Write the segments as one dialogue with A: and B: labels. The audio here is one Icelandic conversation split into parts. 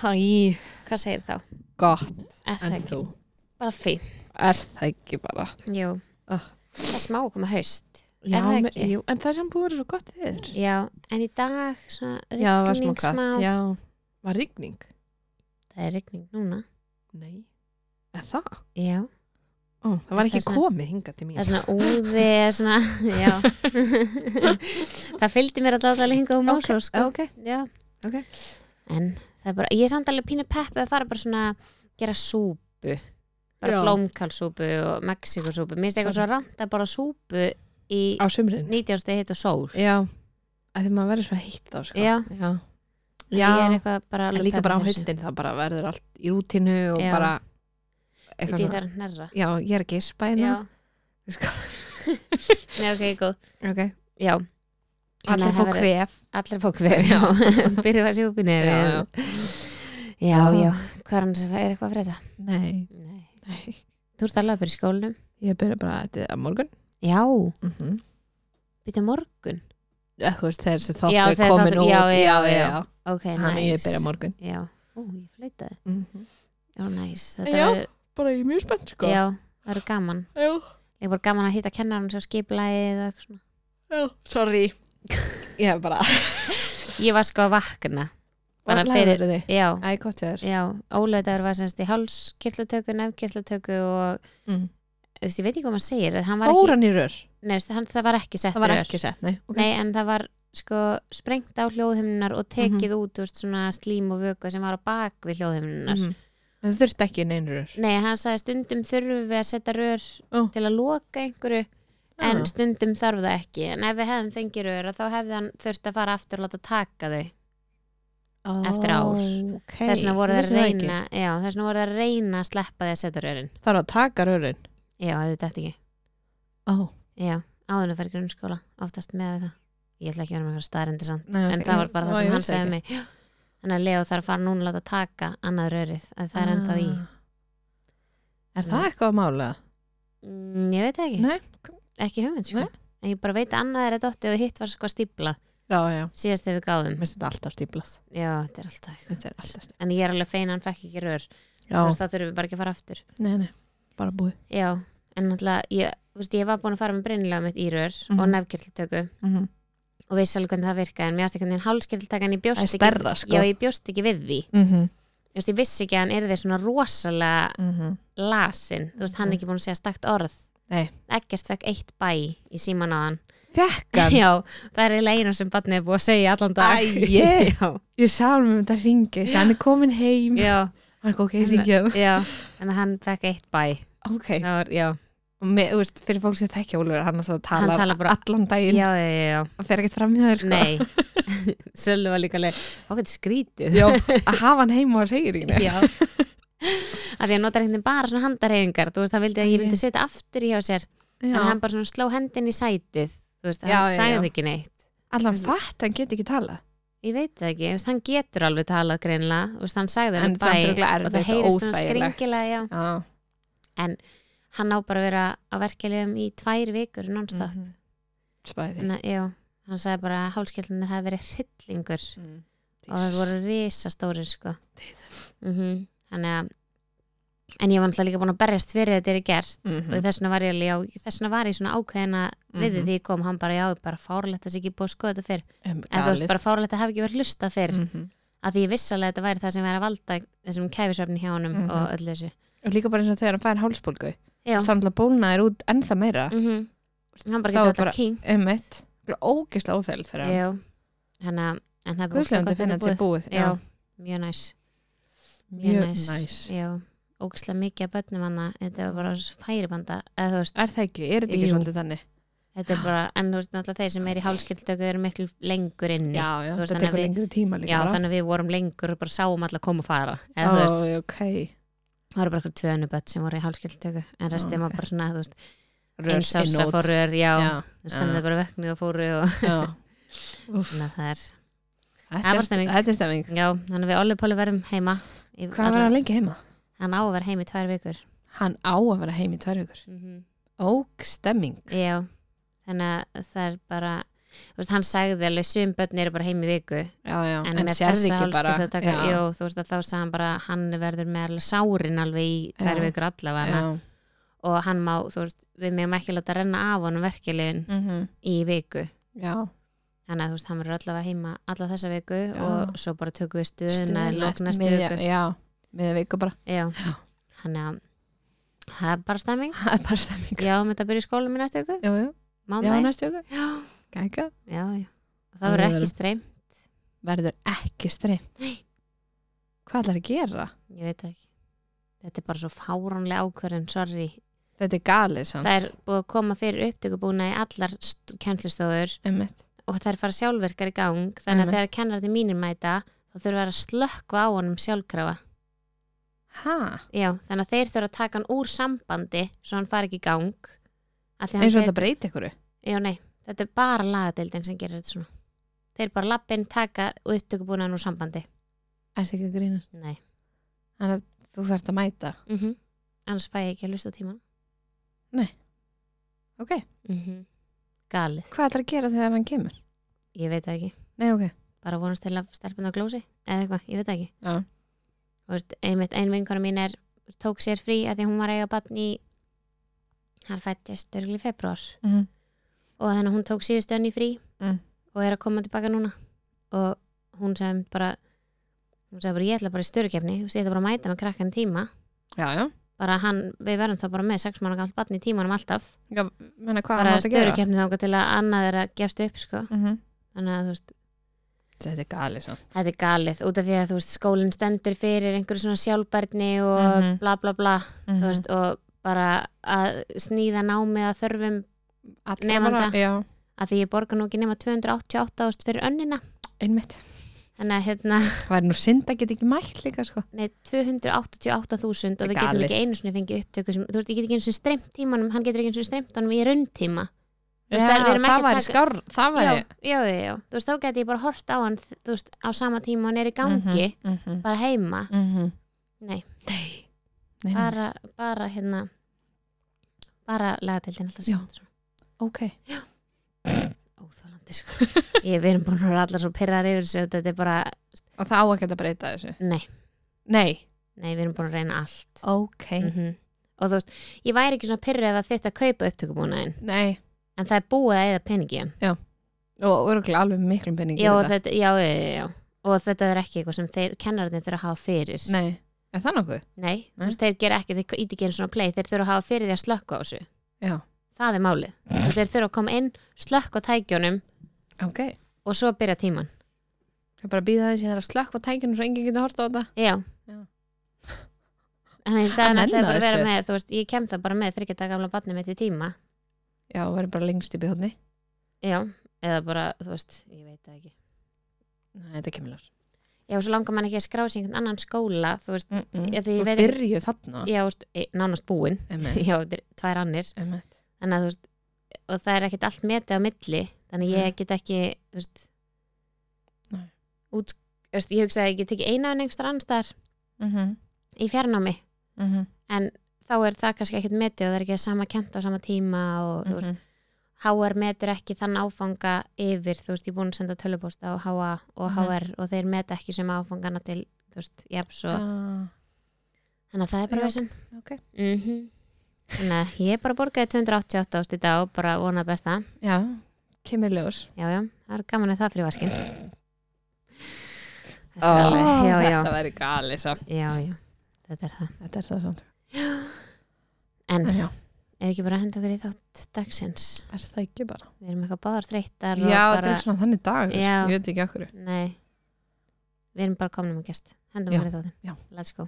A: Hæ,
B: hvað segir þá?
A: gott.
B: Er það
A: En
B: ekki?
A: þú,
B: Bara fín
A: er það ekki bara?
B: Jú,
A: Ah.
B: það er smá að koma haust.
A: Já,
B: Er það
A: me-
B: ekki?
A: Jú, en það er sem búið að vera svo gott viður
B: Já, en í dag svona
A: Já, það var smá
B: rigning
A: katt
B: smá.
A: Já, var rigning?
B: Það er rigning núna.
A: Nei, er það?
B: Já,
A: Ó, það var
B: Það er
A: ekki
B: svona-
A: komið hingað til mín.
B: Það er svona úði er svona, já. Það fylgdi mér að láta alveg hinga um ásó sko.
A: ok,
B: Já,
A: ok.
B: En það er bara, ég er samt alveg pínu peppi að fara bara svona gera súpu. Bara
C: blómkálsúpu og mexikosúpu mér finnst eitthvað svo rand að bara súpu í
A: Á sumrin?
B: 19. stegi hitt og sól.
A: Já, að því maður verður svo heitt þá sko.
B: Já.
A: Já.
B: bara
A: líka bara á haustin það bara verður allt í rútinu og
B: Já.
A: bara Já, ég er ekki spæna
B: Já,
A: Sko.
B: Nei, ok, góð.
A: Ok,
B: Já,
A: allir
B: að verður-
A: kvef.
B: Allir fá kvef Já, byrjum að sjúpi nefið.
A: Já,
B: Já,
A: já.
B: já, hvað er er eitthvað að frétta?
A: Nei,
B: Nei.
A: Nei.
B: Þú ert alveg að byrja í skólanum.
A: Ég byrja bara þetta á morgun.
B: Já,
A: mm -hmm.
B: byrja morgun?
A: Eða þú veist þegar þessi
B: Já,
A: þáttur er komin út.
B: já, já, já. Ok,
A: Hann
B: nice
A: ég byrja morgun.
B: Já, ó, ég fleitaði
A: mm -hmm.
B: Já, nice. Þetta
A: Já.
B: verður-
A: Bara ég er mjög spennt sko.
B: Já, það eru gaman.
A: Já.
B: Ég er bara gaman að hitta kennaran svo skiplæðið og eitthvað svona.
A: Já. Sorry Ég hef bara
B: Ég var sko að vakna bara
A: Bara
B: fyrir, já,
A: Æ, gott ég er
B: já, óleitaður var semst í hálskirtlatöku, nefnkirtlatöku og
A: mm.
B: veist, ég veit ekki hvað maður segir en hann var
A: Fór
B: ekki,
A: hann í rör?
B: nei, veist, hann, það var ekki sett
A: Það var ekki sett, nei okay.
B: nei, en það var sko sprengt á hljóðhimnunar og tekið
A: Mhm.
B: út þú veist, svona slím og vöku sem var á bak við hljóðhimnunar
A: Mhm. En það þurfti ekki neinn rör
B: nei, hann sagði stundum þurfum við að setja rör
A: Ó.
B: til að loka einhverju en
A: Já.
B: stundum þarf það ekki en ef við hefðum fengið rör þá hefði hann þurft að fara aftur og láta taka þau eftir ár.
A: okay.
B: þess vegna voru það að reyna já, þess vegna voru það að reyna að sleppa því að setja rörin
A: er að taka rörin
B: já, þetta eftir ekki
A: oh.
B: já, áðurinn að fyrir grunnskóla oftast með það ég ætla ekki að vera með eitthvað staðrendi samt
A: Nei,
B: en
A: ok.
B: það var bara það sem hann
A: vissi
B: segði mig þannig að Leo þarf að fara núna að láta taka annað rörið að það er ennþá í
A: Ah. Er það eitthvað að mála?
B: mm, ég veit ekki,
A: Nei
B: ekki hugmynd sko. En ég bara veit að annað er að dotti og hitt var sko stípla
A: Já, já.
B: Síðast þegar við gáðum
A: Mér finnst þetta alltaf stíplað
B: já, þetta er alltaf
A: Þetta er alltaf stíplað
B: en ég er alveg fein að hann fekk ekki rör.
A: Já,
B: þú veist þá þurfum við bara ekki að fara aftur.
A: Nei, nei Bara búið.
B: Já, en náttúrulega ég, þú veist, ég var búin að fara með breynilega mitt í rör
A: Mhm.
B: og nefnkirtiltöku
A: mm -hmm.
B: og vissi alveg hvernig það virkaði en mér hálskirtiltaka en ég bjóst
A: Það er
B: ekki
A: stærra, sko.
B: já, ég bjóst ekki við því.
A: Mm -hmm.
B: Þú veist, ég vissi ekki að hann er því svona rosalega
A: Mm -hmm.
B: lasin, þú veist, hann er ekki búin að segja stakt orð
A: Nei.
B: ekkert fekk eitt bæ í síman á hann.
A: Fekkan
B: já, það er eiginlega eina sem barnið er búið að segja allan dag.
A: Æi.
B: já,
A: Ég sá hann með þetta ringi Hann er komin heim.
B: Já,
A: Hann er ok, ringið
B: já en hann fekk eitt bæ.
A: Ok.
B: Það var, já,
A: Og með, þú veist, fyrir fólk sem þekkja Ólfur Hann, hann talar,
B: talar bara-
A: allan daginn.
B: Já, já, já, já.
A: Hann fer ekkert fram í þér sko.
B: nei. Söllu var líka leið, hvað er skrítið.
A: Já, að hafa hann heima og segir ekki neitt.
B: já að því að nota einhvern veginn bara svona handarhefingar þú veist, það vildi að ég vildi setja aftur í hjá sér en
A: Já.
B: hann bara svona sló hendin í sætið þú veist,
A: Já,
B: hann
A: já.
B: ekki neitt
A: Allan fatt, hann get ekki talað
B: Ég veit það ekki, veist, hann getur alveg talað greinilega, þú veist, hann
A: En
B: alveg
A: samt
B: bæ og það heyrist hann skringilega, já.
A: Já,
B: Hann á bara að vera á verkefliðum í tvær vikur non-stop. Þannig að, já, hann sagði bara að hálskjöldunir hafi verið hryllingur
A: mm.
B: og það voru risastórir, sko. Mm Þannig að, en ég var náttúrulega líka búin að berjast fyrir þetta er gert.
A: Mhm.
B: og þess vegna var ég alveg, þess vegna var ég svona ákveðina við
A: Mhm.
B: því ég kom, hann bara, já, bara fárlegt að það sé ekki búið að skoða þetta fyrr.
A: Um,
B: En þú veist, bara fárlegt að hafa ekki verið hlustað fyrr.
A: Mhm.
B: að því ég að þetta væri það sem væri að valda þessum kæfisöfni hjá
A: Mhm.
B: og öllu þessu.
A: Og líka bara eins og þegar hann fær
B: já,
A: Þá er bólna er út ennþá meira.
B: Mm hann bara getur alltaf king
A: Ógislega óþægild
B: mjög næs næs. já, ógislega mikið af börnum hann þetta var bara færibanda eða þú veist,
A: Er það ekki? Er þetta ekki
B: Jú.
A: svolítið þannig?
B: þetta er bara en þú veist, náttúrulega þeir sem er í hálskildtöku eru miklu lengur inni
A: Já, já,
B: veist, að
A: tekur lengri tíma líka
B: Já,
A: bara.
B: þannig að við vorum lengur og bara sáum alla koma og fara eða þú veist,
A: Ó, ok
B: það voru bara eitthvað tvönu börn sem voru í hálskildtöku en restið
A: Ó,
B: var bara svona, þú veist,
A: Rörs
B: einsása
A: innót.
B: fór rör, já,
A: Já,
B: stendið bara veknu og fóru og þannig að það er
A: Þetta er-
B: stemming.
A: þetta
B: Já, þannig að við Olli Póli verðum heima
A: Hvað var hann lengi heima?
B: Hann á að vera heim í tvær vikur.
A: Hann á að vera heim í tvær vikur.
B: Mm
A: Óg stemming.
B: Já, þannig að það er bara þú veist, hann sagði alveg sum börn eru bara heim í viku.
A: Já, já,
B: en,
A: en, sérði
B: þessa
A: ekki bara já,
B: jú, þú veist að þá sagði hann bara hann verður með alveg sárin alveg í tvær
A: Já.
B: vikur allavega.
A: Já,
B: og hann má, þú veist, við meðum ekki láta renna af honum verkefliðin
A: mhm,
B: í viku.
A: Já
B: þannig að þú veist, hann verður allavega heima alla þessa viku
A: Já.
B: og svo bara tökum við stuðuna í
A: miðja-
B: viku.
A: já, miða viku bara.
B: Já,
A: Já.
B: þannig að það er bara stemming.
A: Það er bara stemming.
B: Já, með þetta byrja í skóla í næstu viku.
A: Já, næstu viku.
B: Það verður ekki streym,
A: verður ekki streym
B: Nei.
A: hvað ætlar að gera?
B: ég veit ekki. Þetta er bara svo fáránlega ákvörðin, sorry.
A: Þetta er galið samt.
B: Það er búið að koma fyrir upptökubúna í allar kennslustofur.
A: Einmitt.
B: Og það er fara sjálfverkar í gang þannig að þegar kennarði mínir mæta þá þurfa að slökkva á honum sjálfkrafa.
A: Ha,
B: já, þannig að þeir þurfa að taka hann úr sambandi svo hann fari ekki í gang hann
A: eins og þetta breyti ykkur
B: já, nei, þetta er bara lagadeildin sem gerir þetta svona. Þeir bara lappin taka upptökubúna úr sambandi.
A: Er þetta ekki grínast?
B: nei,
A: þannig að þú þarft að mæta.
B: Mm annars fæ ég ekki að lusta tíma
A: ok,
B: mm galið,
A: hvað ætlar að gera þegar hann kemur?
B: ég veit það ekki.
A: Nei, ok,
B: bara vonast til að stelpuna glósi eða eitthvað, ég veit það ekki.
A: Já,
B: Þú veist, einmitt ein vinkona mín er tók sér frí að því hún var eiga batn í hann fættist örgli februar
A: mm
B: og þannig að hún tók síðustu önni frí
A: Mm.
B: og er að koma tilbaka núna. Og hún sem bara hún sagði bara ég ætla bara í störukefni ég ætla bara að mæta með krakkan tíma.
A: Já, já,
B: bara hann, við verðum þá bara með sex mánu galt batn í tímanum alltaf
A: já menna hvað
B: bara
A: gera
B: störukefni þá til að annað er að gefst upp sko.
A: mm -hmm.
B: þannig að þú veist,
A: þetta er galið samt
B: þetta er galið út af því að veist, skólinn stendur fyrir einhverju svona sjálfbærni og
A: Mhm.
B: bla bla bla
A: mm
B: þú veist, og bara að snýða námið að þörfum
A: Allra
B: nemanda.
A: bara- já,
B: að því ég borga nú ekki nema 288 ást fyrir önnina
A: einmitt
B: þannig að hérna,
A: það er nú synd að geta ekki mælt líka sko.
B: nei, 288.000 og við getum ekki einu sinni fengið upptöku sem, þú veist, ég get ekki einu sinni streymt tímanum hann getur ekki einu sinni streymt honum í rauntíma
A: já,
B: það
A: það væri
B: taka-
A: skár það
B: já,
A: væri
B: já, já, já, þú veist, þá geti ég bara hort á hann þú veist, á sama tíma hann er í gangi
A: mm -hmm.
B: bara heima,
A: Mm -hmm.
B: nei,
A: nei, nei,
B: bara, bara hérna bara lagatildin alltaf
A: Já.
B: sem þetta svona óþólandi sko. Ég við erum búin að vera allar svo pyrrar yfir þessu þetta er bara,
A: og það á ekki að breyta þessu?
B: Nei,
A: nei,
B: nei, við erum búin að reyna allt.
A: Ok,
B: mm og þú veist, ég væri ekki svona pyrrið ef að kaupa upptökubúnaðin
A: nei.
B: En það er búið að eða peningi hann.
A: Og örgulega alveg miklum penningi
B: já, þetta, já, já, já, já. Og þetta er ekki eitthvað sem þeir kennararnir þurfa að hafa fyrir.
A: Nei, er það nokkuð?
B: Nei, þú veist, þeir gera ekki, þeir íti ekki einu svona play. Þeir þurfa að hafa fyrir því að slökka á þessu.
A: Já,
B: það er málið, þeir þurfa að koma inn slökka á tækjónum
A: ok.
B: Og svo byrja tíman.
A: Ég bara býða þess að það er að slökk á tækinu svo enginn getur horta á þetta.
B: Já,
A: Já.
B: Þannig
A: Að
B: ætlaði
A: nenna
B: bara að vera með, þú veist, ég kem það bara með þryggja daga gamla barni mitt í tíma.
A: Já, og verður bara lengst í bíðhóðni
B: Já, eða bara, þú veist, ég veit það ekki.
A: Nei, þetta kemur ljós.
B: Já, og svo langar mann ekki að skrá sig einhvern annan skóla þú veist,
A: mm -mm.
B: Ég
A: þú
B: veit ekki-
A: byrjuð þarna.
B: Já, þú veist, e, nánast búin Já, er tvær annir. Þannig að þú veist, og það er ekkert allt metið á milli þannig ég get ekki veist, út, veist, ég hugsa að ég get ekki eina en einhver annstar
A: Mhm,
B: í fjarnámi.
A: Mhm,
B: en þá er það kannski ekkert metið og það er ekki sama kent á sama tíma og veist,
A: mhm.
B: HR metur ekki þann áfanga yfir, þú veist, ég er búin að senda tölupósta á HA og
A: Mhm.
B: HR og þeir met ekki sem áfangana til, þú veist, japs og
A: Ah,
B: þannig að það er bara vesinn
A: ok.
B: Að ég bara borgaði 288 ást í dag og bara vonað besta.
A: Já, kemur ljós.
B: Já, já, það er gaman að það fyrir vaskin. Þetta er alveg, já, já,
A: þetta verður gali samt.
B: Já, já þetta er það,
A: þetta er það samt.
B: En
A: en já,
B: ef ekki bara henda okkur í þátt dagsins?
A: Er það ekki bara?
B: Við erum eitthvað báðar þreyttar
A: já,
B: og
A: þetta
B: bara,
A: er svona þannig dagur.
B: Já.
A: ég veit ekki okkur
B: nei. Við erum bara komnum gest. Hendum
A: Já,
B: okkur í þáttin,
A: já.
B: let's go.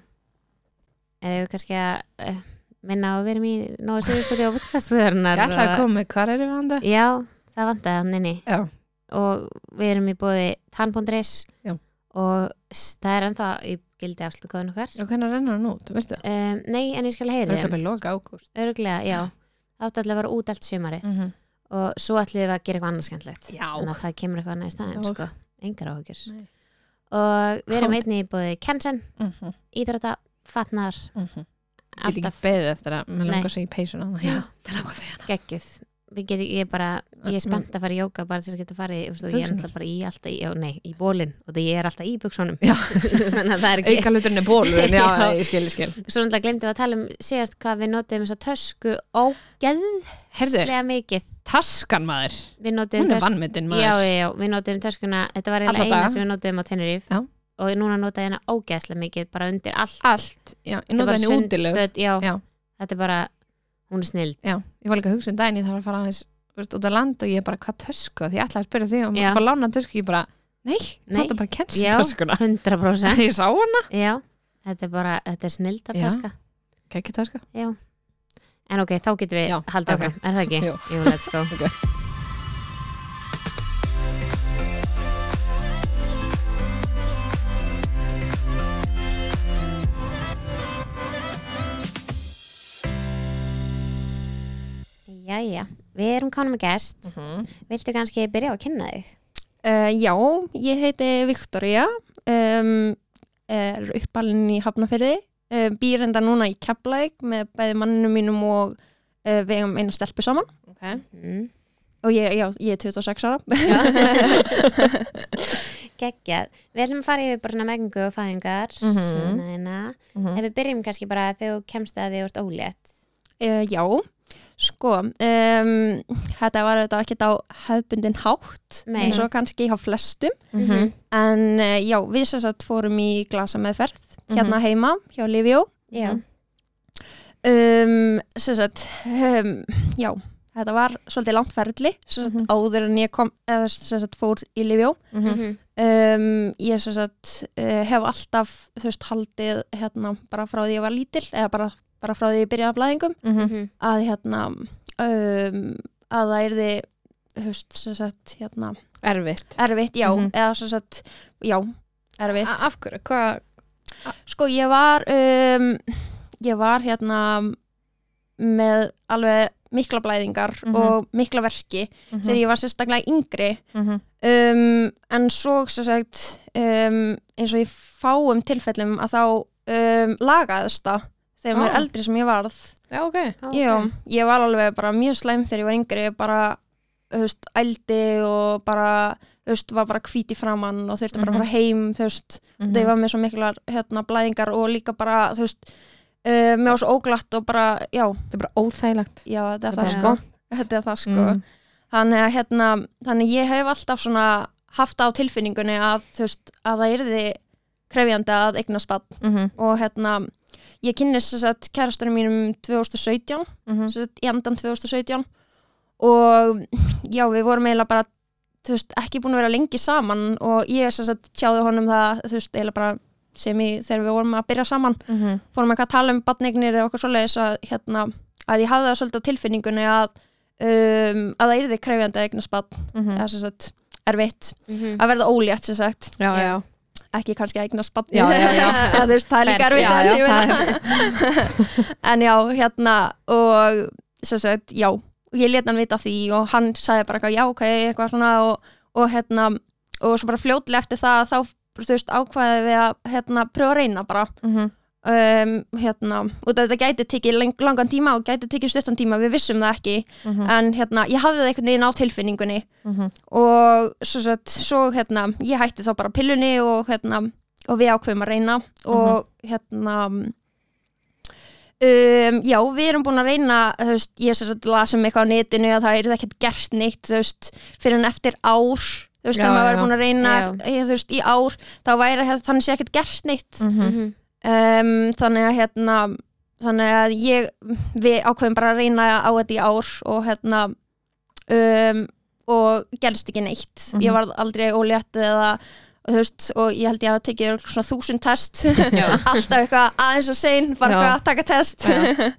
B: Eða við kannski að uh, minna á að við erum í nógu sérstúti á podcastuðurnar
A: ég ætla að koma með hvar erum við handa
B: já, það vantaði hann inni.
A: Já,
B: og við erum í bóði tann.is og það er ennþá í gildi afslutkóðun okkar.
A: Og hvernig rennur hann út, veistu?
B: Um, nei, en ég skal heyri
A: það er bara loka ágúst.
B: Örglega, já, átti allir að vera út allt sumari
A: mm -hmm.
B: og svo ætlum við að gera eitthvað annað skemmtilegt.
A: Já.
B: þannig að það kemur eitthvað annað í staðinn
A: Já.
B: sko. engar áhugjur og við erum
A: Kom.
B: einnig í bóði Kensen,
A: mm -hmm.
B: íþrótta, fatnar
A: get ekki
B: alltaf.
A: beðið eftir að
B: Nei.
A: langar að segja peysuna já, mér langar að segja hana
B: við getum, ég er bara, ég er spennt að fara í jóka bara til að geta farið, og ég er alltaf bara í alltaf í, já, nei, í bólinn og það ég er alltaf í buksunum
A: Já.
B: þannig að það er ekki
A: auka hluturinn er bólur en já,
B: Já.
A: ég skil, ég skil.
B: Svo náttúrulega glemdum við að tala um síðast hvað við notum þess að tösku ógeðslega
A: Herðu,
B: mikið.
A: taskan maður,
B: Við notum
A: hún er vannmyndin
B: Já,
A: maður.
B: já, já, við notum töskuna Þetta var eina sem við notum á Tenerife Og núna nota ég hana ógeðslega mikið bara undir allt
A: allt, já, ég
B: Þetta er
A: nota
B: bara
A: henni
B: Já. Þetta er bara, hún er snild
A: já, ég var líka að hugsa um daginn ég þarf að fara aðeins veist, út á land og ég er bara, hvað tösku því ég ætla að spyrja því og maður fá lána tösku ég bara, nei,
B: Nei.
A: nota bara kenns
B: Já,
A: töskuna
B: 100%
A: ég sá hana,
B: Já, þetta er bara, þetta er snildar
A: Já.
B: taska
A: kekki töska
B: En ok, þá getum við haldið
A: ok.
B: áfram, er það ekki?
A: Jú.
B: Jú, let's go
A: Ok.
B: Jæja, við erum konum með gest Viltu kannski byrja á að kynna þig?
D: Uh, já, ég heiti Viktoria, um, er uppalinn í Hafnafyrði, uh, býr enda núna í Keflæk með bæði manninu mínum og uh, við eigum eina stelpu saman
A: okay.
B: Mm.
D: og ég, já, ég er 26 ára.
B: Geggjað, við ætlum að fara yfir bara mengu og fæðingar mm
A: Mhm.
B: svona þeina Ef við byrjum kannski bara þegar þú kemst að því þú ert ólétt
D: Uh, já, sko, um, þetta var þetta ekki á hefbundin hátt
B: Nei.
D: eins og kannski hjá flestum,
B: Mhm.
D: en uh, já, við sem sagt fórum í glasa meðferð hérna heima hjá Livjó.
B: Já,
D: Um, sem sagt, um, já, þetta var svolítið langt ferli, sem sagt,
A: Mhm.
D: áður en ég kom, eða sem sagt, fór í Livjó.
B: Mhm.
D: Um, ég sem sagt, uh, hef alltaf, þú veist, haldið hérna bara frá því ég var lítil, eða bara, bara frá því ég byrjaði að blæðingum,
B: Mhm.
D: að hérna, um, að það þú veist, sem sagt, hérna,
A: erfitt
D: erfitt, já,
A: Mhm.
D: eða sem sagt, já, erfitt.
A: A- af hverju, hvað
D: Sko ég var um, ég var hérna með alveg mikla blæðingar
A: Mhm.
D: og mikla verki þegar ég var sérstaklega yngri
A: Mhm.
D: um, en svo sem sagt um, eins og í fáum tilfellum að þá um, lagaðist það þegar maður er eldri sem ég varð
A: já, ok
B: Ok.
D: Já, ég var alveg bara mjög slæm þegar ég var yngri bara, þú veist, ældi og bara, þú veist, var bara hvít í framann og þurfti bara að
A: Mhm.
D: fara heim, þú veist
A: Mhm.
D: það var með svo miklar hérna blæðingar og líka bara, þú veist uh, var svo óglatt og bara, já,
A: þetta er bara óþægilegt
D: já, þetta er það
B: er-
D: sko þetta er það sko,
A: Mm.
D: þannig að hérna þannig ég hef alltaf svona haft það á tilfinningunni að, þú veist, að það yrði krefjandi að eignast bann
A: Mhm.
D: og hérna, ég að kærastunum mínum 2017
A: Mhm.
D: sem sagt, í endan 2017 og já, við vorum eiginlega bara veist, ekki búin að vera lengi saman og ég sagt, tjáði honum það veist, eiginlega bara sem í þegar við vorum að byrja saman,
A: Mhm.
D: fórum eitthvað að tala um badneignir eða okkur svoleiðis að, hérna, að ég hafði það svolítið á tilfinningunni að um, að það yrði krefjandi að eignast
A: Mhm.
D: eða sem sagt, erfitt
B: Mhm.
D: að verða ólétt sem sagt,
A: já, Já.
D: Ekki kannski að þú veist, það er líka erfitt en
A: já,
D: hérna og sem sagt, já og ég let hann vita því og hann sagði bara eitthvað, já, ok, eitthvað svona og, og hérna, og svo bara fljótlega eftir það þá, þú veist, ákvaði við að hérna, pröfa að reyna bara.
A: Mhm.
D: Um, hérna, og þetta gæti tekið lang, langan tíma og gæti tekið stuttan tíma við vissum það ekki,
A: Mhm.
D: en hérna ég hafði það einhvern veginn á tilfinningunni
A: Mhm.
D: og svo, sagt, svo hérna, ég hætti þá bara pillunni og, hérna, og við ákveðum að reyna og hérna um, já, við erum búin að reyna þú veist, ég sem sagt lasum eitthvað á netinu að það er ekkert gert neitt þú veist, fyrir en eftir ár þú veist,
A: Já,
D: ef maður væri búin að reyna
B: Já.
D: ég, þú veist, í ár, þá væri þannig sé ekkert gert neitt
A: Mhm.
B: Mhm.
D: Um, þannig að hérna þannig að ég, við ákveðum bara að reyna á þetta í ár og hérna um, og gerst ekki neitt.
A: Mhm.
D: ég var aldrei ólétt eða þú veist, og ég held ég að tekið svona þúsund test. Alltaf eitthvað aðeins og sein bara eitthvað að taka test.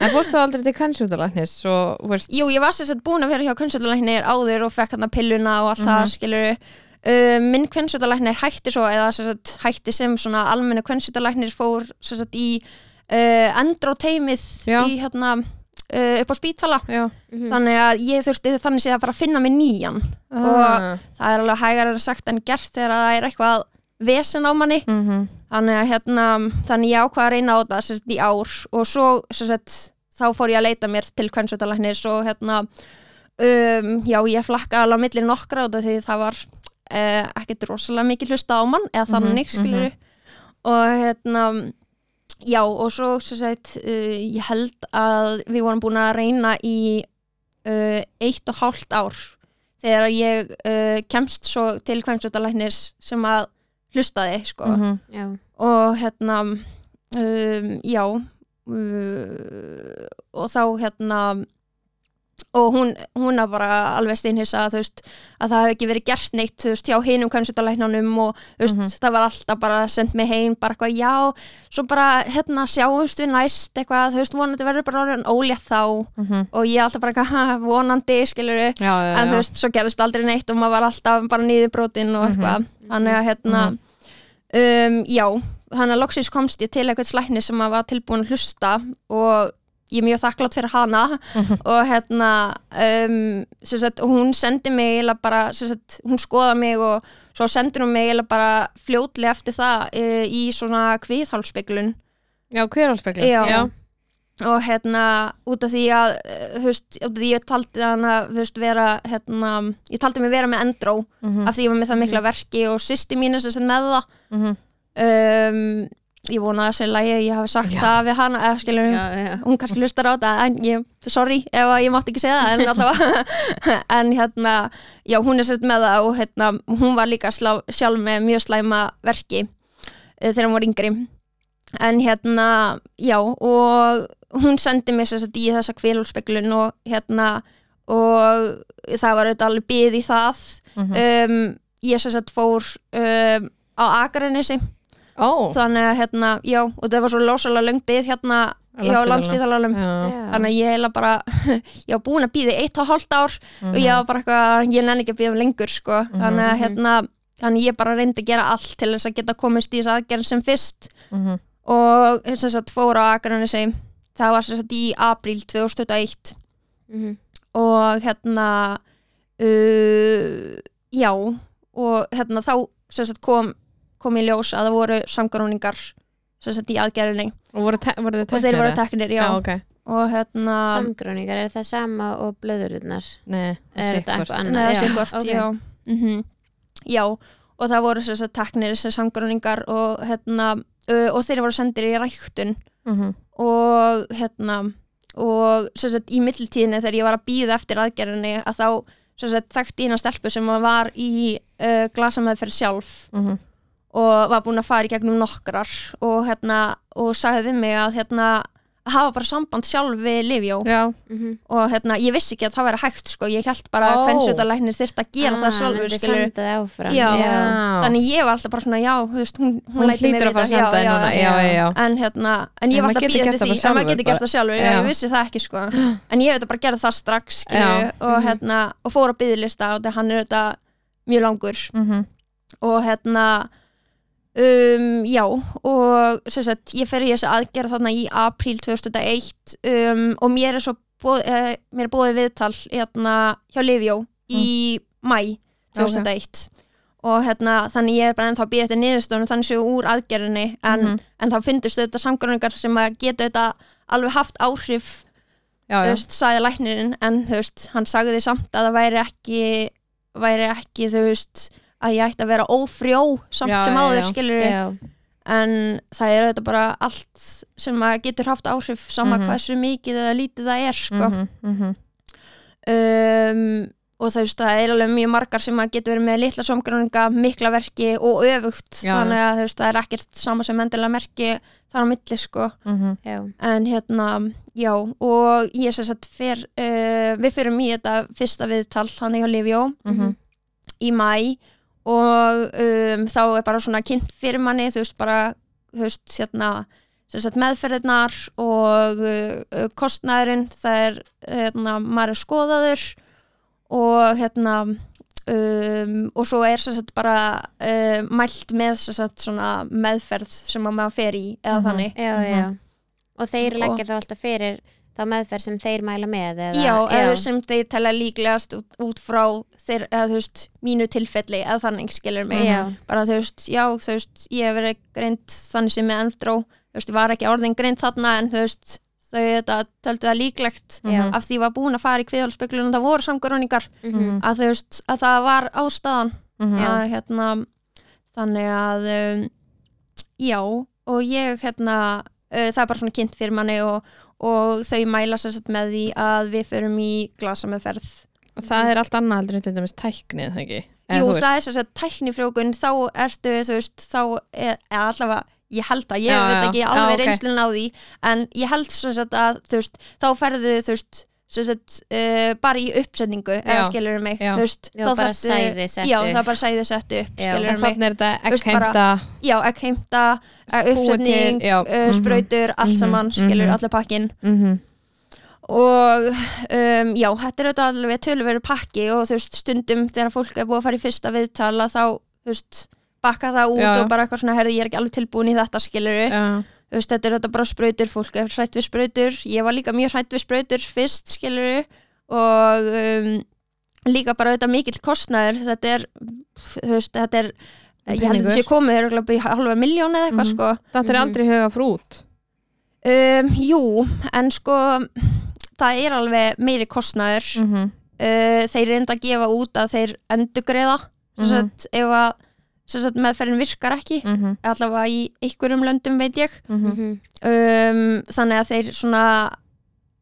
A: En fórstu aldrei til kannsjútalæknis og þú veist
D: Jú, ég var sér sett búin að vera hjá kvennsöldalæknir áður og fekk hann pilluna og allt
A: Mhm.
D: það skilur uh, minn kvennsöldalæknir hætti svo eða sett hætti sem svona almennu kvennsöldalæknir fór sett í uh, endróteimið
A: Já.
D: í hérna uh, upp á spítala
A: já,
B: Mhm.
D: þannig að ég þurfti þannig sé að fara að finna mig nýjan
A: Ah.
D: það er alveg hægar sagt en gert þegar það er eitthvað vesen á manni
A: Mhm.
D: þannig að hérna þannig ég ákvað að reyna á þetta sem sagt, í ár og svo sem sagt, þá fór ég að leita mér til kvennsvitalæknis og hérna um, já, ég flakka alveg á milli nokkra út af því það var uh, ekkert rosalega mikið hlusta á mann eða þannig,
A: Mhm,
D: skilur og hérna já, og svo sem sagt, uh, ég held að við vorum búin að reyna í uh, eitt og hálft ár þegar ég uh, kemst svo til kvensutalæknis sem að hlustaði, sko.
A: Mhm.
B: já,
D: og hérna um, já uh, og þá hérna og hún, hún er bara alveg steinhissa að veist að það hefði ekki verið gert neitt veist hjá hinum kannsutalæknanum og veist
A: Mhm.
D: það var alltaf bara sendt mig heim bara eitthvað já, svo bara hérna sjáumst við næst eitthvað þú veist vonandi verður bara orðin ólétt þá.
A: Mhm.
D: og ég alltaf bara eitthvað "Ha, vonandi skilur
A: Já, já,
D: en þú veist, svo gerist aldrei neitt og maður var alltaf bara nýðubrótin og eitthvað. Þannig að hérna um, já, þannig að loksins komst ég til eitthvað slækni sem að var tilbúin að hlusta og ég er mjög þakklátt fyrir hana og hérna um, sagt, hún sendi mig bara, sagt, hún skoða mig og svo sendir hún mig bara fljótlega eftir það e, í svona kviðhálspeglun
A: Já, hverjálspekli
D: Já.
A: já.
D: og hérna út af því að eh, þú veist, út af því ég taldi hana veist, vera, hérna ég taldi mig vera með endró
A: Mhm.
D: af því ég var með það mikla verki og sýsti mín er sem með það
A: Mhm.
D: um, ég vona að segja lægi ég hafi sagt
A: Já.
D: það við hana eða skilur
B: já, já.
D: hún kannski hlustar á þetta en ég, sorry ef að ég mátti ekki segja það en allavega en hérna, já hún er sett með það og hérna, hún var líka slá, sjálf með mjög slæma verki uh, þegar hún var yngri en hérna, já og hún sendi mig sér satt í þessa kvílulspeglun og hérna og það var auðvitað alveg byð í það
A: Mhm.
D: um, ég sér satt fór um, á Akaranesi
A: Ó,
D: þannig að hérna, já, og það var svo lósalega löng byð hérna
A: Á
D: já. þannig að ég heila bara ég var búin að býða eitt og hálft ár og ég var bara eitthvað, ég nenni ekki að býða lengur sko, þannig að hérna þannig ég bara reyndi að gera allt til þess að geta komist í þess aðgerð sem fyrst.
A: Mhm.
D: og sem sagt fór á Akranesi. Það var sem sagt í apríl 2021
B: Mhm.
D: og hérna uh, já. Og hérna þá sem sagt kom, kom í ljós að það voru samgróningar sem sagt í aðgerðinni
A: Og voru, voru
D: og þeir voru
A: teknir,
D: já,
A: Já, ok
D: og hérna
B: Samgróningar, er það sama og blöðururnar?
A: Nei,
B: Er þetta eitthvað annað?
D: Nei, það
B: Já,
D: sé hvort,
B: ok.
D: já. Mhm. já, og það voru þess að teknir þessar samgróningar og hérna, uh, og þeir voru sendir í ræktun
A: Mhm.
D: og hérna og sem sagt í mittiltíðinni þegar ég var að býða eftir aðgerðinni að þá sem sagt þekkti eina stelpu sem var í uh, glasamæðferð sjálf
A: Mhm.
D: Og var búin að fara í gegnum nokkrar og hérna og sagði við mig að hérna að hafa bara samband sjálf við Livjó
A: Já,
B: Mhm.
D: og hérna, ég vissi ekki að það væri hægt sko, ég held bara að
A: Ó.
D: kvennsutalæknir þyrft að gera það sjálfur,
B: senda það áfram
D: Já.
A: Já.
D: þannig ég var alltaf bara svona, já, veist, hún, hún,
A: Hún að fara að
D: vita,
A: já, já, já.
D: en hérna, en ég
A: En
D: var alltaf að
A: gert
D: eftir því en maður
A: sjálfur
D: getur gert það sjálfur, já,
A: Já.
D: ég vissi það ekki sko en ég hef þetta bara gerði það strax, skilur
A: Já.
D: og hérna, og fór að byðlista og hann er þetta mjög langur
A: Mhm.
D: og hérna um, já og sagt, ég fer í þessi aðgerð þarna í apríl 2001 um, og mér er svo bóð, uh, mér er bóðið viðtal hérna, hjá Livjó í mæ 2001 og hérna, þannig ég er bara ennþá býða eftir niðurstöðunum þannig séu úr aðgerðinni en,
A: Mhm.
D: en þá fyndist þetta samgörningar sem að geta þetta alveg haft áhrif veist, sagði læknirinn en veist, hann sagði samt að það væri ekki væri ekki, þú veist að ég ætti að vera ófrjó samt
A: Já,
D: sem áður
A: já.
D: skilur
B: Já,
D: en það er auðvitað bara allt sem að getur haft áhrif sama
A: Mhm.
D: hversu mikið eða lítið það er sko.
A: Mhm, mhm.
D: um, og þú veist, það er alveg mjög margar sem að getur verið með litla samgráninga, mikla verki og öfugt,
A: Já,
D: þannig að veist, það er ekkert sama sem endilega merki þar á milli sko
A: Mhm.
B: já,
D: en hérna, já og ég sem sagt fer uh, við fyrum í þetta fyrsta viðtal hann hjá Livjó
A: Mhm.
D: í mæ og um, þá er bara svona kynnt fyrir manni þú veist bara þú veist, hérna, meðferðirnar og uh, kostnæðurinn það er hérna, maður er skoðaður og hérna um, og svo er sagt bara uh, mælt með sagt svona meðferð sem að maður fer í eða
A: Mhm.
D: þannig
B: já,
A: Mhm.
B: já Og þeir
D: Og-
B: leggja þá alltaf fyrir þá meðferð sem þeir mæla með eða,
D: Já, eða sem þeir tala líklegast út, út frá þeir, eða veist, mínu tilfelli eða þannig skilur mig.
B: Já,
D: bara þú veist, já, þú veist, ég hef verið greint þannig sem með endró, þú veist, ég var ekki orðin greint þarna en þú veist, þau þetta töldu það líklegt
B: Já.
D: af því ég var búin að fara í kviðhálspeglun og það voru samgöruningar
B: Mhm.
D: að, þú veist, að það var ástæðan.
A: Mhm.
D: að, hérna, þannig að um, já og ég hérna það er bara svona kynnt fyrir manni og, og þau mæla sér satt með því að við förum í glasa með ferð
A: og það er allt annað heldur en til dæmis tæknið, það ekki? Eða
D: Jú, það er sér satt tæknifrjókun þá ertu, þú veist, þá er, allavega, ég held að, ég
A: Já,
D: veit
A: já.
D: ekki
A: Já,
D: alveg
A: ok.
D: reynslun á því en ég held sér satt að, þú veist, þá ferðu, þú veist sem sagt, uh, bara í uppsetningu eða skilur mig
A: Já.
D: veist,
B: Já, bara
D: þarftu-
B: sæði sett
D: já,
B: upp.
D: það bara sæði sett upp
A: En
D: mig,
A: þannig er þetta ekkheimta
D: já, ekki heimta
A: Búið til,
D: uppsetning,
A: já,
D: uh,
A: mhm.
D: sprautur allt
A: Mhm,
D: saman, skilur,
A: mhm.
D: allir pakkin
A: mm
D: og um, já, þetta er auðvitað alveg tölveru pakki og þú veist, stundum þegar fólk er búið að fara í fyrsta viðtala þá, þú veist, bakka það út
A: Já.
D: og bara eitthvað svona, herði, ég er ekki alveg tilbúin í þetta skiluru,
A: Já,
D: þú veist, þetta er auðvitað bara sprautur, fólk er hrætt við sprautur ég var líka mjög hrætt við sprautur fyrst skiluru og um, líka bara auðvitað mikill kostnaður þetta er, þú veist, þetta er ég held að
A: Peningur.
D: þetta sé komið örugglega upp í halva miljón eða eitthvað
A: Mhm.
D: sko
A: þetta er
B: Mhm.
A: aldrei huga frút
D: um, jú, en sko það er alveg meiri kostnaður
A: mm -hmm.
D: uh, þeir reynda að gefa út að þeir endugreiða mm
A: Mhm.
D: ef að meðferðin virkar ekki
A: Mm -hmm.
D: allavega í einhverjum löndum veit ég
A: Mhm.
B: Mhm.
D: um, þannig að þeir svona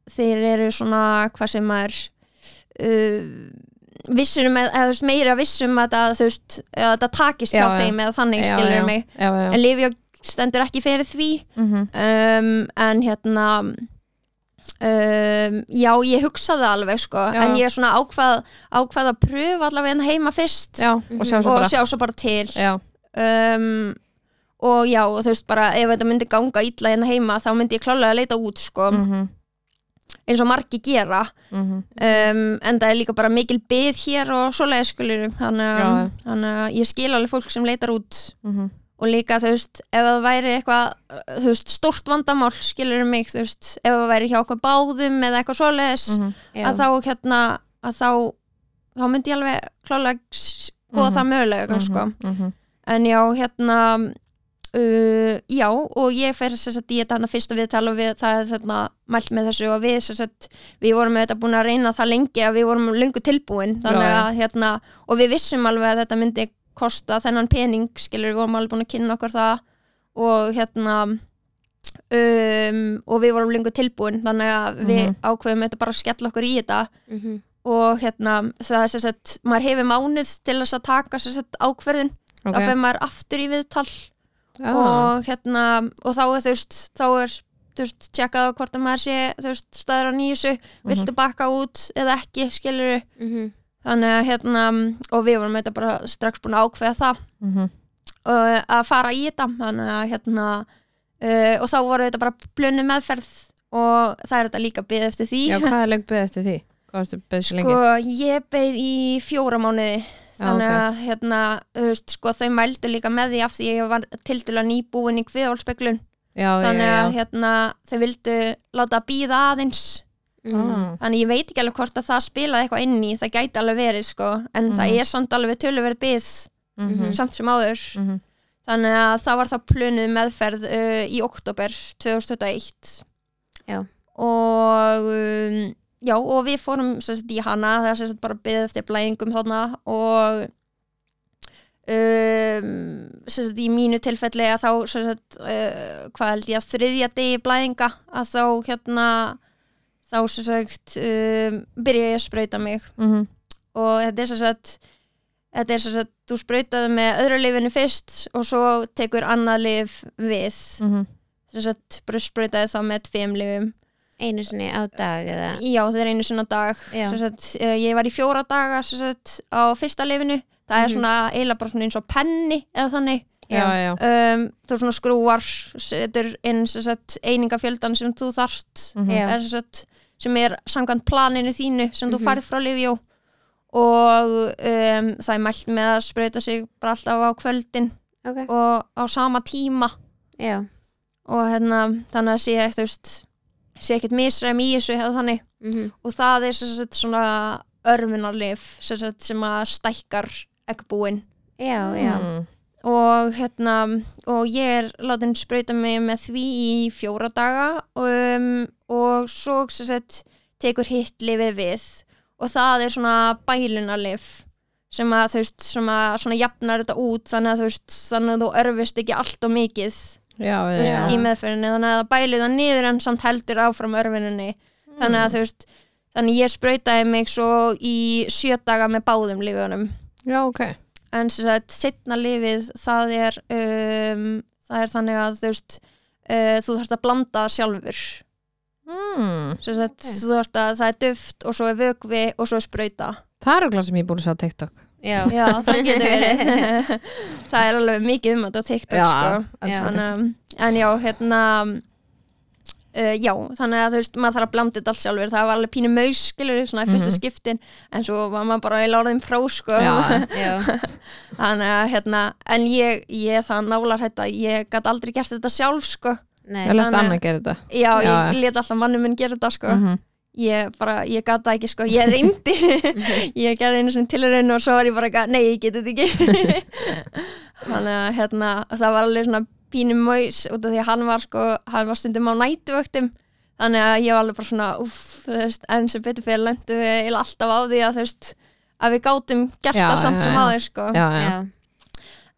D: þeir eru svona hvað sem maður uh, vissur um eða þú veist, meira vissum að það, þú veist, að það takist hjá
A: Já, já.
D: þeim eða þannig skilur mig
A: já, já.
D: en Livia stendur ekki fyrir því
A: Mm
D: um, en hérna um, já ég hugsaði alveg sko
A: Já.
D: en ég svona ákvað, ákvað að pröfa allavega hérna heima fyrst
A: já, og sjá
D: og sjá svo bara til.
A: Já,
D: um, og já þú veist bara ef þetta myndi ganga illa hérna heima þá myndi ég klálega að leita út sko
A: mm
D: eins og margi gera.
A: -hmm.
D: um, en það er líka bara mikil byð hér og svoleiði skulur þannig, að- ég skil alveg fólk sem leitar út.
A: Mhm.
D: Og líka þú veist ef það væri eitthvað þú veist, stórt vandamál skilur mig þú veist ef það væri hjá okkur báðum eða eitthvað svoleiðis
A: Mhm.
B: Já.
D: að þá hérna að þá þá myndi ég alveg klálega skoða
A: Mhm.
D: það mögulega sko.
A: Mhm.
D: en já hérna uh, já og ég fer þess að í þetta hana fyrsta viðtal og við, það er þarna mælt með þessu og við að við vorum með þetta búin að reyna það lengi að við vorum lengu tilbúin þannig að hérna og við vissum alveg að þetta myndi kosta þennan pening skilur við vorum alveg búin að kynna okkur það og hérna um, og við vorum lengu tilbúin þannig að við
A: Mhm.
D: ákveðum þetta bara að skella okkur í þetta
B: Mhm.
D: og hérna það er sem sagt maður hefur mánuð til þess að taka sem sagt ákverðin
A: Ok.
D: þá fer maður aftur í viðtal
A: Já.
D: og hérna og þá er þú veist þá er þú veist tjekkað á hvort að maður sé þú veist staður á nýjusu viltu bakka út eða ekki skilur
B: Mhm.
D: Þannig að hérna og við vorum þetta bara strax búin að ákveða það
A: Mhm.
D: uh, að fara í þetta þannig að hérna uh, og þá voru þetta bara blönu meðferð og það er þetta líka byggð eftir því
A: Já, hvað er lengt beðið eftir því? Hvað varstu beðið svo lengi?
D: Sko, ég beið í fjóra mánuði
A: Já,
D: þannig
A: ok.
D: að hérna, veist, sko, þau mældu líka með því af því ég var tildulega nýbúin í kviðálspeglun
A: já,
D: þannig
A: já,
D: að
A: já.
D: hérna, þau vildu láta býða aðeins
B: Mhm.
A: Ah.
D: þannig ég veit ekki alveg hvort að það spilaði eitthvað inn í það gæti alveg verið sko en
A: Mhm.
D: það er samt alveg töluverð byð
A: Mhm.
D: samt sem áður
A: Mhm.
D: þannig að það var þá plunuð meðferð uh, í oktober 2021
B: Já.
D: og um, já og við fórum sem sagt, í hana það er sem sagt bara byggð eftir blæðingum þarna og um, sem sagt í mínu tilfelli að þá sem sagt uh, hvað held ég að þriðja degi blæðinga að þá hérna þá sem sagt um, byrja ég að sprauta mig
A: Mhm.
D: og þetta er sem sagt þetta er sem sagt, þú sprautaði með öðru lifinu fyrst og svo tekur annað lif við
A: Mhm.
D: sem sagt, brustsprautaði þá með tveim lifum
B: einu sinni á dag eða
D: já, það er einu sinna dag
B: Já.
D: sem sagt, uh, ég var í fjóra daga sagt, á fyrsta lifinu það er
B: Mhm.
D: svona eiginlega bara svona eins og penni eða þannig. Um, þú svona skrúar setur inn sem sagt, einingafjöldan sem þú þarft
A: Mhm.
B: Já.
D: er, sem, sagt, sem er samkvæmt planinu þínu sem þú
B: Mhm.
D: farið frá Livjó og um, það er mælt með að sprauta sig bara alltaf á kvöldin
B: ok,
D: og á sama tíma
B: já
D: og hérna þannig að sé veist sé ekkert misræm í þessu eða þannig
B: Mhm.
D: og það er sem sagt svona örfunarlif sem, sagt, sem að stækkar eggbúin
B: já, já
A: Mm.
D: Og hérna og ég er látin sprauta mig með því í fjóra daga um, og svo sagt, tekur hitt lifið við. Og það er svona bælunarlif sem að þú veist sem að svona jafnar þetta út þannig að þú veist þannig að þú örfist ekki allt og mikið
A: já,
D: veist,
A: já.
D: í meðferðinni. Þannig að það bæli það niður en samt heldur áfram örfininni þannig að þú veist þannig ég sprautaði mig svo í sjö daga með báðum lifunum
A: já, ok
D: en sem sagt, setna lifið það er um, það er þannig að þú veist uh, þú þarfst að blanda sjálfur
A: mm.
D: sem sagt,
B: Ok.
D: þú þarfst að það er duft og svo er vögvi og svo er sprauta
A: það er okkur sem ég er búin að sjá á TikTok
B: já,
D: já, það getur verið það er alveg mikið um þetta á TikTok
A: Já,
D: sko. Þannig að- en já, hérna uh, já, þannig að þú veist maður þarf að blanda þetta allt sjálfur, það var alveg pínu maus skilur, svona í fyrsta
A: Mhm.
D: skiptin en svo var maður bara í láðin pró sko.
A: já,
B: já,
D: þannig að hérna, en ég, ég það nálar þetta, ég gæti aldrei gert þetta sjálf sko,
B: nei.
A: Ég lest
D: Þannig-
A: annað gera þetta.
D: Já,
A: Já,
D: ég let alltaf manni minn gera þetta sko,
A: Mhm.
D: ég bara, ég gæti það ekki sko, ég reyndi. Ég gerði einu sem tilraun og svo var ég bara nei, ég geti þetta ekki. Þannig að hérna það var alveg svona pínu maus út af því að hann var sko, hann var stundum á nætuvöktum þannig að ég var alveg bara svona uff, þú veist, en sem betur fyrir lendu við alltaf á því að þú veist að við gátum gert það samt
A: já,
D: sem aður sko.
A: Já,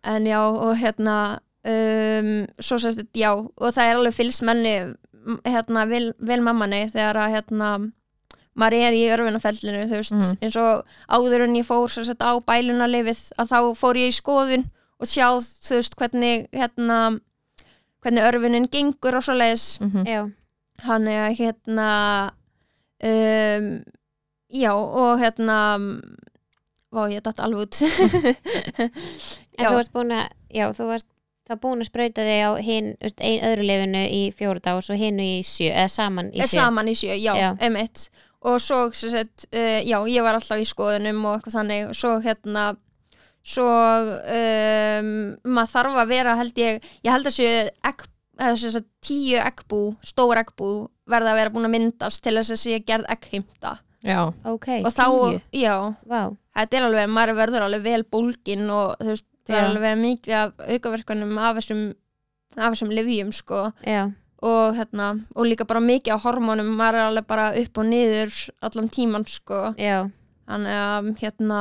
D: en já, og hérna um, svo þetta, já og það er alveg fylgsmenni hérna, vel, vel mammanni þegar að hérna maður er í örfunafellinu þú veist,
A: Mhm.
D: eins og áður en ég fór sérst á bælunarlifið að þá fór ég í skoðun og sjá þú veist hvernig hérna hvernig örfunin gengur og svo leiðis
A: Mhm.
B: já,
D: hann er hérna um, já og hérna vá ég datt alveg út.
B: En þú varst búin að já, þú varst það búin að sprauta þig á hinn ein öðru lifinu í fjóra dag og svo hinnu í sjö, eða saman í
D: er
B: sjö.
D: saman í sjö, já,
B: Já.
D: emitt og svo, sem sagt, uh, já, ég var alltaf í skoðunum og eitthvað þannig. Og svo hérna svo um, maður þarf að vera held ég, ég held að séu egg, eða sem sagt, tíu eggbú stór eggbú verða að vera búin að myndast til þess að sé gerð eggheimta.
A: Já,
B: ok,
D: og þá,
B: tíu,
D: já,
B: vá.
D: Þetta er alveg, maður verður alveg vel bólgin og þú veist, það er alveg mikið af aukaverkanum af þessum af þessum livjum sko.
B: Já,
D: og hérna, og líka bara mikið á hormónum, maður er alveg bara upp og niður allan tíman sko.
B: Já,
D: þannig að hérna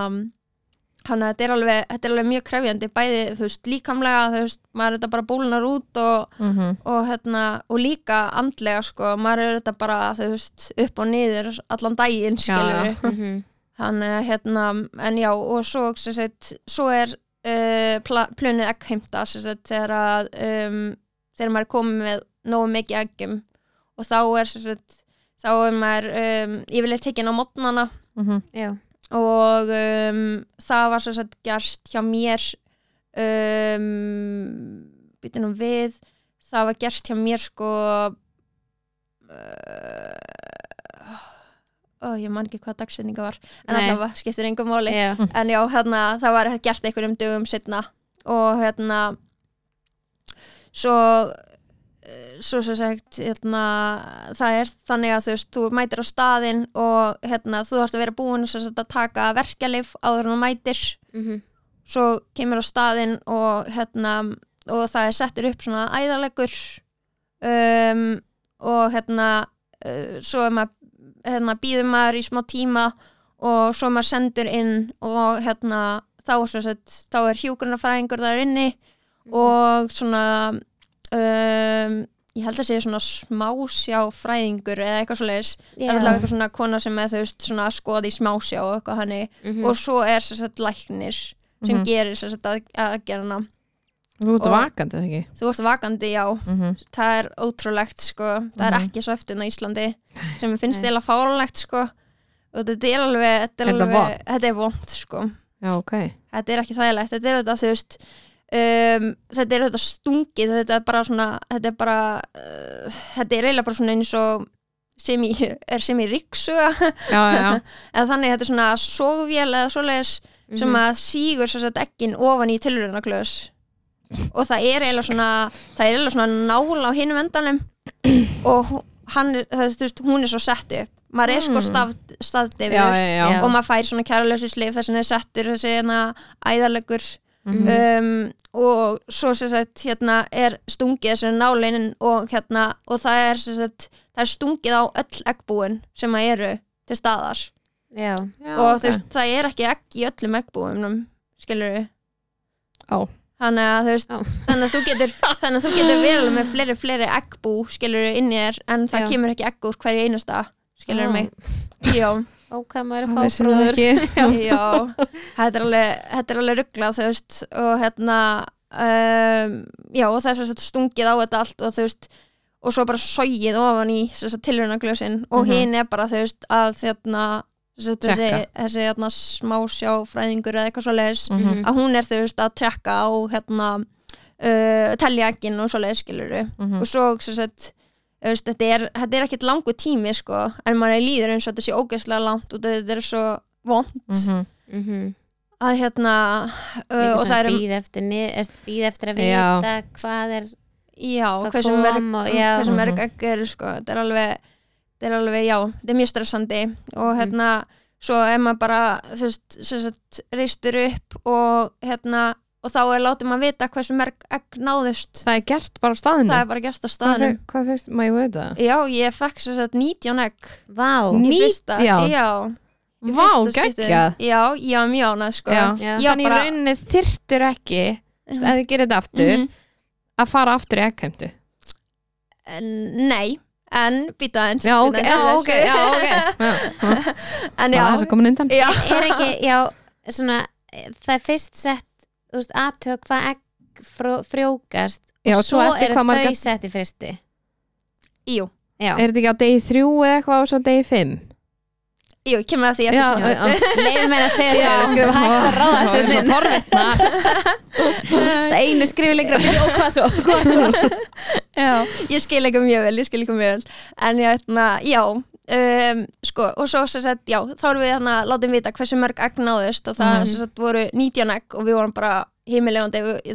D: þannig að þetta er alveg, þetta er alveg mjög krefjandi bæði, þú veist, líkamlega þú veist, maður er þetta bara bólunar út og,
A: mhm,
D: og hérna, og líka andlega sko, maður er þetta bara þú veist, upp og niður allan daginn skilur
A: já.
B: mhm,
D: þannig að hérna, en já og svo, sem sagt, svo er uh, pla- plönið eggheimta þegar að um, þegar maður er komið með nógu mikið eggjum. Og þá er sem sagt, þá er maður um, yfirleitt tekinn á mótnana.
A: Mhm,
B: já,
D: og um, það var sem sagt gerst hjá mér um, býtum nú við það var gerst hjá mér sko uh, ó, ég man ekki hvað dagsetninga var en
B: Nei.
D: allavega skiptir engum máli
B: já,
D: en já, hérna, það var gert einhverjum dögum setna og hérna svo svo sem sagt hérna, það er þannig að þú veist, þú mætir á staðinn og hérna, þú þarfst að vera búin sagt, að taka verkjalif áður þú mætir.
B: Mhm,
D: svo kemur á staðinn og hérna og það er settur upp svona æðarlegur um, og hérna uh, svo maður hérna, býður maður í smá tíma og svo maður sendur inn og hérna þá, sagt, þá er hjúgrunafræðingur þar inni og svona um, ég held að segja svona smásjá fræðingur eða eitthvað svo leiðis það er allavega eitthvað svona kona sem er þú veist svona að skoða í smásjá og eitthvað hannig
B: mhm,
D: og svo er sem sagt læknir sem
A: Mhm.
D: gerir sem sagt að, aðgerðana
A: þú ert vakandi eða ekki?
D: Þú ert vakandi, já,
A: Mhm,
D: það er ótrúlegt sko, það er
A: Mhm.
D: ekki svo eftir á Íslandi sem finnst
B: Nei.
D: eða fáralegt sko. Og þetta er alveg þetta er, alveg, þetta er vond sko.
A: Já, ok.
D: Þetta er ekki þægilegt, þetta er þetta þú veist um, þetta er þetta stungið þetta er bara svona þetta er bara, uh, þetta er eiginlega bara svona eins og sem í, er sem í
A: já,
D: eða þannig þetta er svona sógvél eða svoleiðis
B: mhm,
D: sem að sígur sér sett ekkin ofan í tilraunaklaus og það er eiginlega svona það er eiginlega svona nál á hinum endanum og hann það, veist, hún er svo sett upp maður er sko
A: Mm.
D: stað, staðdifur
A: já, já, já.
B: Já.
D: og maður fær svona kæralösislif þess að það er settur þessi hérna æðarlegur
A: Mhm.
D: um, og svo sem sagt hérna er stungið þessu náleinin og hérna og það er sem sagt það er stungið á öll eggbúin sem að eru til staðar
B: já,
A: Já,
D: og
A: ok.
D: þú veist, það er ekki egg í öllum eggbúinum skilur við
A: Ó.
D: þannig að þú veist
B: Ó.
D: þannig að þú getur, þannig að þú getur vel með fleiri, fleiri eggbú skilur við inni þér en það
B: Já.
D: kemur ekki egg úr hverju einasta skilur
B: Ó.
D: mig já,
B: ok, maður er
D: já. Þetta er alveg, þetta er alveg rugglað þú veist og hérna um, já og það er svo sagt stungið á þetta allt og þú veist og svo bara sogið ofan í tilhörnaglösin og
A: Mhm.
D: hinn er bara þú veist að sem sagt, þessi, þessi hérna, smásjáfræðingur eða eitthvað svo leiðis
A: Mhm,
D: að hún er þú veist að trekka á hérna uh, telja ekkin og svo leiðis skilur
A: mhm.
D: og svo sem sagt þú veist, þetta er, þetta er ekkert langu tími sko, en maður líður eins og þetta sé ógeðslega langt og þetta er svo vond
A: Mhm.
B: Mhm.
D: að hérna uh, og það er
B: býð eftir, býð eftir að
A: Já.
B: vita hvað er
D: já,
B: hvað og- já.
D: hversu mörg
A: Mhm.
D: egg eru sko, þetta er alveg þetta er alveg, já, þetta er mjög stressandi og
B: Mhm.
D: hérna, svo ef maður bara þú veist, sem reistur upp og hérna og þá er látið maður vita hversu mörg egg náðust.
A: Það er gert bara á staðinu
D: það er bara gert á
A: Hvað
D: staðnum.
A: fe- Hvað fyrst, má ég veit það?
D: já, ég fekk sem sagt 19 egg.
B: Vá,
D: í fyrsta,
A: 19?
D: já, í
A: Vá, geggjað.
D: Já, ég var mjög ánægð sko.
A: Já.
B: Já.
D: Já,
A: Þannig í
D: bara-
A: rauninni þyrftur ekki mm ef þið gerir þetta aftur
D: Mhm.
A: að fara aftur í ekkheimtu
D: En- nei, en býta eins
A: Já, ok, já, ok, já, ok. Já,
D: en
A: já.
D: já,
A: þess að komin undan.
D: Já.
B: Er ekki, já, svona það er fyrst sett, þú veist, aðtök hvað egg frjókast
A: Já,
B: og
A: svo
B: svo
A: eftir
B: eru
A: hvað
B: þau
A: margar-
B: sett í fristi
D: jú,
B: já,
A: Er þetta ekki á degi þrjú eða eitthvað og svo degi fimm?
D: jú, kemur að því
A: Já,
D: sem
A: já,
D: sagt.
B: leiðum mér að segja við skulum hægt að ráða
A: Það er svo
B: þetta
A: forvitna.
B: Þetta einu skrifi lengra og hvað svo, hvað svo?
D: Já, ég skil ekki mjög vel, ég skil ekki mjög vel. En ég já um, Sko, og svo sem sagt, já Þá erum við hérna, látum vita hversu mörg egg náðust Og það sem sagt voru 19 egg Og við vorum bara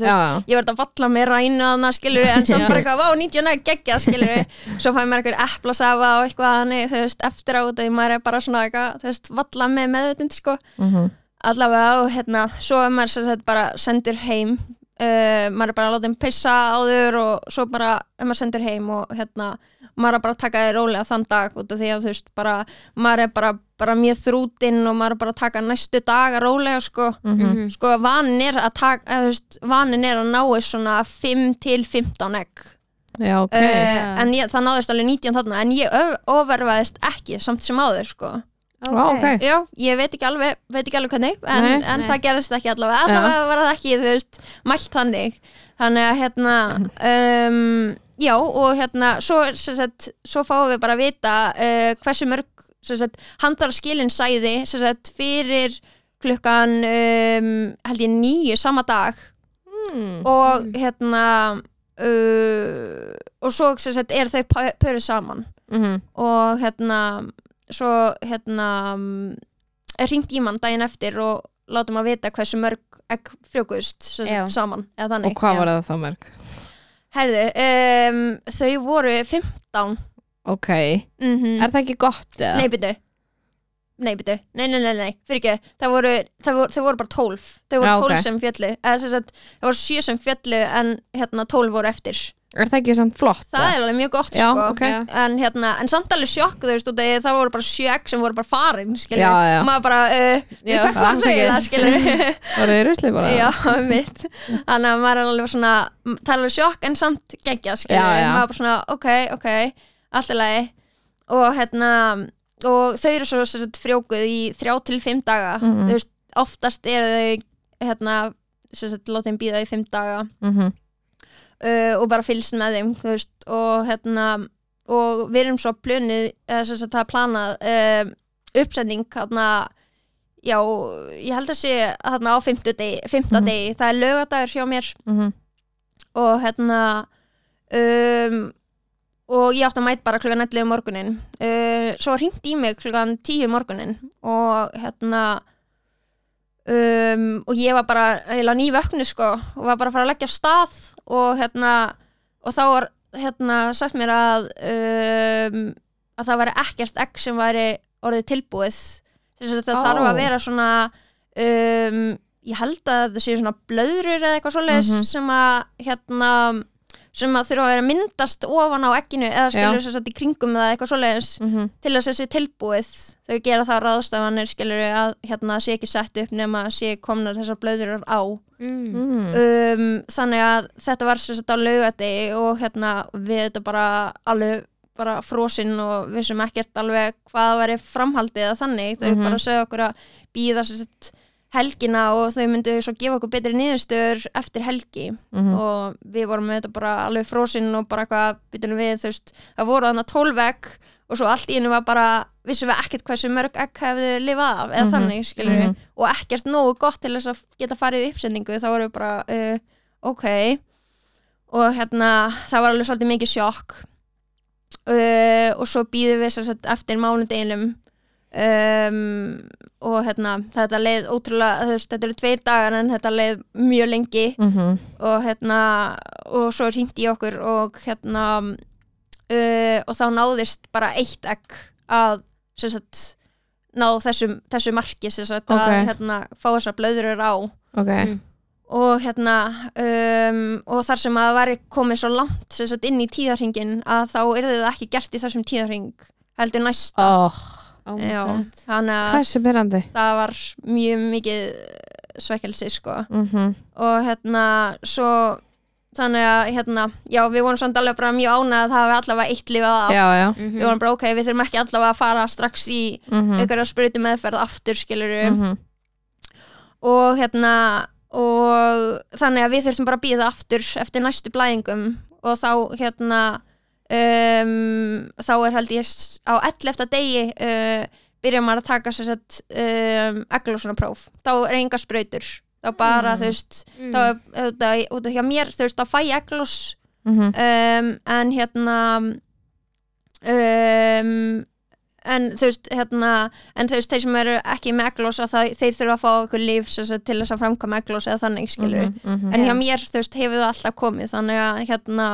A: já.
D: ég verði að valla með rænu þarna skilur en samt bara eitthvað, vá, 19 egg geggja skilur svo fæði maður eitthvað eplasafa og eitthvað þannig, þú veist, eftir á því maður er bara svona eitthvað, þú veist, valla með meðutund sko,
A: Mhm.
D: allavega og hérna, svo er maður sem sagt bara sendur heim. Uh, maður er bara að láta þeim pissa áður og svo bara er maður sendur heim og hérna, maður er bara að taka þér rólega þann dag út af því að þú veist, bara maður er bara, bara mjög þrútinn og maður er bara að taka næstu daga rólega sko.
A: Mhm.
D: sko vanin er að taka þú veist, vanin er að náu svona 5 til 15 egg.
A: Já, ok.
D: Uh, en ég, það náðist alveg 19 þarna en ég ofverfaðist ekki samt sem áður sko.
A: Vá, ok.
D: Já, ég veit ekki alveg, veit ekki alveg hvernig en,
A: Nei.
D: en
B: Nei.
D: það gerist ekki allavega. Allavega var það ekki, þú veist, mælt þannig. Þannig að hérna um, já, og hérna svo, sagt, svo fáum við bara að vita uh, hversu mörg sem sagt, handar skilin sæði sagt, fyrir klukkan um, held ég nýju sama dag
A: Mm.
D: og hérna uh, og svo sagt, er þau pö- pöruð saman
A: Mhm.
D: og hérna svo hérna hringt í mann daginn eftir og látum að vita hversu mörg sagt, saman
A: Og hvað var það þá mörg?
D: Herðu, um, þau voru 15
A: Ok,
D: mm
A: er það ekki gott eða?
D: Nei, byrju Nei, byrju, nei, nei, nei, nei, fyrir ekki. Það voru, það voru, þau voru bara 12 Þau voru
A: Já,
D: 12
A: ok.
D: sem fjallu eða sem sagt, það voru 7 sem fjallu en hérna 12 voru eftir
A: Er það ekki samt flott?
D: Það er alveg mjög gott,
A: Já,
D: sko
A: ok.
B: Já.
D: en, hérna, en samt alveg sjokk þú veist, það voru bara sjö egg sem voru bara farin skilur,
A: Já, já.
D: maður bara uh,
A: Já,
D: hvert fór
A: alls
D: þau
A: ekki.
D: það skilur
A: Var það í rusli bara?
D: já, mitt þannig að maður er alveg svona það er alveg sjokk en samt geggja skilur
A: Já, já.
D: maður er bara svona, ok, ok, allt í lagi og hérna og þau eru svo sem sagt, frjókuð í þrjá til fimm daga
A: Mhm.
D: þú veist, oftast eru þau hérna, sagt, láta þeim býða í fimm daga
A: Mhm.
D: Uh, og bara fylgst með þeim veist, og hérna og við erum svo sagt það er planað uh, uppsetning hérna já, ég held að sé hérna á fimmtu degi, fimmta
A: Mhm.
D: degi það er lögadagur hjá mér
A: Mhm.
D: og hérna um, og ég átti að mæta bara klukkan 11 um morgunin uh, svo hringt í mig klukkan 10 um morgunin og hérna um, og ég var bara heila nývöknu sko og var bara að fara að leggja stað og hérna og þá var hérna sagt mér að um, að það væri ekkert egg sem væri orðið tilbúið þess að þetta
A: Ó.
D: þarf að vera svona um, ég held að þetta séu svona blöðrur eða eitthvað svoleiðis
A: Mhm.
D: sem að hérna sem að þurfa að vera að myndast ofan á ekkinu eða skilur þess að í kringum það eitthvað svoleiðis
A: Mhm.
D: til þess að sé tilbúið þau gera það ráðstafanir skilur að hérna sé ekki sett upp nema að sé komnar þessar blöðrur á
B: mm.
A: Mm.
D: um, þannig að þetta var sem sagt á laugati og hérna við þetta bara alveg bara frosinn og við sem ekkert alveg hvað væri framhaldið eða þannig þau
A: Mhm.
D: bara sögðu okkur að býða sem sagt helgina og þau myndu svo gefa okkur betri niðurstöður eftir helgi
A: Mhm.
D: og við vorum með þetta bara alveg frosinn og bara hvað byttunum við þú veist það voru þannig tólf egg og svo allt í hennu var bara vissum við ekkert hversu mörg egg hefðu lifað af eða
A: Mhm.
D: þannig skilur
A: Mhm.
D: og ekkert nógu gott til þess að geta farið í uppsendingu þá voru við bara uh, ok og hérna það var alveg svolítið mikið sjokk uh, og svo býðum við sagt, eftir mánudeginum um, og hérna þetta leið ótrúlega, veist, þetta eru tveir dagar en þetta leið mjög lengi
A: Mhm.
D: og hérna og svo ringdi ég okkur og hérna uh, og þá náðist bara eitt egg að sem sagt ná þessum, þessu marki sem sagt
A: Ok.
D: að hérna fá þessar blöðurur á
A: ok
B: Mm.
D: og hérna um, og þar sem að það væri komið svo langt sem sagt inn í tíðarhingin að þá yrði það ekki gert í þessum tíðarhing heldur næsta
A: oh,
B: oh
D: Já, þannig að
A: Hversu byrjandi
D: það var mjög mikið svekkelsi sko.
A: Mm
D: og hérna svo þannig að hérna já við vorum samt alveg bara mjög ánað að það hafi allavega eitt lifað af
A: Já, já.
B: Mhm.
D: við vorum bara ok, við þurfum ekki allavega að fara strax í
A: mm
D: einhverja sprutu meðferð aftur skiluru
A: -hmm.
D: og hérna og þannig að við þurftum bara að býða aftur eftir næstu blæðingum. Og þá hérna um, þá er held ég á 11. degi uh, byrja maður að taka sér sett um, eglósunarpróf þá er enga sprautur þá bara
A: Mm.
D: þú veist
B: Mm.
D: þá er þetta út af hjá mér þú veist þá fæ ég eglós
A: Mm
D: um, en hérna um, en þú veist hérna, en þú veist þeir sem eru ekki með eglós að það, þeir þurfa að fá okkur líf sagt, til þess að framkama eglós eða þannig skilur
A: -hmm.
D: en hjá
B: Já.
D: mér þú veist hefur það alltaf komið þannig að hérna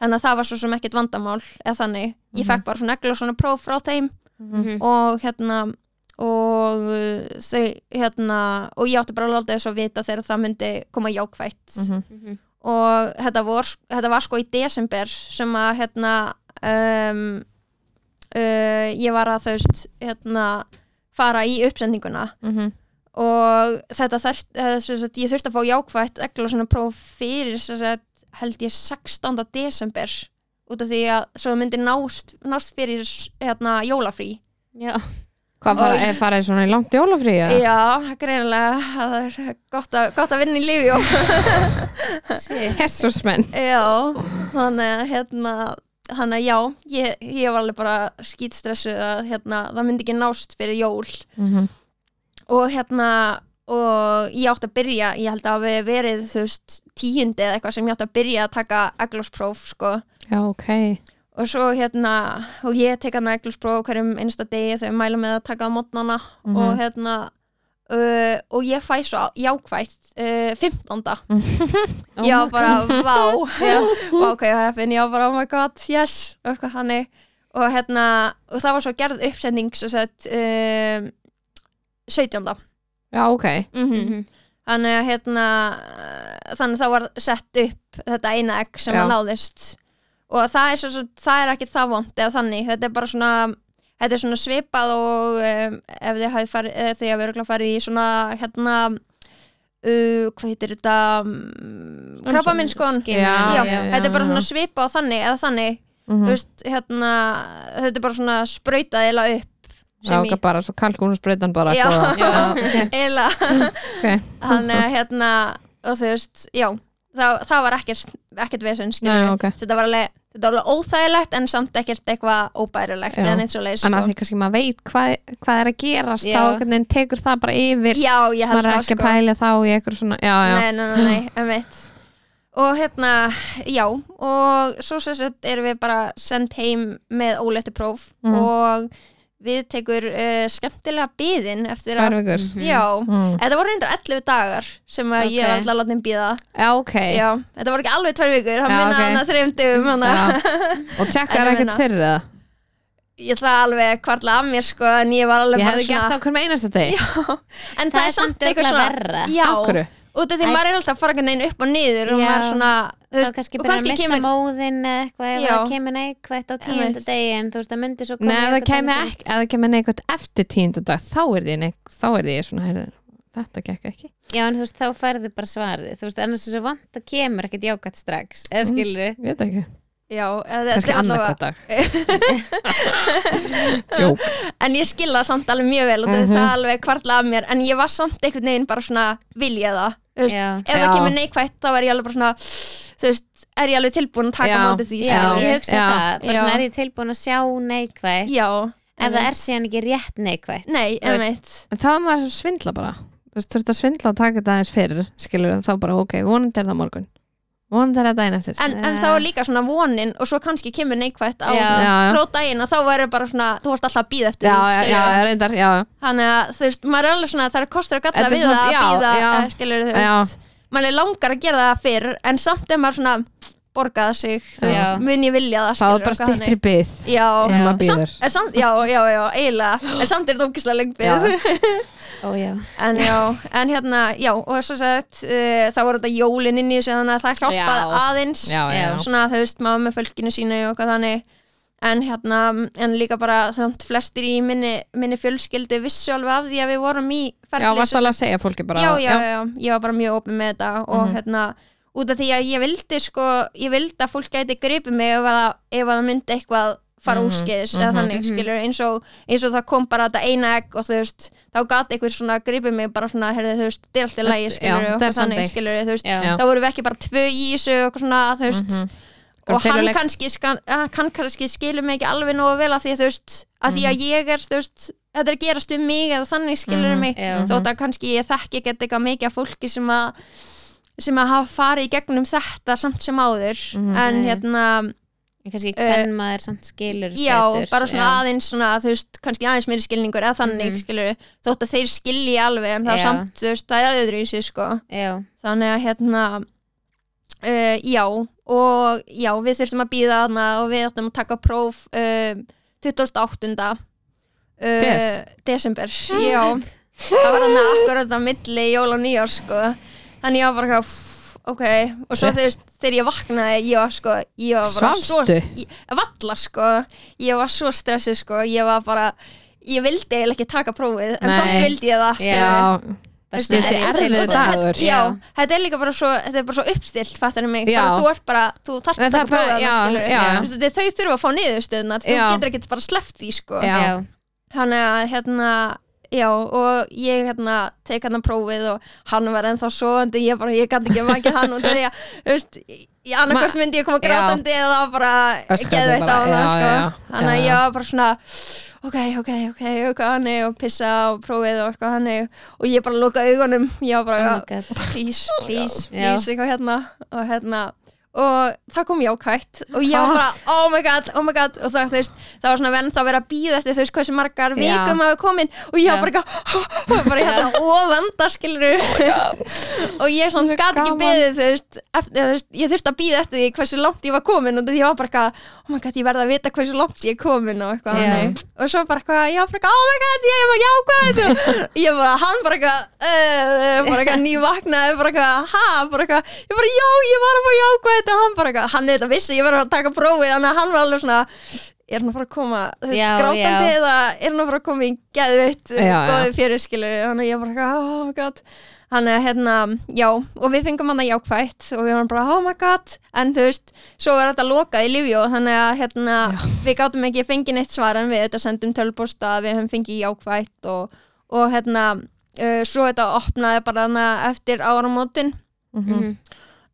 D: þannig að það var svo sem ekkert vandamál eða þannig, ég
A: Mhm.
D: fekk bara svona eglós svona próf frá þeim
B: Mhm.
D: og hérna og uh, þau hérna og ég átti bara að láta þess að vita þegar það myndi koma jákvætt
B: Mhm.
D: og þetta var, þetta var sko í desember sem að hérna um, uh, ég var að veist hérna fara í uppsendinguna
A: Mhm.
D: og þetta þurft, eh, sem sagt, ég þurfti að fá jákvætt egla svona próf fyrir sem sagt, held ég 16. desember út af því að svo myndi nást, nást fyrir hérna jólafrí
B: Já.
A: Hvað var,
D: Og-
A: farið svona í langt jólafrí? eða?
D: já, greinilega það er gott að, gott að vinna í lífi og
A: Jesus menn
D: Já, þannig að hérna þannig að já, ég, ég var alveg bara skýtstressuð að hérna, það myndi ekki nást fyrir jól
A: mm
D: og hérna og ég átti að byrja, ég held að hafi verið þú veist, tíundi eða eitthvað sem ég átti að byrja að taka eglóspróf sko.
A: Já, ok.
D: Og svo hérna, og ég tek hann eglóspróf hverjum einsta degi þau mæla með að taka á mótnana.
A: Mhm.
D: og hérna uh, og ég fæ svo jákvætt uh, 15.
B: Oh
D: já, bara, vá. Vá, ok, það er finn, já, bara, oh my god, yes og eitthvað hannig og hérna, og það var svo gerð uppsending sem sagt um, 17.
A: Já, ok.
D: Mm
B: Mhm.
D: þannig að hérna þannig að það var sett upp þetta eina egg sem
A: Já.
D: að náðist. Og það er, svo, svo, það er ekki það vond eða þannig, þetta er bara svona þetta er svona svipað og um, ef þið hafi farið, eða þið hafi örgulega farið í svona hérna uh, hvað heitir þetta? Um, krabbaminnskon
B: Skin-
D: já,
A: Já,
D: þetta er bara svona svipað og þannig eða þannig,
A: mm
D: þú veist, hérna þetta er bara svona sprautað eða upp
A: Já, ok, bara svo kalkúnusbreytan bara
D: Já.
A: góða.
B: Já.
A: Ok.
D: þannig að hérna og þú veist, já það, það var ekkert, ekkert vesinn
A: Nei,
D: skilur
A: ok
D: þetta var alveg, þetta var alveg óþægilegt en samt ekkert eitthvað óbærilegt
A: Já.
D: eða neitt svo leið
A: En að
D: sko.
A: því kannski maður veit hvað, hvað er að gerast
B: Já.
A: þá veginn tekur það bara yfir
D: já, ég held
A: maður er
D: það
A: ekki
D: sko
A: að pæla þá í eitthvað svona Já, já,
D: nei, nei, nei, nei, einmitt og hérna, já og svo sem sagt erum við bara sendt heim með óléttu próf
A: Mm.
D: og við tekur uh, skemmtilega byðin eftir að
B: Mhm.
D: já,
A: mm.
D: þetta voru reyndar 11 dagar sem að ég
B: Ok.
D: var alltaf að láta þeim býða
A: Já, ok
D: já, þetta voru ekki alveg tvær vikur, hann
A: Já,
D: minna
A: ok.
D: hann að
A: Já. Og tjekkar ekkert fyrir það
D: ég ætla alveg að kvarla af mér sko en ég var alveg
A: Ég hefði gert það á hverjum einasta deg
D: en
B: það er samt
D: eitthvað
B: örugglega verra.
D: já,
A: Af hverju?
D: Út af því maður er alltaf að fara einhvern veginn upp og niður og
B: Já.
D: maður svona þú
B: þá kannski
D: og
B: byrja að missa
D: kemur
B: móðin eða eitthvað ef það kemur neikvætt á tíundu
D: Einmitt.
B: degi en þú veist það myndi svo
A: Nei, ef það kemur neikvægt eftir tíundu dag þá er því, neik, þá er því svona heyrðu, þetta gekk ekki
B: já en þú veist þá færðu bara svarið þú veist annars er svo vant að kemur ekkert jákvætt strax eða
A: Mm.
B: skilur
A: ekki,
D: já, eða,
A: kannski annarkvæð dag.
D: En ég skilða samt alveg mjög vel og mm
A: Mhm.
D: það er alveg kvarla af mér. En ég var samt einhvern veginn bara svona vilja það? Veist, ef það kemur neikvætt þá er ég alveg bara svona þú veist, er ég alveg tilbúin að taka móti því
B: já, ég hugsa
A: Já.
B: það bara svona er ég tilbúin að sjá neikvætt?
D: Já,
B: ef það er síðan ekki rétt neikvætt
D: nei,
A: þá er maður svindla bara. Þú veist, þú ert að svindla að taka þetta aðeins fyrir skilur þá bara, ok, vonandi er það morgun vonandi er það daginn eftir.
D: En, en þá er líka svona vonin og svo kannski kemur neikvætt á grótdægin og þá verður bara svona þú varst alltaf að býða eftir
A: Já,
D: því,
A: já, já, reyndar, já.
D: Þannig að þú veist, maður er alveg svona það er kostur að galla
A: er
D: við
A: svona-
D: það að býða eh, skilur þú veist. Maður er langar að gera það fyrr en samt er maður svona borgaða sig, veist, mun ég vilja það
A: þá er. bara maður býður
D: samt, já, já, já, eiginlega. En samt er þetta ógislega lengbið
B: Ó, já.
D: en já, en hérna, já og svo sagt, uh, þá voru þetta jólin inn í þessu þannig að það hjálpaði
A: Já.
D: aðeins.
A: Já, já, já.
D: svona þú veist, maður með fölkinu sínu og hvað þannig. En hérna, en líka bara þannig flestir í minni, minni fjölskyldu vissu alveg af því að við vorum í ferli
A: Já, varst alveg að segja fólki bara
D: já, já, já, ég var bara mjög opið með þetta og
A: Mhm.
D: hérna, út af því að ég vildi sko, ég vildi að fólk gæti gripið mig ef að, ef að myndi eitthvað fara
A: Mhm,
D: úrskeiðis eða
A: mhm.
D: þannig, skilur, eins og eins og það kom bara þetta eina egg og þú veist þá gati eitthvað svona gripið mig bara svona heyrðu, þú veist, er alltaf lægi,
A: Já,
D: skilur,
A: þetta
D: og þannig,
A: samþykkt.
D: skilur, þú veist
B: Já.
A: Já.
D: þá vorum við ekki bara tvö í þessu og svona, þú veist
A: Mhm.
D: og hann kannski, hann kann kannski skilur mig ekki alveg nógu vel af því þú veist að því að
A: Mhm.
D: ég er, þú veist þetta er að gerast við mig eða þannig skilur mig
B: Já.
D: þótt að kannski ég þekki ekki eitthvað mikið af fólki sem að sem að hafa farið í gegnum þetta samt sem áður
A: Mhm.
D: en
B: Mhm.
D: hérna,
B: En kannski
D: Eh,
B: hvern maður samt skilur
D: já,
B: betur.
D: bara svona
B: Já.
D: aðeins svona, veist, kannski aðeins meiri skilningur eða þannig,
B: Mhm.
D: skilur þótt að þeir skilji alveg en það
B: Já.
D: samt, þú veist, það er öðru í sig, sko þannig að hérna uh, já, og já, við þurftum að býða þarna og við ættum að taka próf uh, 28. Uh,
A: Des?
D: desember já, það var hann akkurat á milli jól og nýjár sko þannig ég var bara ok og svo veist, þegar ég vaknaði ég var sko, ég var bara ég, valla sko, ég var svo stressuð sko, ég var bara ég vildi eiginlega ekki taka prófið en
A: Nei.
D: samt vildi ég það
B: bara
D: Veistu,
A: þessi
B: er tilbúin?
A: dagur.
D: Já, þetta er líka bara svo, þetta er bara svo uppstilt fattar mig,
A: Já.
D: bara, þú ert bara þú þarft að
A: það
D: taka
A: bara-
D: prófið
A: já,
D: skilurðu.
A: já.
D: Þú veist, þau þurfa að fá niðurstöðuna þú
A: Já.
D: getur ekki bara sleppt því sko
A: Já.
B: Já,
D: þannig að hérna já og ég hérna tek hann að prófið og hann var ennþá svoandi ég bara, ég gæti ekki vakið hann og því að, þú veist, í annarkvæmt myndi ég koma grátandi eða bara geðveitt á
A: já,
D: sko. þannig að ég var bara svona ok, ok, ok, eitthvað hann og pissa á prófið og eitthvað hann og ég bara loka augunum, ég var
B: oh
D: bara
B: god.
D: Please, please, please eitthvað hérna. Og hérna og það kom jákvætt. Og ég var bara, oh my god, oh my god. Og það, veist, það var svona venn þá verið að býða eftir þú veist hversu margar vikum hafa komin og ég var bara, eitthvað, bara hérna óvenda skilur og ég svona
A: Svo
D: gat ekki beðið þú veist, eftir, veist, ég þurfti að býða eftir því hversu langt ég var komin. Og því ég var bara oh my god, ég verði að vita hversu langt ég er komin og eitthvað. Hannig og svo bara eitthvað, ég var bara oh my god, ég var jákvæð. Og ég bara, hann bara eitthvað uh, bara eitthvað nývaknaði bara eitthvað, að jákvæð og hann bara eitthvað, hann þetta vissi, ég var að taka prófið þannig að hann var alveg svona er hann að fara að koma, þú veist,
B: Já,
D: grátandi
B: já.
D: eða er hann að fara að koma í geðvitt
A: Já, já.
D: góði fyrirskilur þannig að ég bara eitthvað, oh my god þannig að hérna, já, og við fengum hann að jákvætt og við varum bara, oh my god en þú veist, svo var þetta lokað í Livjó þannig að hérna, við gátum ekki fengið neitt svar en við þetta sendum tölposta að við höfum fengið jákvætt og, og hérna, uh, svo þetta opnaði bara þarna eftir áramótin
A: Mhm.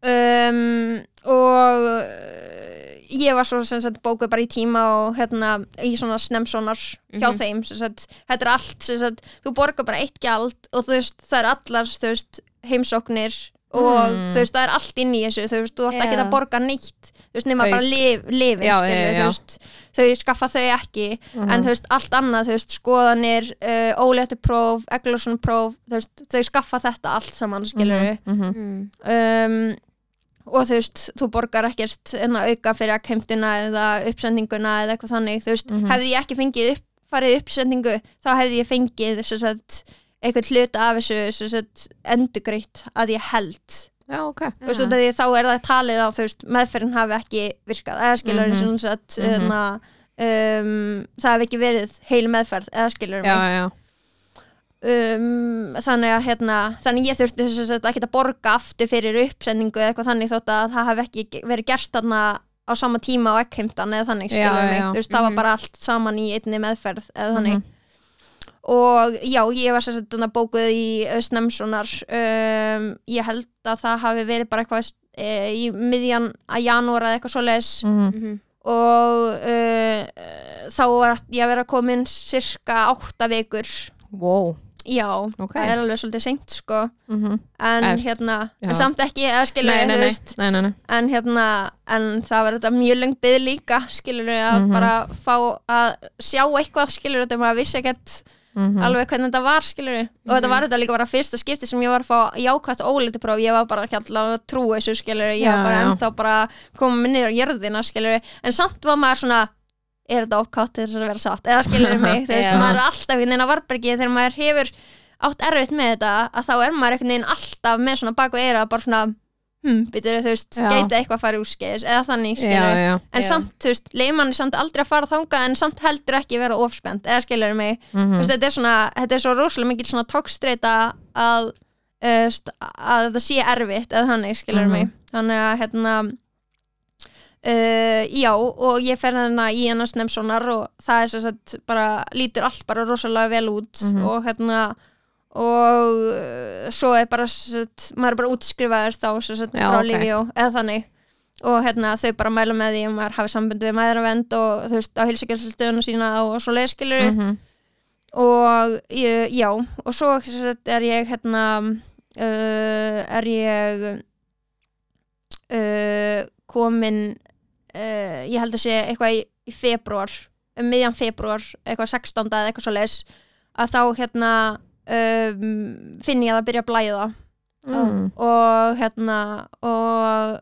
D: um, og uh, ég var svo sem sagt bókuð bara í tíma og hérna í svona snemsonar hjá
B: Mhm.
D: þeim sem sagt, þetta er allt sem sagt, þú borgar bara eitt gjald og þú veist, það er allar þú veist, heimsóknir og
A: Mm.
D: þú veist, það er allt inn í þessu þú veist, þú ert ekki
B: Já.
D: að borga neitt þú veist, nema
A: Auk.
D: bara lif, lifin
A: Já,
D: skilur,
A: já, já.
D: þú veist, þau skaffa þau ekki
A: Mhm.
D: en þú veist, allt annað, þú veist, skoðanir uh, óléttu próf, egglósun próf þú veist, þau skaffa þetta allt saman
A: Mhm.
B: mm.
D: um, og þú veist, þú borgar ekkert enna auka fyrir akkheimtuna eða uppsendinguna eða eitthvað þannig, þú veist,
A: Mhm.
D: hefði ég ekki fengið upp, farið uppsendingu, þá hefði ég fengið sagt, eitthvað hluta af þessu endugreitt að ég held
A: já, ok
D: þú veist, af því þá er það talið veist, meðferðin hafi ekki virkað eða skilur mm -hmm. sagt,
A: Mhm.
D: hérna, um, það hefði ekki verið heil meðferð eða skilur
A: já, já,
D: um, þannig að hérna, þannig ég þurfti þess að ekki að borga aftur fyrir uppsendingu eða eitthvað þannig þótt að það hefði ekki verið gert þarna á sama tíma á ekkheimtan eða þannig
A: Já,
D: skilur mig,
A: já.
D: þú veist, það var
B: Mhm.
D: bara allt saman í einni meðferð eða þannig
A: Mhm.
D: og já, ég var sér að bókuð í Snemsonar um, ég held að það hafi verið bara eitthvað e, í miðjan að janúar eða eitthvað svoleiðis
A: Mhm.
B: Mhm.
D: og uh, þá var ég að vera komin cirka átta vikur
A: wow,
D: já,
A: ok
D: það er alveg svolítið seint sko
A: Mhm.
D: en
A: Eða,
D: hérna,
A: já.
D: en samt ekki eða skilur
A: nei, nei, nei,
D: en hérna, en það var þetta mjög lengt byggð líka, skilur að
A: Mhm.
D: bara fá að sjá eitthvað skilur þetta, maður vissi ekkert
A: Mhm.
D: alveg hvernig þetta var skilur og þetta var þetta líka bara fyrsta skipti sem ég var að fá jákvæmt ólítið próf, ég var bara að trúa þessu skilur, ég
A: Já,
D: var bara
A: já.
D: ennþá bara komið niður á jörðina skilur en samt var maður svona er þetta opkátt til þess að vera satt eða skilur mig, þú veist,
B: Já.
D: maður er alltaf einhvern veginn á varbergi þegar maður hefur átt erfitt með þetta að þá er maður einhvern veginn alltaf með svona bak og eira bara svona, hm, byrju þú veist
A: Já.
D: gæti eitthvað að fara úr skeiðis eða þannig
A: já,
D: skilur
A: já,
D: en
B: Já.
D: samt, þú veist, leimann er samt aldrei að fara þangað en samt heldur ekki vera ofspennt eða skilur mig
A: Mhm.
D: Þú veist, þetta er svona, þetta er svo rosalega mikil svona tókstreita að uh, að það sé erfitt eða þannig, skilur
A: Mhm.
D: mig þannig að hérna uh, já, og ég fer hérna í hennar Snemsonar og það er sagt bara, lítur allt bara rosalega vel út
A: Mhm.
D: og hérna og uh, svo er bara sagt, maður er bara útskrifaður þá
A: Já,
D: frá
A: ok.
D: Livjó, eða þannig og hérna þau bara mæla með því að maður hafi sambund við mæðravend og þú veist á hilsugjöldstöðuna sína og svo leiðskilur
A: Mhm.
D: og ég, já og svo sagt, er ég hérna uh, er ég uh, komin uh, ég held að sé eitthvað í, í februar um miðjan februar, eitthvað 16. eða eitthvað svo leis að þá hérna um, finn ég að það byrja að blæða
A: Mm.
D: og hérna og,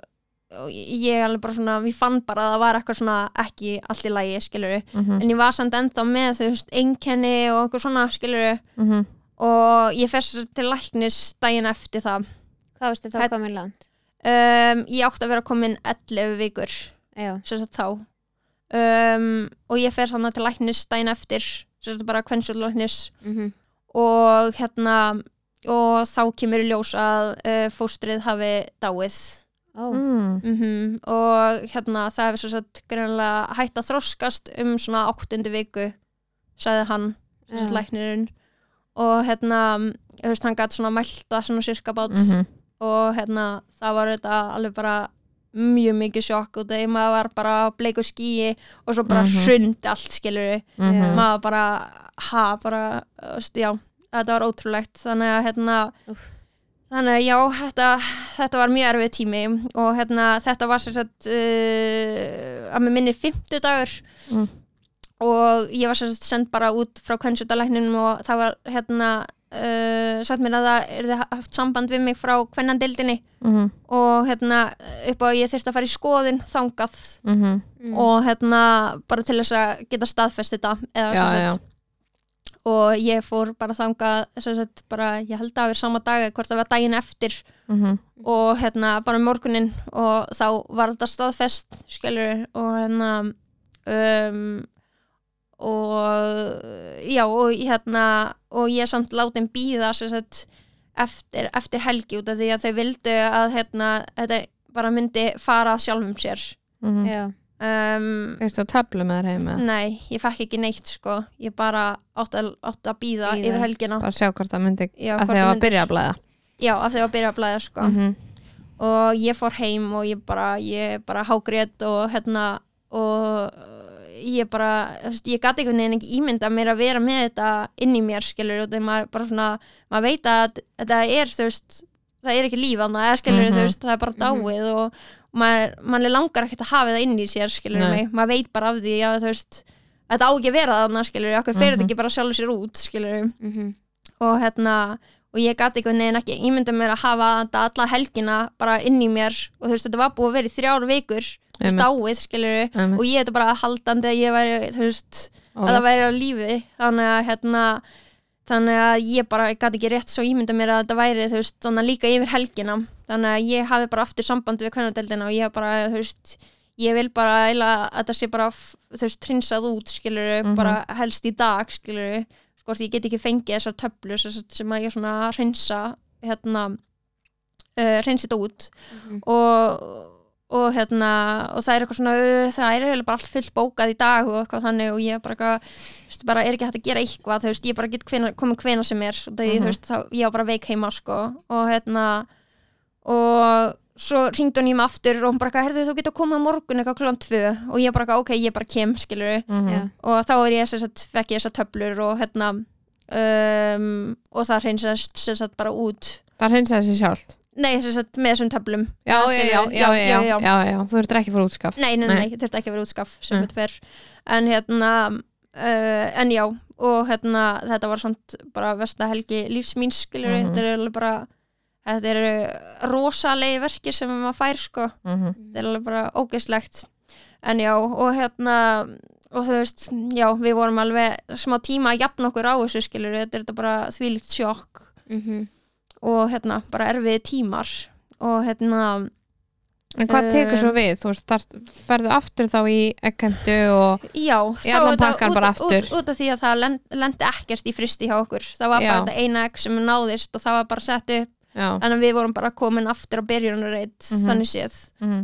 D: og ég alveg bara svona ég fann bara að það var eitthvað svona ekki allt í lagi skilur
A: Mhm.
D: en ég var samt ennþá með þú veist einkenni og eitthvað svona skilur
A: Mhm.
D: og ég fyrst til læknis daginn eftir það
B: Hvað varstu þá
D: Þetta-
B: komin langt?
D: um, ég átti að vera komin 11 vikur Sagt þá. Um, og ég fer þannig til læknis daginn eftir sem sagt bara kvennsjóðlæknis
B: mhm,
D: og hérna og þá kemur í ljós að uh, fóstrið hafi dáið.
B: Ó,
A: Mm.
D: mm og hérna það hefur greinlega hægt að þroskast um svona áttundu viku sagði hann, sem sagt
B: Já.
D: læknirinn. Og hérna veist, hann gæti svona mælta svona cirka bát
A: Mhm.
D: og hérna það var þetta alveg bara mjög mikið sjokk og þegar maður var bara á bleiku skýi og svo bara
A: Mhm.
D: hrundi allt skilur
A: Mhm.
D: maður bara, ha, bara veist, já, þetta var ótrúlegt þannig að hérna
B: Úff.
D: þannig að já, þetta, þetta var mjög erfið tími og hérna þetta var sér sagt uh, að með minni 50 dagur
A: Mm.
D: og ég var sér sagt send bara út frá kvennsutalækninum og það var hérna uh, sagt mér að það er haft samband við mig frá kvennandildinni
A: Mhm.
D: og hérna upp á að ég þurfti að fara í skoðun þangað
A: Mhm.
B: mm,
D: og hérna bara til þess að geta staðfest þetta eða,
A: já.
D: sagt, og ég fór bara þangað sem sagt, bara, ég held að við sama dag hvort það var daginn eftir
A: Mhm.
D: og hérna bara morgunin og þá var þetta staðfest skilur og hérna um, og já og hérna og ég samt látin býða sem sagt eftir, eftir helgi út af því að þau vildu að hérna þetta bara myndi fara að sjálfum sér.
A: Mhm.
B: Já,
D: um,
A: Fyrstu á töflu með þér heima?
D: Nei, ég fekk ekki neitt sko. Ég bara átti að, átti að býða
B: Bíða.
D: yfir helgina.
A: Bara sjá hvort það myndi
D: Já,
A: að því að byrja að blæða.
D: Já, af því að byrja að blæða sko.
A: Mhm.
D: Og ég fór heim og ég bara Ég bara hágrét og hérna Og ég bara þú veist, Ég gati einhvern veginn ekki ímynda mér að vera með þetta inn í mér skilur Og þegar maður bara svona Maður veit að þetta er þú veist Það er ekki líf annað, eða skilur
A: Mhm.
D: þú veist Það er bara dáið og maður, maður langar ekkert að hafa það inn í sér skilur mig Maður veit bara af því að þú veist Þetta á ekki að vera þarna skilur Okkur fer
A: Mhm.
D: þetta ekki bara sjálfur sér út skilur
B: mhm,
D: og hérna og ég gati einhvern veginn ekki ímynda mér að hafa þetta alla helgina bara inn í mér og þú veist þetta var búið að vera í þrjár vikur. Stáið skilur og ég þetta bara haldandi að ég væri veist að það væri á lífi. Þannig að hérna þannig að ég bara gæti ekki rétt svo ímynda mér að þetta væri þú veist þannig að líka yfir helgina. Þannig að ég hafi bara aftur samband við kvennadeldina og ég bara þú veist ég vil bara eiginlega að þetta sé bara þú veist trinsað út skilur
A: Mhm.
D: bara helst í dag skilur sko ég get ekki fengið þessar töflur sem, að ég svona hreinsa hérna uh, hreinsa þetta út.
B: Mhm.
D: og og hérna, og það er eitthvað svona það er bara allt full bókað í dag og eitthvað þannig og ég bara eitthvað þú veist, bara er ekki hægt að gera eitthvað, þú veist, ég bara get hvena, komið hvena sem er, og það,
A: Mhm.
D: þú veist, þá, ég var bara veik heima, sko, og hérna og svo ringdi hún í mig aftur og hún bara herðu þú getur að koma á morgun eitthvað klokkan tvö og ég bara eitthvað, ok, ég bara kem, skilur
A: Mhm.
B: Já.
D: og þá er ég sem sagt, fekk ég þessar töflur og hérna um, og það hreinsast sem sagt bara út
A: Það hreinsaði sér sjálft?
D: Nei, sem sagt, með þessum töflum.
A: Já, já, já, já, já, já, já, já, þú ert ekki fyrir útskaf.
D: Nei, nei,
A: Nei.
D: nei, ég þurfti ekki að vera útskaf sem
A: Nei.
D: þetta fer. En hérna uh, en já, og hérna þetta var samt bara versta helgi lífsmín skilur,
A: Mhm.
D: þetta er alveg bara þetta eru rosalegi verkir sem maður fær sko,
A: Mhm.
D: þetta er alveg bara ógeðslegt. En já, og hérna og þú veist, já, við vorum alveg smá tíma að jafna okkur á þessu skilur þetta er þetta bara þvílíkt sjokk.
B: Mhm.
D: Og hérna, bara erfiði tímar og hérna
A: En hvað tekur
D: Um,
A: svo við? Þú þar ferðu aftur þá í ekkemdu og
D: Já,
A: Í allan
D: út,
A: bara
D: út,
A: aftur.
D: út af því að það lend, lendi ekkert í fristi hjá okkur það var bara
A: Já.
D: þetta eina egg sem náðist og það var bara sett upp
A: Já,
D: en við vorum bara komin aftur á byrjunarreit
A: Mhm.
D: þannig séð
A: mhm,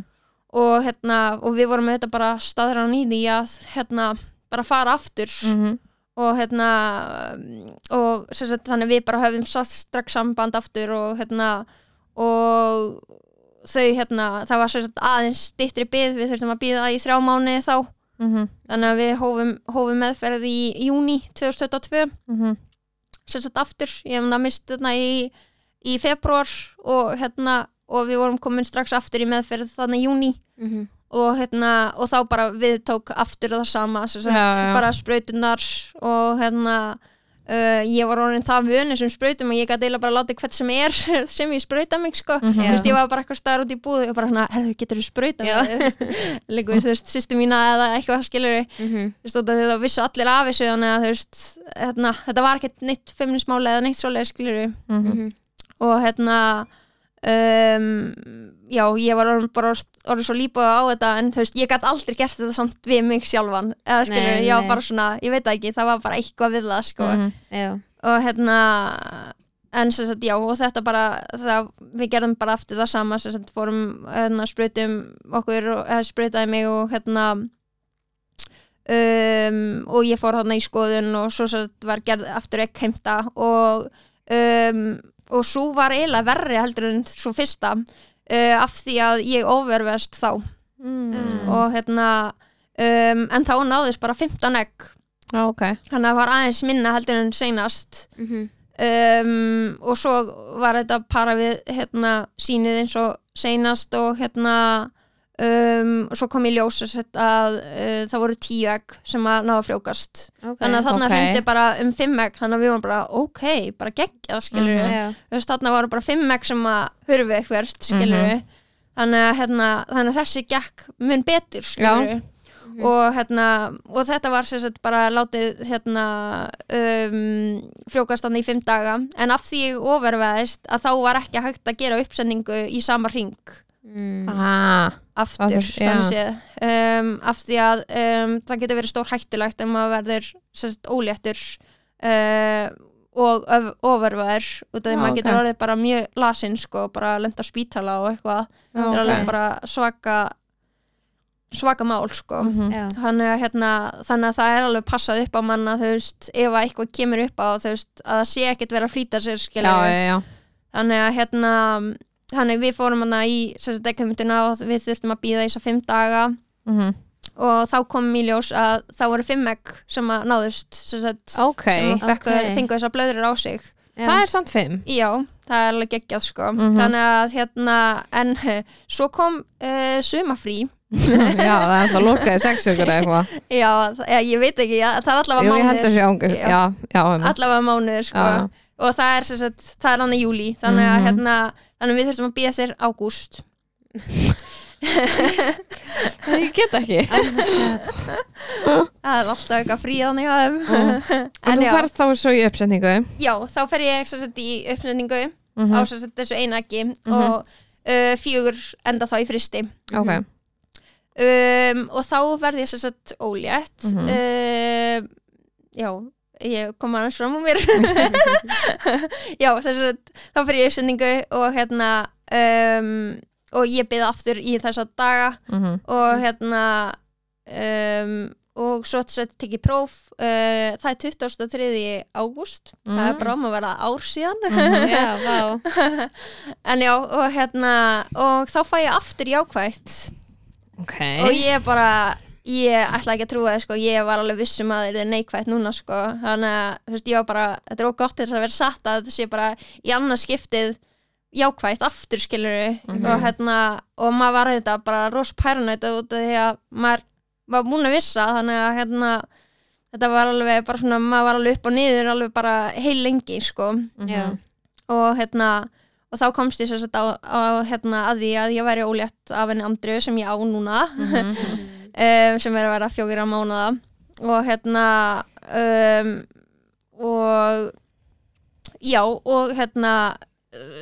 D: og, hérna, og við vorum auðvitað bara staðran í því að hérna, bara fara aftur
A: mhm,
D: og hérna og sagt, þannig við bara höfum strax samband aftur og hérna og þau hérna, það var sagt aðeins stittri byð, við þurftum að byða í þrjá mánuði þá.
A: Mhm,
D: þannig að við hófum, hófum meðferð í júni 2022
A: mhm.
D: Sem sagt aftur, ég hef það mist þarna í, í februar og hérna og við vorum komin strax aftur í meðferð þannig júni
B: Mhm.
D: Og hérna og þá bara við tók aftur það sama sagt,
A: Já, já.
D: bara sprautunar og hérna uh, ég var orðin það vönu sem sprautum og ég gæti eiginlega bara láta hvert sem er sem ég sprauta mig sko
A: Mhm.
D: þú veist, ég var bara eitthvað staðar út í búðu og bara hérna, herðu, getur þú sprauta
B: Já.
D: mig líka þú veist, sýstu mína eða eitthvað skilur
B: Mhm.
D: þú veist, út af því það vissu allir af þessu þannig að þú veist, hérna, þetta var ekkert neitt feminismáli eða neitt svoleið skilur
A: mhm.
B: Mhm.
D: og hérna um, já, ég var orðin, bara orðin svo líbúið á þetta en þú veist, ég gæti aldrei gert þetta samt við mig sjálfan eða skilur,
B: Nei,
D: ég var bara svona, ég veit ekki það var bara eitthvað við það, sko
A: Mhm.
B: Já.
D: og hérna en sem sagt, já, og þetta bara það, við gerðum bara aftur það sama sem sagt, fórum, hérna, sprutum okkur, sprutaði mig og hérna um, og ég fór þarna í skoðun og svo sem sagt var gerð aftur ekki heimta og um, og svo var eiginlega verri heldur en svo fyrsta uh, af því að ég overvest þá.
A: Mm.
D: og hérna um, en þá náðist bara 15 egg.
A: Já, ok.
D: Þannig að það var aðeins minna heldur en seinast.
B: Mhm.
D: um, og svo var þetta para við hérna, sínið eins og seinast og hérna um, og svo kom í ljós sem sagt að uh, það voru tíu egg sem að náða að frjókast
B: Ok.
D: þannig að þarna
A: Ok.
D: hrendi bara um fimm egg þannig að við vorum bara ok, bara geggjað skilur
A: Mhm.
B: Já.
D: þú veist, þarna voru bara fimm egg sem að hurfi eitthvað skilur þannig, að, hérna, þannig að þessi gekk mun betur skilur
B: Mhm.
D: og, hérna, og þetta var sagt bara látið hérna, um, frjókastan í fimm daga en af því ég overveðist að þá var ekki hægt að gera uppsendingu í sama ring
B: Mm.
A: ah,
D: aftur séð um, af því að um, það getur verið stór hættulegt ef maður verður sagt, óléttur uh, og overveður út af því maður
A: ok.
D: getur orðið bara mjög lasinn sko, bara lenda spítala og eitthvað
A: Já,
D: það er alveg bara svaka svaka mál sko
A: mhm.
B: Já.
D: þannig að, hérna, þannig að það er alveg passað upp á manna þú veist, ef að eitthvað kemur upp á þú veist, að það sé ekkert vera að flýta sér
A: já
D: þannig að hérna þannig við fórum hana í dekkamundina og við þurftum að býða í þess að fimm daga.
A: Mhm.
D: og þá kom í ljós að það voru fimm egg sem að náðust sem, sagt,
A: Ok,
D: sem að fekk,
B: ok.
D: fengu þessar blöður á sig.
B: Já.
A: það er samt fimm.
D: Já, það er alveg geggjað sko.
A: Mhm.
D: þannig að hérna en svo kom uh, sumafrí
A: Já, það er alltaf lokaði sex ykkur eða eitthvað.
D: Já, það- ég veit ekki, já, það er allavega
A: Jú, ég held að
D: mánuður
A: sé ángur
D: allavega mánuður sko.
A: Já.
D: Og það er, sem sagt, það er hann í júli þannig að
A: Mhm.
D: hérna, þannig að við þurfum að býja eftir ágúst.
A: Ég get ekki.
D: Það er alltaf eitthvað frí þannig að þeim.
A: En
D: en
A: þú
D: já,
A: ferð þá svo í uppsetningu?
D: Já, þá fer ég sem sagt, í uppsetningu
A: Mhm.
D: á sem sagt, þessu einaki og uh, fjögur enda þá í fristi.
A: Ok,
D: um, og þá verð ég sem sagt ólétt.
A: Mhm.
D: um, já ég kom aðeins fram á mér já þess að þá fyrir ég uppsendingu og hérna um, og ég byrði aftur í þessa daga
A: mhm,
D: og hérna um, og svo þess að tekið próf uh, það er 23. ágúst það er
A: Mhm.
D: bara um að vera ár síðan
A: mhm.
B: já, vá
D: en já og hérna og þá fæ ég aftur jákvætt
A: ok
D: og ég bara ég ætla ekki að trúa það sko, ég var alveg vissum að það er neikvægt núna sko. Þannig að þú veist, ég var bara, þetta er ógott til þess að vera satt að þetta sé bara í annað skiptið jákvægt aftur skilur
A: Mhm.
D: og hérna, og maður var þetta bara rosa pærunætt út af því að maður var múin að vissa. Þannig að hérna þetta var alveg bara svona, maður var alveg upp og niður alveg bara heil lengi sko.
A: Mhm.
B: já,
D: og hérna og þá komst ég sér sett á, á hérna að því að ég væri ólétt af henni Andru sem ég á núna.
A: Mhm.
D: um, sem er að vera fjókira mánuða og hérna um, og já og hérna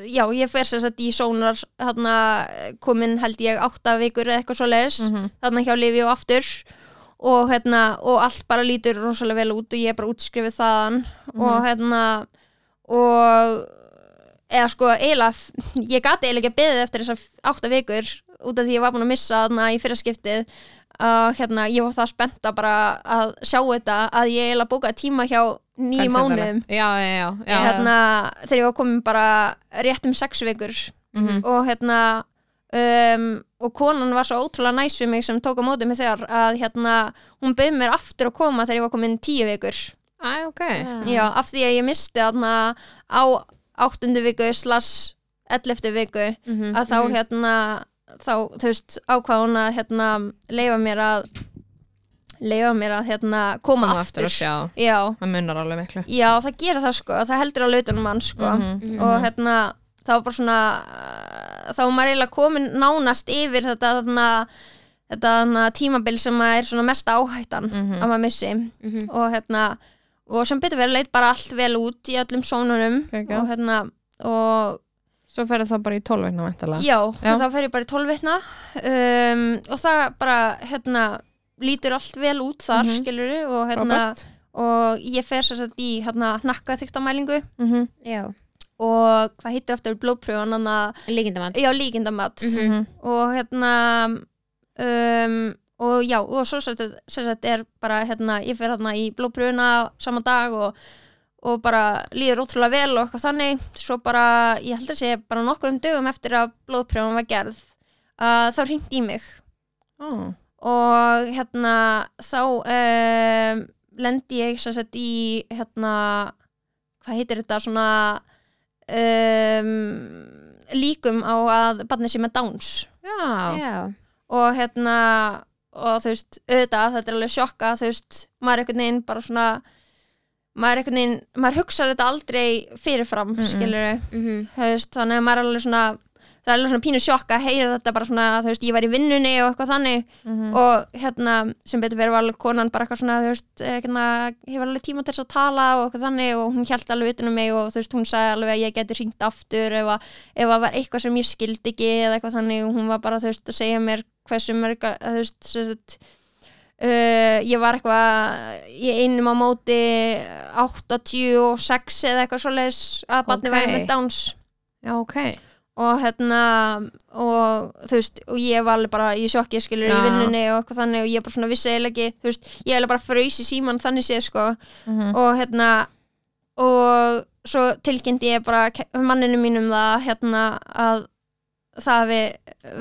D: já ég fer sér sett í sónar hérna komin held ég átta vikur eða eitthvað svo leiðis
A: Mhm.
D: þarna hjá Livi og aftur. Og hérna og allt bara lítur rosalega vel út og ég er bara útskrifið þaðan. Og hérna og eða sko eiginlega ég gati eiginlega ekki að beðið eftir þessar átta vikur út af því ég var búin að missa þarna í fyrra skiptið og hérna ég var það spennt að bara að sjá þetta að ég eiginlega bókaði tíma hjá nýjum mánuðum
A: já, já, já, já.
D: hérna þegar ég var komin bara rétt um sex vikur
A: Mhm.
D: og hérna um, og konan var svo ótrúlega næs við mig sem tók á móti mig þegar að hérna hún bauð mér aftur að koma þegar ég var komin tíu vikur
A: Æ, ok
D: já, af því að ég misti þarna á áttundu viku slass elleftu viku
A: Mhm.
D: að þá hérna þá, þú veist, ákvað hún að hérna leifa mér að leifa mér að hérna koma,
A: Koma aftur
D: aftur,
A: og sjá.
D: já,
A: það munar alveg miklu
D: já, það gerir það sko það heldur á lautunum mann sko
A: Mhm.
D: og hérna þá var bara svona uh, þá var maður eiginlega komin nánast yfir þetta þarna, þetta þarna, tímabil sem er svona mesta áhættan
A: Mhm.
D: að maður missi
B: Mhm.
D: og hérna og sem betur verið leit bara allt vel út í öllum sónunum
A: Geggjað.
D: og hérna og
A: svo ferðu það bara í tólveikna væntalega
D: já,
A: Já.
D: og þá fer ég bara í tólvitna um, og það bara hérna lítur allt vel út þar
A: Mhm.
D: skilur og hérna
A: Robert
D: og ég fer sér satt í hérna hnakka þyktamælingu
A: Mhm.
B: já,
D: og hvað heitir aftur blóðpröfun hann að
B: líkindamann
D: já, líkindamat
A: Mhm.
D: og hérna um, og já, og svo sagt er bara hérna, ég fer hérna í blóðpröfuna saman dag og, og bara líður ótrúlega vel og eitthvað þannig. Svo bara, ég held að sé bara nokkur dögum eftir að blóðpröfun var gerð að þá hringt í mig.
A: Ó.
D: og hérna þá um, lendi ég sem sagt í hérna hvað heitir þetta svona um, líkum á að barnið sé með Downs.
A: Já,
B: já,
D: og hérna og þú veist, auðvitað, þetta er alveg sjokka þú veist, maður er einhvern veginn bara svona maður veginn, maður hugsaður þetta aldrei fyrirfram, mm
A: Mm-mm.
D: skilur
B: mhm,
D: veist, þannig að maður er alveg svona það er alveg svona pínu sjokk að heyra þetta bara svona, þú veist, ég var í vinnunni og eitthvað þannig
A: Mhm.
D: og hérna, sem betur verið var alveg konan bara eitthvað svona, þú veist, hérna, hefur alveg tíma til þess að tala og eitthvað þannig og hún hjælt alveg utan um mig og þú veist, hún sagði alveg að ég geti hringt aftur ef að, ef að var eitthvað sem ég skildi ekki eða eitthvað þannig og hún var bara, þú veist, að segja mér hversu mörg, að, þú veist, Uh, ég var eitthvað í einum á móti 86 eða eitthvað svoleiðis að barni
A: Ok.
D: væri með Downs
A: já, ok
D: og hérna og þú veist, og ég var alveg bara í sjokki skilur í
A: Já.
D: vinnunni og eitthvað þannig og ég bara svona vissi eiginlega ekki, þú veist, ég eiginlega bara fraus í síman þannig séð sko
A: Mhm.
D: og hérna og svo tilkynnti ég bara manninu mínum það hérna að það hafi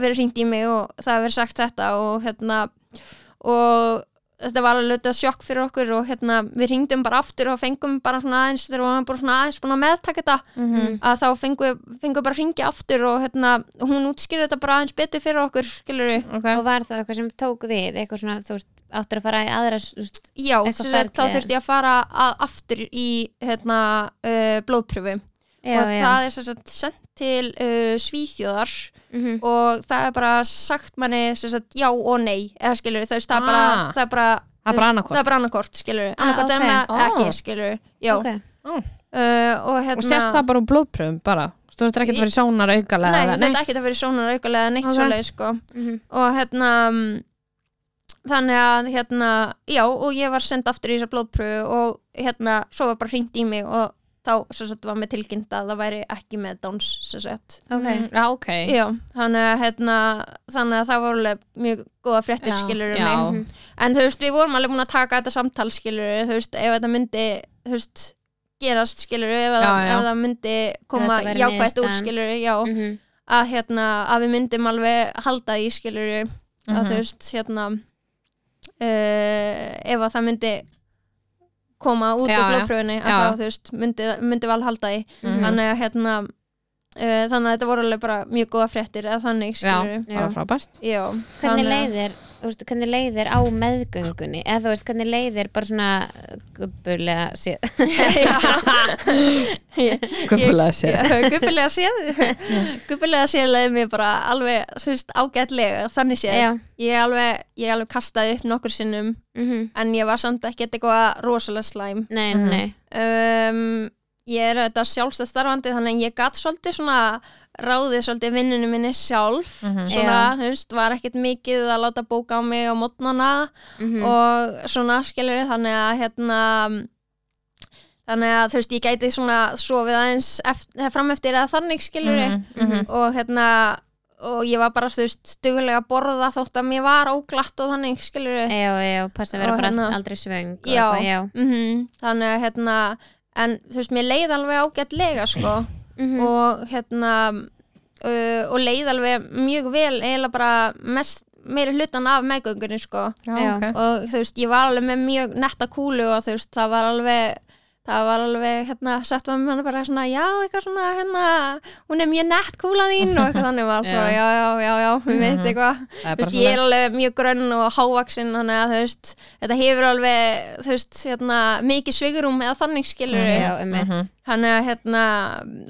D: verið hringt í mig og það hafi verið sagt þetta og hérna og þetta var alveg lötu sjokk fyrir okkur og hérna við hringdum bara aftur og fengum bara svona aðeins þegar við varum bara svona aðeins búin að meðtaka þetta
A: Mhm.
D: að þá fengum við fengu bara að ringja aftur og hérna hún útskýrði þetta bara aðeins betur fyrir okkur skilur við
A: ok.
B: Og var það eitthvað sem tók við eitthvað svona, þú veist, áttur að fara í aðra
D: já, þá þurfti ég að fara að, aftur í hérna, uh, blóðpröfu
B: já,
D: og
B: já.
D: það er sem sagt sendt til uh, Svíþjóðar
B: Mhm.
D: og það er bara sagt manni sem sagt, já og nei eða skilur það er bara,
A: Ah.
D: það er bara
A: Það er bara
D: það er bara annarkort skilur
B: Ah,
D: annarkort okay. með
A: Ah.
D: ekki skilur já
B: Ok.
D: uh, og hérna
A: og sérst það bara úr blóðpröfum bara Þú veist ekki að vera sónar aukalega
D: nei,
A: eða-
D: þetta er ekki að vera sónar aukulega neitt
A: Ok.
D: okay. svoleið sko
B: Mhm.
D: og hérna mm, þannig að hérna já og ég var send aftur í þessa blóðpröfu og hérna svo var bara hringt í mig og þá sem sagt var með tilkynnt að það væri ekki með Downs sem sagt.
B: Ok,
A: Mm, Já, ok.
D: Já þannig að hérna þannig að það var alveg mjög góða fréttir skilur
B: Mhm.
D: en þú veist við vorum alveg búin að taka þetta samtal skilur þú veist ef þetta myndi þú veist gerast skilur ef,
A: Já,
D: það-
A: já.
D: ef það myndi koma jákvætt úr skilur já.
B: Mhm.
D: að hérna að við myndum alveg halda í skilur að
A: Mhm.
D: þú veist hérna uh, ef að það myndi koma út
A: Já,
D: úr blóðpröfunni að þá þú veist myndi, myndi alveg halda í
A: Mhm.
D: þannig að hérna þannig að þetta voru alveg bara mjög góða fréttir eða þannig
A: Já,
D: skilur
A: bara
B: Já.
A: frábært.
D: Já,
B: hvernig
D: þannig að-
B: leiðir þú veist, hvernig leiðir á meðgöngunni? Eða þú veist, hvernig leiðir bara svona gubbulega séð?
A: Gubbulega séð.
D: Gubbulega séð. Gubbulega séð leiði mér bara alveg þú veist, ágætlega þannig séð.
B: Já,
D: ég alveg, ég alveg kastaði upp nokkur sinnum
B: mhm.
D: en ég var samt ekki eitthvað rosalega slæm.
B: Nei,
A: Mhm.
B: nei.
D: Um, ég er þetta sjálfstæð starfandi þannig að ég gatt svolítið svona ráðið svolítið vinninu minni sjálf
A: Mhm.
D: svona, þú veist, var ekkert mikið að láta bóka á mig á mótnana
B: Mhm.
D: og svona skilur þannig að hérna þannig að þú veist, ég gæti svona sofið aðeins eftir, fram eftir eða þannig skilur
A: Mhm, mhm.
D: og hérna og ég var bara, þú veist, dugulega að borða þótt að mér var óglatt og þannig skilur
B: já, já, passa að vera bara
D: hérna-
B: aldrei svöng
D: Já.
B: já.
D: mm þannig að hérna en þú veist, mér leið alveg ágætlega sko
B: Mhm.
D: og hérna uh, og leið alveg mjög vel eiginlega bara mest meiri hlutan af meðgöngunni sko
B: Já.
A: ok.
D: og þú veist, ég var alveg með mjög netta kúlu og þú veist, það var alveg það var alveg, hérna, sett maður hann bara svona, já, eitthvað svona, hérna hún er mjög nett kúla þín og eitthvað þannig var svona, já, já, já, já, við veit eitthvað.
A: Það er
D: þú veist, ég er alveg mjög grönn og hávaksin þannig að þú veist, þetta hefur alveg þú veist, hérna, mikið svigurum eða þannig skilur
B: já, um
A: Mhm.
D: þannig að hérna,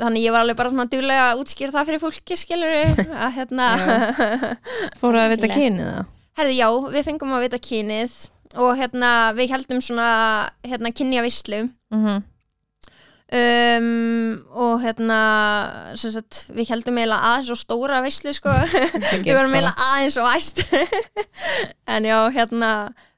D: þannig ég var alveg bara svona duglega að útskýra það fyrir fólki skilur að hérna
A: Fóruð að vita kynið það
D: herði já, við fengum að vita kynið og hérna, við heldum svona hérna, kynja vislu
A: Mhm.
D: um, og hérna sem sagt, við heldum eiginlega aðeins og stóra vislu sko. Við
A: bara.
D: eiginlega aðeins og æst. En já, hérna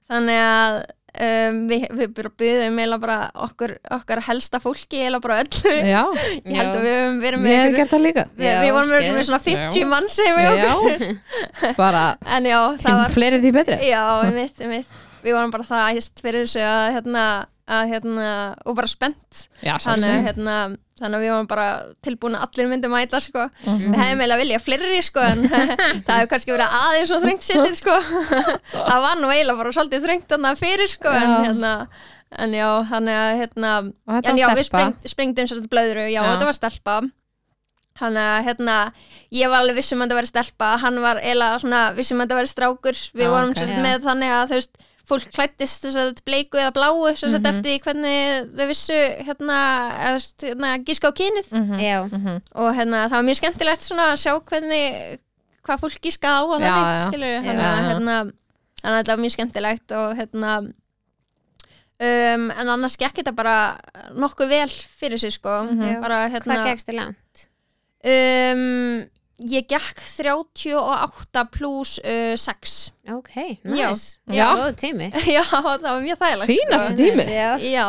D: þannig að um, við, við bara byggðum eiginlega bara okkur, okkar helsta fólki eiginlega bara öllu.
A: Já,
D: ég held að við höfum verið með ykkur
A: gert það líka.
D: við, við vorum með, með svona 50
A: Já.
D: mann sem við okkur.
A: Já, bara
D: en já, það
A: þeim
D: var
A: fleiri því betri
D: já, einmitt. Við vorum bara það æst fyrir þessu að hérna, að hérna, og bara spennt
A: Já,
D: þannig, að, hérna, þannig að við varum bara tilbúin að allir myndi mæta sko.
A: Mhm.
D: við hefum eiginlega viljað fleiri sko, en það hefur kannski verið aðeins og þröngt setið sko. það var nú eiginlega bara svolítið þröngt þannig fyrir sko, en, hérna, en já, þannig að hérna, en
A: var
D: já, við
A: stelpa.
D: spreng, sprengdum svolítið blöðru, já,
A: Já.
D: þetta var stelpa þannig að hérna ég var alveg vissum að þetta væri stelpa hann var eiginlega svona vissum að þetta væri strákur við
A: Já,
D: vorum
A: ok.
D: okay.
B: Já.
D: með þannig að þú veist fólk klættist bleiku eða bláu sem sagt
A: Mhm.
D: eftir hvernig þau vissu hérna, hérna gíska á kynið
B: já,
A: mhm.
D: og hérna það var mjög skemmtilegt svona að sjá hvernig hvað fólk gíska á og þannig hérna, hérna, þannig að þetta var mjög skemmtilegt og hérna um, en annars gekk þetta bara nokkuð vel fyrir sig sko
A: Mhm.
D: bara
B: hvað
D: hérna
B: gegstu langt?
D: um, ég gekk 38 pluss uh, 6
B: ok,
D: Já.
B: nice.
A: Já.
B: góð tími.
D: Já, það var mjög þægilegt sko.
A: tími.
B: já,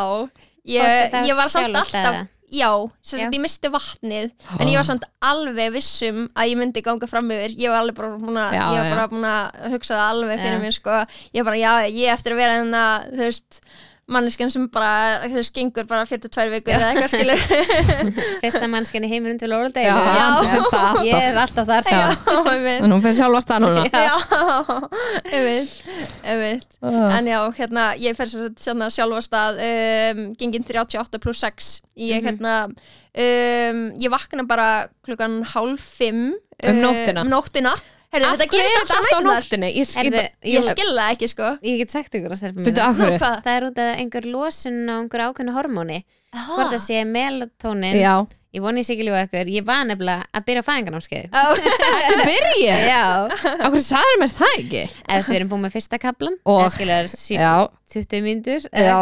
D: ég, ég var samt alltaf já, sem sagt ég misti vatnið en ég var samt alveg vissum að ég myndi ganga fram yfir, ég var alveg bara búin að ég var bara búin að hugsa það alveg fyrir
B: Já.
D: mér sko, ég bara já, ég eftir að vera hérna, þú veist manneskjan sem bara, gengur bara 42 vikur eða eitthvað skilur
B: fyrsta mannskan í heiminum til
A: það alltaf.
B: ég er alltaf þar
A: Já.
D: einmitt.
A: En hún fyrir sjálfa stað núna
D: já, einmitt, einmitt
A: Ah.
D: En já, hérna, ég fer sér hérna sjálfast að um, gengin 38 pluss 6 ég
B: Mhm.
D: hérna um, ég vakna bara klukkan hálf fimm
A: Um nóttina?
D: um nóttina Herru,
A: Af
D: þetta
A: hverju er
D: gerist
A: þetta
D: alltaf
A: alltaf á
D: nættunar
A: nóttunni? Ég, ég,
B: Heyrðu,
D: Ég skil það ekki sko.
B: Ég get sagt ykkur að stelpa
A: Byrju,
B: mínu.
A: af hverju?
D: Hvað?
B: Það er út af einhver losun á einhver ákveðnu hormóni. Hvort það sé melatonin.
A: Já,
B: Ég voni ég sé ekki ljúga ykkur. Ég var nefnilega að byrja á fæðingarnámskeið
D: Á,
A: þetta byrja
B: Já.
A: Akkur sagður mér það ekki?
B: Eða við erum búin með fyrsta kaplan
A: Og-
B: Eða skiljar
A: Já,
B: 20 myndur
A: já.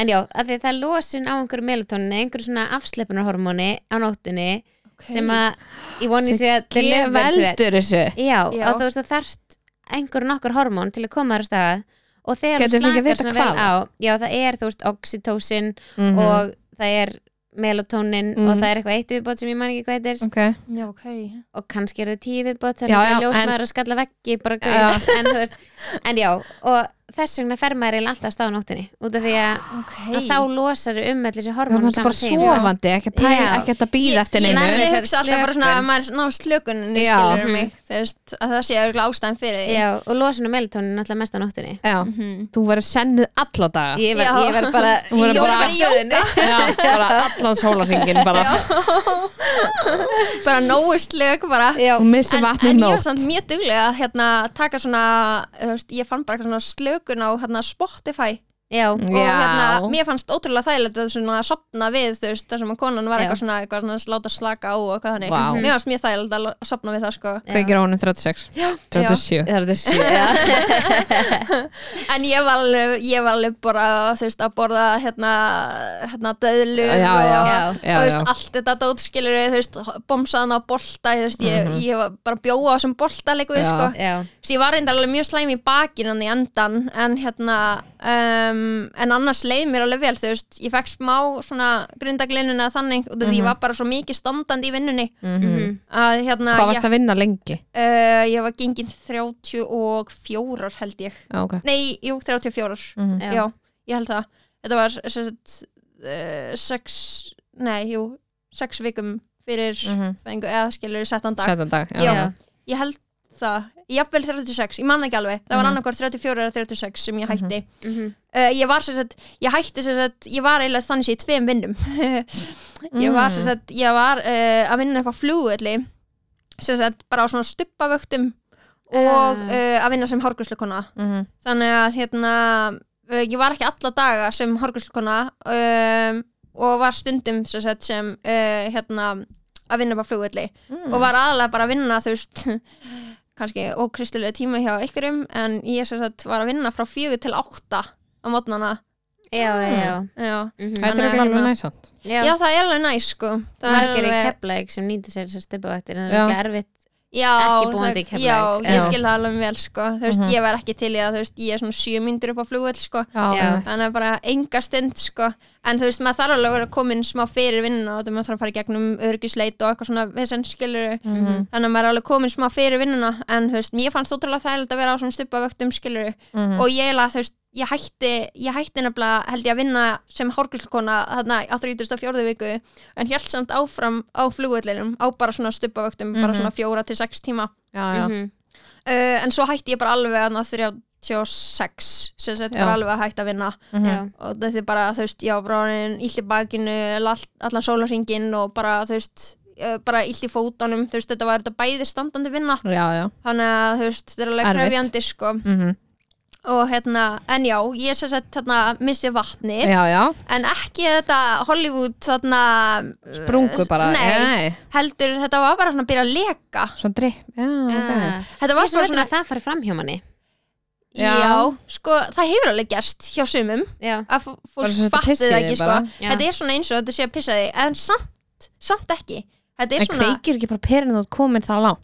B: En já, að því það er losun á einhverju melatonin einhverju svona afsleipunarhormóni á nóttunni sem að ég voni sér að vel.
A: veldur þessu
B: Já,
D: Já.
B: og þú veist þú þarft einhver nokkur hormón til að koma þér á stað og þegar þú slakar
A: vita
B: svona vel á já það er þú veist oxytocin
A: Mhm.
B: og það er melatonin
A: Mhm.
B: og það er eitthvað eitt viðbót sem ég man ekki hvað heitir
A: Ok,
D: Já, ok
B: og kannski eru það tíu viðbót þannig að ljós
A: en-
B: maður að skalla veggi bara
A: Já.
B: gauð en en já og þess vegna fer maður eiginlega alltaf að stá á nóttinni út af því að,
D: Ok.
B: að þá losar um allir þessi
A: það
B: hormón
A: er þetta bara sofandi ekki að pæla, ekki að býða eftir
D: Ég,
A: neinu.
D: ég hugsa alltaf bara svona að maður ná slökuninni
A: Já.
D: skilur
B: Mhm.
D: mig Þú veist, að það sé örugglega ástæðan fyrir því.
B: Já, og losun og melatonin alltaf mest á nóttinni
A: Já,
D: Mhm.
A: þú verður sennuð alla daga.
B: Ég verð
D: Já.
B: ég verð bara
A: Þú verður
B: í
A: bara-. Já, bara allan sólarringin bara.
D: Bara nógu slök En, ég var samt mjög duglega að hérna, taka svona, ég fann bara eitthvað svona slökun á hérna, Spotify
B: já,
D: og hérna, mér fannst ótrúlega þægilegt að svona sopna við, þú veist, þar sem að konan var
B: Já.
D: eitthvað svona, eitthvað svona láta slaka á og eitthvað þannig,
A: Vá.
D: mér fannst mjög þægilegt að lo- sopna við það, sko
A: Kveikir á honum 36 37
B: það er sjö já.
D: en ég var alveg, ég var alveg bara, þú veist, að borða hérna, hérna döðlu
A: Já, já,
D: og,
A: já,
D: og
A: já,
D: þú veist,
A: já.
D: allt þetta dótskilur þú veist, bomsaðan á bolta, þú veist, ég,
A: Mhm.
D: ég var bara að bjóa á þessum bolta líka við,
A: Já.
D: sko
B: já,
D: Þess, ég var reyndar alveg mjög slæm í bakinan í endan en hérna um, en annars leið mér alveg vel þú veist, ég fekk smá svona grindaglinuna þannig og því ég var bara svo mikið standandi í vinnunni
A: Mhm.
D: að hérna
A: Hvað varst að vinna lengi?
D: uh, ég var gengin 34 held ég
A: Já, ok
D: nei, jú, 34
A: Mhm.
B: Já.
D: já, ég held það þetta var sem sagt, uh, sex nei, jú, sex vikum fyrir
A: Mhm.
D: fæðingu, eða skilur 17 dag
A: Sætan dag,
D: Já.
A: já
D: ég held það, jafnvel 36 ég man ekki alveg, það var
A: Mhm.
D: annarkvort 34 eða 36 sem ég hætti
B: Mhm.
D: uh, ég var sem sagt, ég hætti sem sagt ég var eiginlega þannig sé í tveim vinnum ég var sem sagt, ég var uh, að vinna á flugvelli sem sagt, bara á svona stuppavöktum og uh, að vinna sem hárgruslukona
A: Mhm.
D: þannig að hérna ég var ekki alla daga sem hárgruslukona um, og var stundum sem, sagt, sem hérna að vinna upp á flugvelli
A: Mm.
D: og var aðalega bara að vinna þú veist kannski ókristilega tíma hjá ykkurum en ég sem sagt var að vinna frá fjögur til átta á mótnana
B: já, já,
D: já.
B: Mhm.
A: Þetta er alveg
D: hérna-
A: næsant
B: já.
D: það er alveg næs sko það er
B: margir í keppleik sem nýta sér þessar stöpavaktir en það er ekki erfitt
D: já,
B: ekki búandi í
D: það-
B: Keflavík.
D: já, ég
A: Já.
D: skil það alveg vel sko þú veist,
A: Mhm.
D: ég var ekki til í að þú veist, ég er svona sjö myndur upp á flugvöld sko
A: Já,
D: þannig að bara enga stund sko en þú veist, maður þarf alveg að vera komin smá fyrir vinnuna og maður þarf að fara í gegnum örgisleit og eitthvað svona vesen skilur
A: Mhm.
D: þannig að maður er alveg komin smá fyrir vinnuna en þú veist, mér fannst ótrúlega þægilegt að vera á svona stuppavöktum skilur
A: Mhm.
D: og ég eiginlega, þú veist, ég hætti ég hætti nefnilega, held ég að vinna sem hárgríslkona þarna á 34. viku en hélt samt áfram á flugvellinum á bara svona stuppavöktum bara
A: Mhm.
D: svona fjóra til sex tíma
A: Já, já
B: Mhm.
D: uh, en svo hætti ég bara alveg að 36 sem sett bara
A: Já.
D: alveg að hætta að vinna.
A: Mhm.
B: já,
D: og þetta er bara, þú veist, já, bara illt í bakinu, all, allan sólarringin og bara, þú veist, eh, bara illt í fótunum, þú veist, þetta var þetta bæði standandi vinna,
A: Já, já.
D: Þannig að, þú veist, þetta er alveg krefjandi, sko.
A: Mhm.
D: og hérna, en já, ég sem sagt hérna missi vatnið,
A: Já, já.
D: En ekki þetta Hollywood þarna
A: Sprungu bara
D: nei,
A: Nei.
D: heldur, þetta var bara svona að byrja að leka.
A: Svona dripp Já, ok.
B: Ah.
D: þetta
B: ég
D: var
B: svo
D: bara svona,
B: að það fari fram hjá manni
D: já.
A: Já.
D: sko, það hefur alveg gerst hjá sumum
B: já,
D: að fólk
A: pissi
D: það ekki, sko. þetta er svona eins og þetta sé að pissa þig en samt, samt ekki. Þetta er
A: En
D: svona
A: kveikir ekki bara perinn og komin það langt?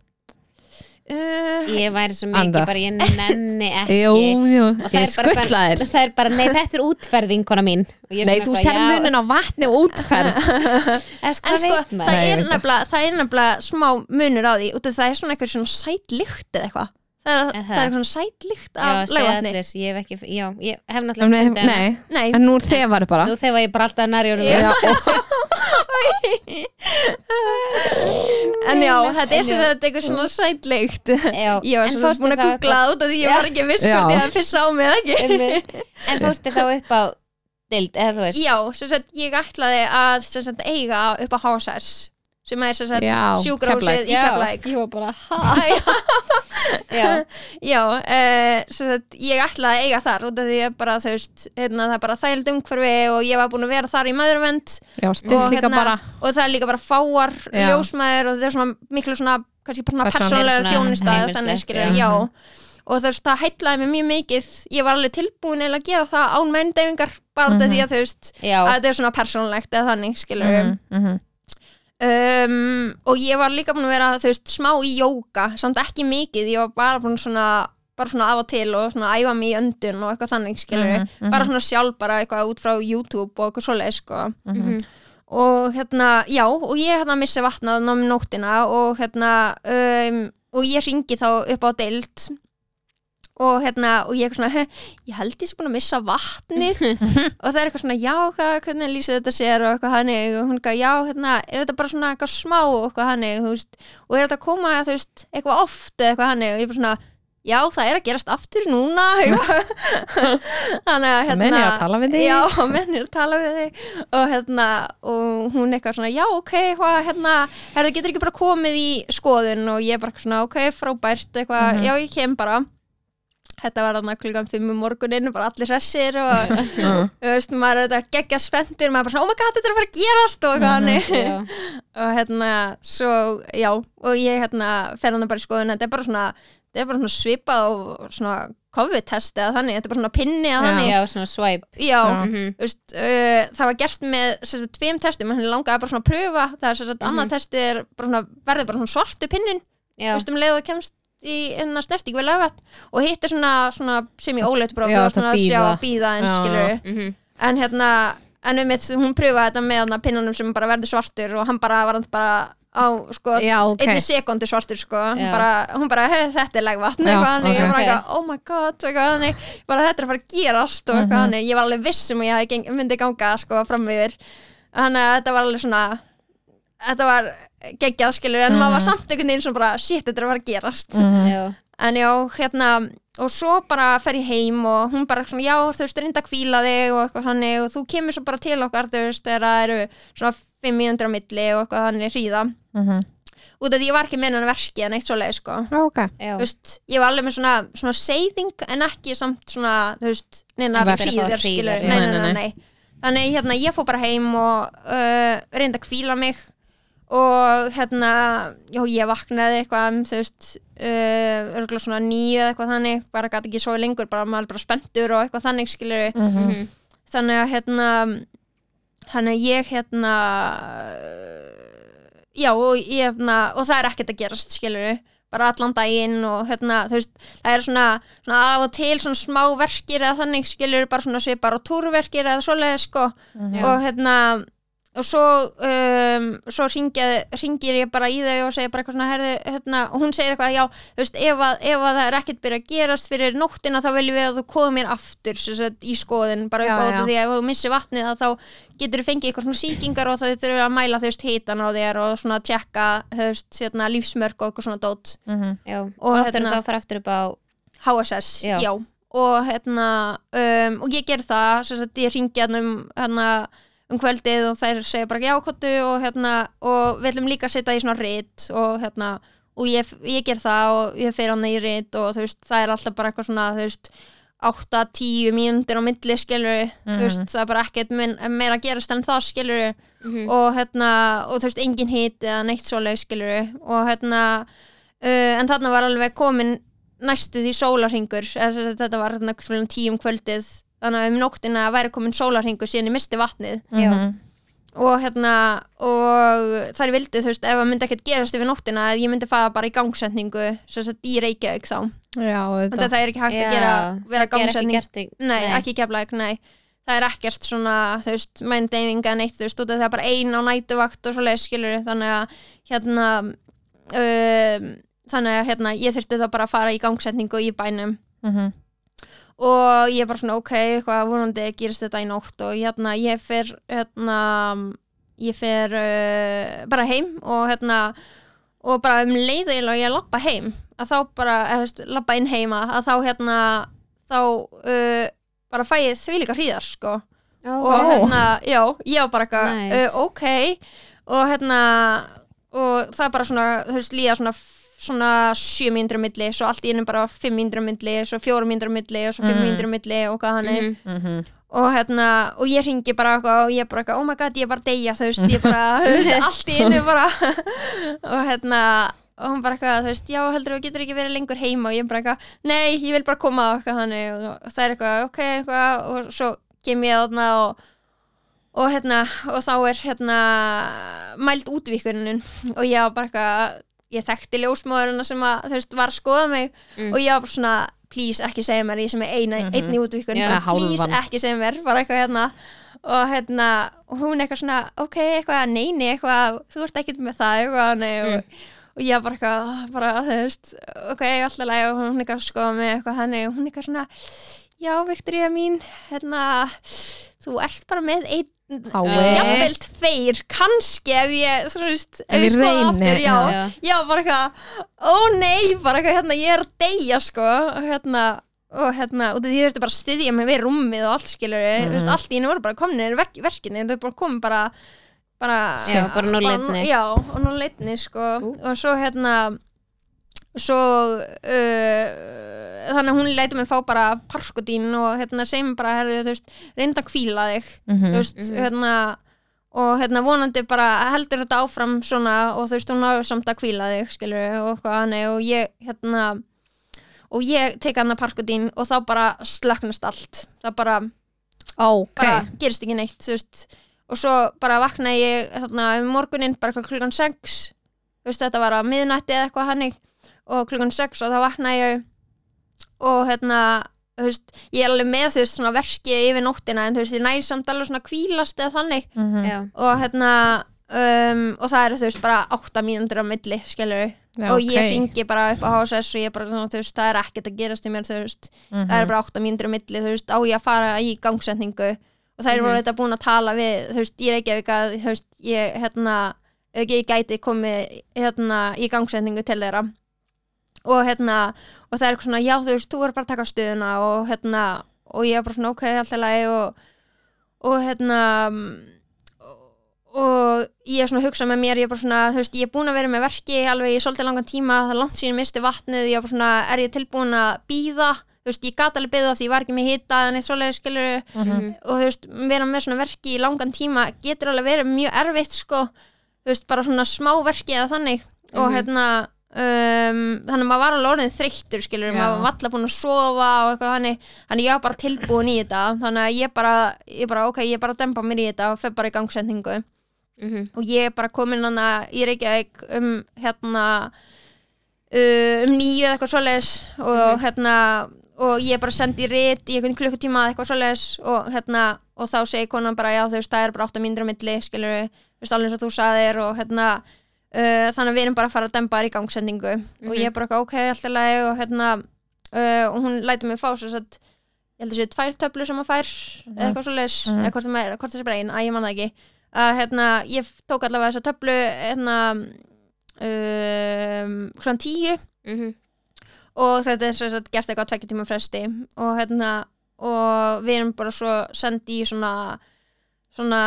D: Uh,
B: ég væri svo
A: Anda.
B: mikið bara ég nenni ekki.
A: Jú, jú
B: Og það
A: Ég
B: er bara-
A: skuttlaðir
B: það er bara, nei þetta er útferðing kona mín. Og ég er
A: Nei,
B: svona
A: þú
B: eitthvað,
A: sér
B: já,
A: munin á vatni og útferð.
B: Eða sko,
D: en sko, það
A: Nei, ég
D: er,
A: veit það.
D: nefnilega, það er nefnilega smá munur á því út af það er svona eitthvað svona sæt lykt eða eitthvað það er, það
B: það?
D: er svona sæt lykt
B: já,
D: af
B: allir, ég hef ekki já, ég hef
A: Nei,
B: náttúrulega fundið hana.
A: nei,
D: Nei,
A: en nú þefar bara.
B: Nú þegar ég bara alltaf nær jörðu
A: Já,
D: en já, þetta er sem sagt eitthvað svona sæt lykt.
B: Já,
D: ég var svona búin að googla það út af því ég var ekki viss hvort ég hefði pissa á mig ekki.
B: En fórstu þá upp á dild, eða þú veist?
D: Já, sem sagt, ég ætlaði að eiga upp á HSS sem er sem sagt
A: Já,
D: sjúkrahúsið í. Keflæk
B: ég var bara, já,
D: Já, sem sagt, ég ætlaði að eiga þar út af því að bara, þú veist, hérna, það er bara þægild umhverfi og ég var búin að vera þar í maðurvend Og hérna-
A: bara
D: og það er líka bara fáar
A: Já.
D: ljósmaður og það er svona miklu svona, bara svona persónlega
B: heimilislegt,
D: þannig skilur,
A: já.
D: og veist, það heitlaði mig mjög mikið ég var alveg tilbúin eiginlega að gera það án meindeyfingar bara af
A: Mhm.
D: því að veist að þetta er svona persónlegt eða þannig skilur
A: Mhm, mhm.
D: Um, og ég var líka búin að vera þú veist, smá í jóka, samt ekki mikið. Ég var bara búin svona bara svona af og til og svona æfa mig í öndun og eitthvað þannig skilur
A: Mhm, mhm.
D: bara svona sjálf bara eitthvað út frá YouTube og eitthvað svoleið sko.
B: Mhm,
D: og hérna, já, og ég hérna missi vatnað um nóttina og hérna um, og ég ringi þá upp á deild og hérna, og ég eitthvað svona, "He, ég held ég sé búin að missa vatnið. Og það er eitthvað svona, já, hvað, hvernig lýsir þetta sér? og eitthvað hannig og hún eitthvað, já, hérna, er þetta bara svona eitthvað smá og eitthvað hannig, og er þetta að koma, þú veist, eitthvað oft eða eitthvað hannig og ég bara svona, já, það er að gerast aftur núna. Þannig að, hérna
A: Menn ég að tala við þig.
D: Já, menn er að tala við þig. Og hérna, og hún eitthvað svona já, ok, hvað, hérna herðu, getur ekki bara komið í skoðun? Og ég bara svona, ok, frábært, eitthvað
A: Mhm.
D: já, ég kem bara þetta var þarna klukkan fimm um morgunin bara allir hressir og
A: Mhm.
D: veist, maður er þetta geggja spenntur maður er bara svona, oh my god, þetta er að fara að gerast og eitthvað
A: Mhm.
B: já,
D: og hérna, svo, já og ég hérna, fer hann bara í skoðun þetta er bara svona, þetta er bara svona svipað og svona COVID-test eða þannig þetta er bara svona pinni
A: Já.
D: þannig
B: já, svona swipe
D: já,
B: mhm,
D: Þú veist, uh, það var gert með sagt, tveim testum, hann langaði bara svona að pröfa það er sem sagt,
B: Mhm.
D: annað testi er bara svona, verður bara svona svartu pinnin veist, um leið og kemst í enna snerting við löfat og hitt er svona, svona sem í óleitt bara,
A: Já,
D: þú veist, svona að sjá
A: bíða.
D: að býða en
A: Já,
D: skilur
B: mhm,
D: en hérna, en um mitt, hún pröfaði þetta með hana, pinnanum sem bara verður svartur og hann bara var bara á, sko,
A: Já, ok.
D: einni sekundu svartur sko. Hún
B: Já.
D: bara, hún bara þetta er legvatn eitthvað þannig,
A: ok.
D: ég bara
B: Ok.
D: eitthvað, oh my god eitthvað þannig, bara þetta er að fara að gerast. Og eitthvað
A: Mhm.
D: þannig, ég var alveg viss um að ég myndi ganga sko fram yfir þannig að þetta var alveg svona þetta var geggjað skilur en maður var
A: Mhm.
D: samt einhvern veginn sem bara shit, þetta er að fara að gerast.
B: Já,
D: en já, hérna og svo bara fer ég heim og hún bara svona, já, þú veist, reynda að kvíla þig og eitthvað þannig og þú kemur svo bara til okkar þú veist, þegar það eru svona 500 á milli og eitthvað þannig hríða.
A: Mhm.
D: út af því ég var ekki með hennar verki en eitt svoleið sko.
A: Já, ok.
B: Já,
D: þú veist, ég var alveg með svona, svona seyðing en ekki samt svona þú veist, neina hríðir skilur nei,
A: nei,
D: Nei, þannig hérna, ég fór bara heim og uh, reynda að kvíla mig og hérna já, ég vaknaði eitthvað um, þú veist uh, örgulega svona nýju eða eitthvað þannig bara gæti ekki svo lengur, bara maður bara spenntur og eitthvað þannig skilur
A: Mhm.
B: mhm,
D: þannig að hérna að ég hérna já og ég hérna og það er ekkert að gerast skilur bara allan daginn og hérna þú veist það er svona, svona af og til svona smá verkir eða þannig skilur bara svona svipar og túrverkir eða svoleiði sko
A: Mhm.
D: og hérna og svo, um, svo ringið, ringir ég bara í þau og segir bara eitthvað svona herðu, hérna, og hún segir eitthvað já, þú veist, ef að, ef að það er ekkert byrja að gerast fyrir nóttina þá viljum við að þú komið mér aftur sem sagt, í skoðun, bara upp á þetta því að ef þú missir vatnið að þá getur þú fengið eitthvað svona sýkingar og þá þurfum að mæla þú veist hitan á þér og svona tjekka hérna, lífsmörk og eitthvað svona dót
A: Mhm.
B: já
D: Og
B: og
D: hérna-
B: þá fara aftur upp á
D: HSS,
B: Já.
D: já, og hérna um, og ég ger það sem sagt, ég ringi hérna um, hérna, um kvöldið og þær segja bara já kottu og hérna og við ætlum líka að setja í svona rit og hérna og ég, ég ger það og ég fer hann í rit og þú veist það er alltaf bara eitthvað svona þú veist 8-10 mínútur á milli skilur
A: Mhm.
D: þú veist það er bara ekkert meira að gerast en það skilur
B: mhm,
D: og hérna og þú veist engin hit eða neitt svoleið skilur og hérna uh, en þarna var alveg komin næstu því sólarhingur þetta var hérna tíum kvöldið þannig að um nóttina væri komin sólarhingur síðan ég misti vatnið
B: Já.
A: Mhm.
D: og hérna og þær vildu þú veist ef það myndi ekkert gerast yfir nóttina að ég myndi fara bara í gangsetningu sem sagt í Reykjavík þá Þetta
A: þetta
D: það er ekki hægt að gera vera
B: er í-
D: nei,
B: nei.
D: ekki geflaðik, nei það er ekkert svona, þú veist, mændeyfinga neitt, þú veist, út af það er bara ein á nætuvakt og svo leið skilur, þannig að hérna um, þannig að hérna, ég þurfti þá bara að fara í gangsetningu í bænum
A: Mhm.
D: Og ég er bara svona, ok, eitthvað vonandi gerist þetta í nótt og hérna, ég fer hérna ég fer uh, bara heim og hérna og bara um leið og ég lappa heim að þá bara, eða þú veist, lappa inn heima að þá hérna þá uh, bara fæ ég því líka hríðar sko
B: Ó,
D: og hérna, já, ég var bara eitthvað
B: Nice.
D: uh, ok og hérna og það er bara svona, þú veist, líða svona svona sjö mínútur á milli svo allt í ennum bara fimm mínútur á milli svo fjórum mínútur á milli og svo fimm
A: Mm.
D: mínútur á milli og hvað hann er
B: Mhm.
A: Mhm.
D: og hérna, og ég ringi bara eitthvað og ég bara eitthvað, oh my god, ég er bara að deyja þú veist, ég bara, þú veist, allt í einu bara og hérna og hún bara eitthvað, þú veist, já, heldur þú getur ekki verið lengur heima og ég bara eitthvað, nei, ég vil bara koma og eitthvað hann og það er eitthvað, ok, eitthvað og svo kem ég þarna og og hérna, og þá er hérna mæld útvíkunin og ég var bara eitthvað ég þekkti ljósmóðurina sem að, þú veist, var að skoða mig
B: Mm.
D: og ég var bara svona please ekki segja mér ég sem er eina,
A: Mhm.
D: einni útvíkun
B: Já,
D: bara, please
A: hálfan.
D: ekki segja mér, bara eitthvað hérna og hérna, hún eitthvað svona ok, eitthvað, neini, eitthvað þú ert ekkert með það, eitthvað, nei og, og ég bara eitthvað, bara, þú veist ok, alltaf leið og hún eitthvað að skoða mig eitthvað þannig, og hún eitthvað svona já, Viktoría mín, hérna þú ert bara með einn
A: Hái.
B: Já.
D: jafnvel tveir, kannski ef ég, veist, ef ég skoða aftur, já,
B: já.
D: já, bara eitthvað ó nei, bara eitthvað, hérna, ég er að deyja sko, hérna og hérna, og því þurfti bara að styðja mig við rúmið og allt skilur, mm
A: Mhm.
D: veist, allt í henni voru bara kominir verk, verkinni, þau bara komið bara bara,
B: Já, bara einni.
D: já, og nú leitni sko, og svo hérna svo uh, þannig að hún leitur mig fá bara parkodín og hérna segjum bara, þú veist, reynda að kvíla þig.
A: Mhm.
D: þú veist,
B: Mhm.
D: hérna og hérna vonandi bara heldur þetta áfram svona og þú veist, hún náður samt að kvíla þig skilur og hann og ég hérna og ég tek hann að parkodín og þá bara slöknast allt. Það bara,
A: ok.
D: bara gerist ekki neitt veist, og svo bara vakna ég þarna um morguninn, bara klukkan 6 þú veist, þetta var að miðnætti eða eitthvað hannig og klukkan 6 og þá vakna ég og hérna veist, ég er alveg með þú veist svona verki yfir nóttina en þú veist, ég næði samt alveg svona kvílast eða þannig
A: Mhm.
B: Já.
D: og hérna um, og það eru þú veist bara 8 mínútur á milli skilur
A: Já,
D: og ég
A: ok.
D: ringi bara upp á HSS og ég bara svona, þú veist, það er ekkert að gerast í mér þú veist,
A: Mhm.
D: það eru bara 8 mínútur á milli þú veist, á ég að fara í gangsetningu og það eru
B: Mhm.
D: voru þetta búin að tala við þú veist, ég er ekki að þú veist, ég hérna, ekki ég gæti komið hérna í gangsetningu til þeirra og hérna og það er eitthvað svona, já þú veist, þú er bara að taka stöðuna og hérna, og ég er bara svona ok, alltaf lagi og, og hérna og ég er svona að hugsa með mér, ég er bara svona, þú veist, ég er búin að vera með verki alveg í svolítið langan tíma, það er langt síðan misti vatnið, ég er bara svona, er ég tilbúin að býða, þú veist, ég gat alveg byggða af því ég var ekki með hita en eitt svoleiði skilur
A: Mhm.
D: og þú veist, vera með svona verki í langan tíma getur alveg verið mjög erfitt sko, þú veist, bara svona smá verki eða þannig og
B: Mhm.
D: hérna um, þannig að maður var alveg orðin þreyttur skilur,
A: Já.
D: maður var alltaf búin að sofa og eitthvað þannig, þannig ég var bara tilbúin í þetta þannig að ég bara, ég bara ok, ég bara dempa mér í þetta og fer bara í gangsendingu
B: Mhm.
D: og ég er bara komin hana í Reykjavík um hérna uh, um nýju eða eitthvað svoleiðis og hérna og ég bara sendi rétt í einhvern klukkutíma eða eitthvað svoleiðis og hérna og þá segir konan bara já þú veist það er bara 8 mínútur á milli skilur þú veist alveg eins og þú saðir og hérna uh, þannig að við erum bara að fara að dempa þær í gangsendingu og ég er bara eitthvað, ok, alltaf lagi og hérna uh, og hún lætur mig fá svo að ég held að séu tvær töflur sem maður fær eða eitthvað svoleiðis,
A: Mhm.
D: eða hvort það er, hvort það er bara ein, að ég man það ekki. Að hérna, ég tók allavega þessa töflu hérna um, klokkan tíu.
B: Mhm.
D: og þetta er sem sagt gert eitthvað á tvekja tíma fresti. Og hérna og við erum bara svo sendi í svona svona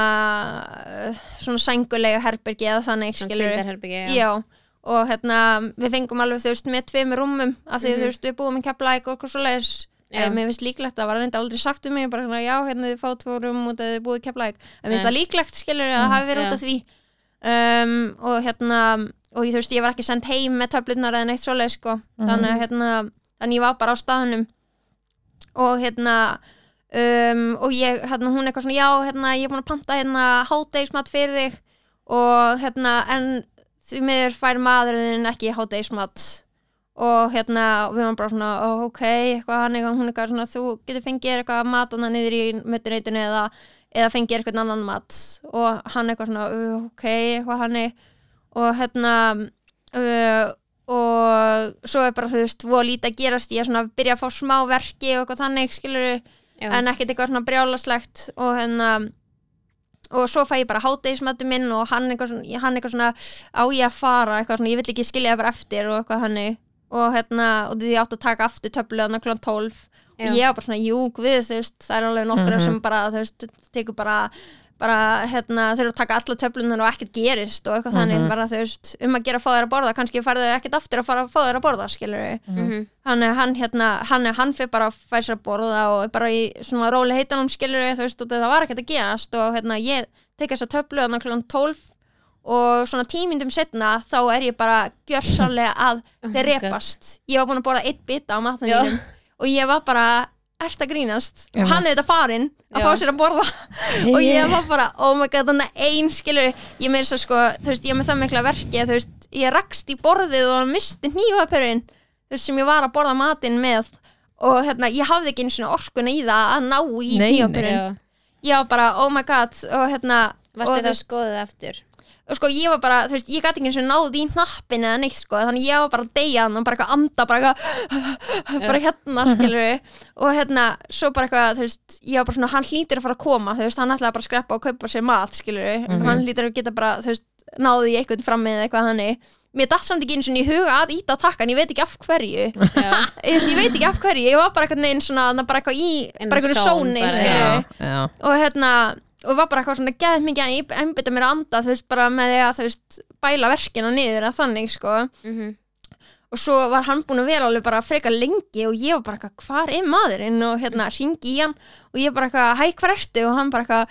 D: svona sængulega herbergi eða þannig
B: hvíldarherbergi, já.
D: já og hérna við fengum alveg þú veist með tveimur rúmum af því
B: Mhm.
D: þú veist við búum í keflæk og eitthvað svo leiðis
B: Já.
D: mér finnst líklegt það var reyndar aldrei sagt um mig bara hérna já hérna þið fá tvo rúm að þið búið í keflæk en mér finnst það líklegt skilur að það hafi verið út af því. Um, og hérna og þú veist ég var ekki sendt heim með töflunar eða neitt svoleið sko. Þannig að hérna þannig ég var bara á staðnum. Og hérna um, og ég, hérna hún eitthvað svona já, hérna ég er búin að panta hérna hádegismat fyrir þig og hérna en því miður fær maðurinn ekki hádegismat. Og hérna við varum bara svona ó, ok, eitthvað hann eitthvað hún eitthvað svona þú getur fengið eitthvað mat annað niður í mötuneytinu eða, eða fengið eitthvað annan mat. Og hann eitthvað svona "Uh, ok, eitthvað hann og hérna uh, og svo er bara þú veist voða lítið að gerast ég er svona að byrja að fá smá verki og eitthvað þannig skilur
B: Já.
D: en ekkert eitthvað svona brjálaslegt og hérna og svo fæ ég bara hátegismættu minn og hann eitthvað svona, hann eitthvað svona á ég að fara eitthvað svona, ég vill ekki skilja það bara eftir og eitthvað hann og hérna, og því ég átt að taka aftur töflu hann kl. 12
B: Já.
D: og ég var bara svona, jú, guð, þú veist það er alveg nokkra
A: Mhm.
D: sem bara, þú veist, tekur bara bara hérna, þau eru að taka alla töflunar og ekkert gerist og eitthvað þannig bara þú veist, um að gera að fá þér að borða kannski farðu þau ekkert aftur að fara að fá þér að borða skilur við,
B: Mhm.
D: hann er hann hérna hann er hann fyrir bara að færa sér að borða og er bara í svona róli heitunum skilur við þú veist, og það var ekkert að gerast og hérna ég tek þess að töflu hann klukkan 12 og svona tímindum setna þá er ég bara gjörsálega að
B: Oh my
D: drepast. Ég var búin að borða eitt bita á matnum og ég var bara ert að grínast? Og hann er þetta farinn að
B: Já.
D: fá sér að borða. Og ég var bara, oh my god, þannig ein skilur, ég meira svo sko þú veist, ég með það mikla verki að þú veist ég rakst í borðið og misti hnífapörun þú veist, sem ég var að borða matinn með. Og hérna, ég hafði ekki einu svona orkuna í það að ná í
B: Já.
D: ég var bara, oh my god og hérna, og,
B: Varstu
D: þú
B: þetta að skoða það aftur?
D: Og sko ég var bara, þú veist, ég gæti ekki eins og náði í hnappin eða neitt sko, þannig ég var bara að deyja hann og bara eitthvað anda, bara eitthvað bara hérna, skilur og hérna, svo bara eitthvað, þú veist ég var bara svona, hann hlýtur að fara að koma, þú veist hann ætlaði bara að skreppa og kaupa sér mat, skilur hann hlýtur að geta bara, þú veist, náði í eitthvað fram með eitthvað hannig mér datt samt ekki eins og í huga að íta á takkan, ég veit ekki af hverju. Ég veit ekki af hverju, ég var bara eitthvað bara bara
B: bara,
D: og hérna var bara eitthvað svona geð mikið að einbytta mér að anda þú veist bara með því að þú veist bæla verkina niður að þannig sko.
B: Mhm.
D: og svo var hann búin að vera alveg bara frekar lengi og ég var bara eitthvað hvar er maðurinn? Og hérna ringi í hann og ég bara eitthvað hæ hvar ertu? Og hann bara eitthvað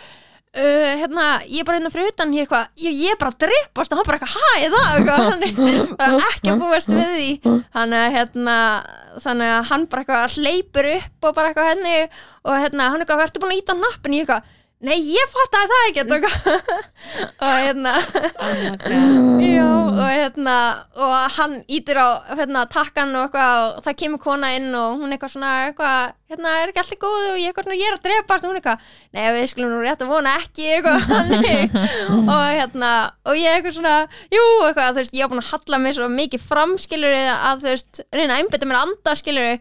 D: Uh, hérna, ég er bara hérna fyrir utan. Ég, ég, ég er bara að dreipast og hann bara eitthvað hæ, er það? Eitthvað, hann er bara ekki að búast við því. Er hérna þannig að hann bara eitthvað hleypur upp og bara eitthvað henni og hérna, hann eitthvað, ertu búin að íta á nappin ég eitthvað, nei ég fattaði það ekki og hérna
B: Oh
D: já, og hérna og hann ítir á hérna, takkan og og það kemur kona inn og hún eitthvað svona eitthvað, hérna er ekki allir góðu og ég svona, ég er að drepast og hún eitthvað, nei við skulum nú rétt að vona ekki eitthvað og hérna, og ég eitthvað svona jú, eitthvað, þú veist, ég var búin að halla mig svo mikið fram, skilur að þú veist, reyna að einbytta mér að anda, skilur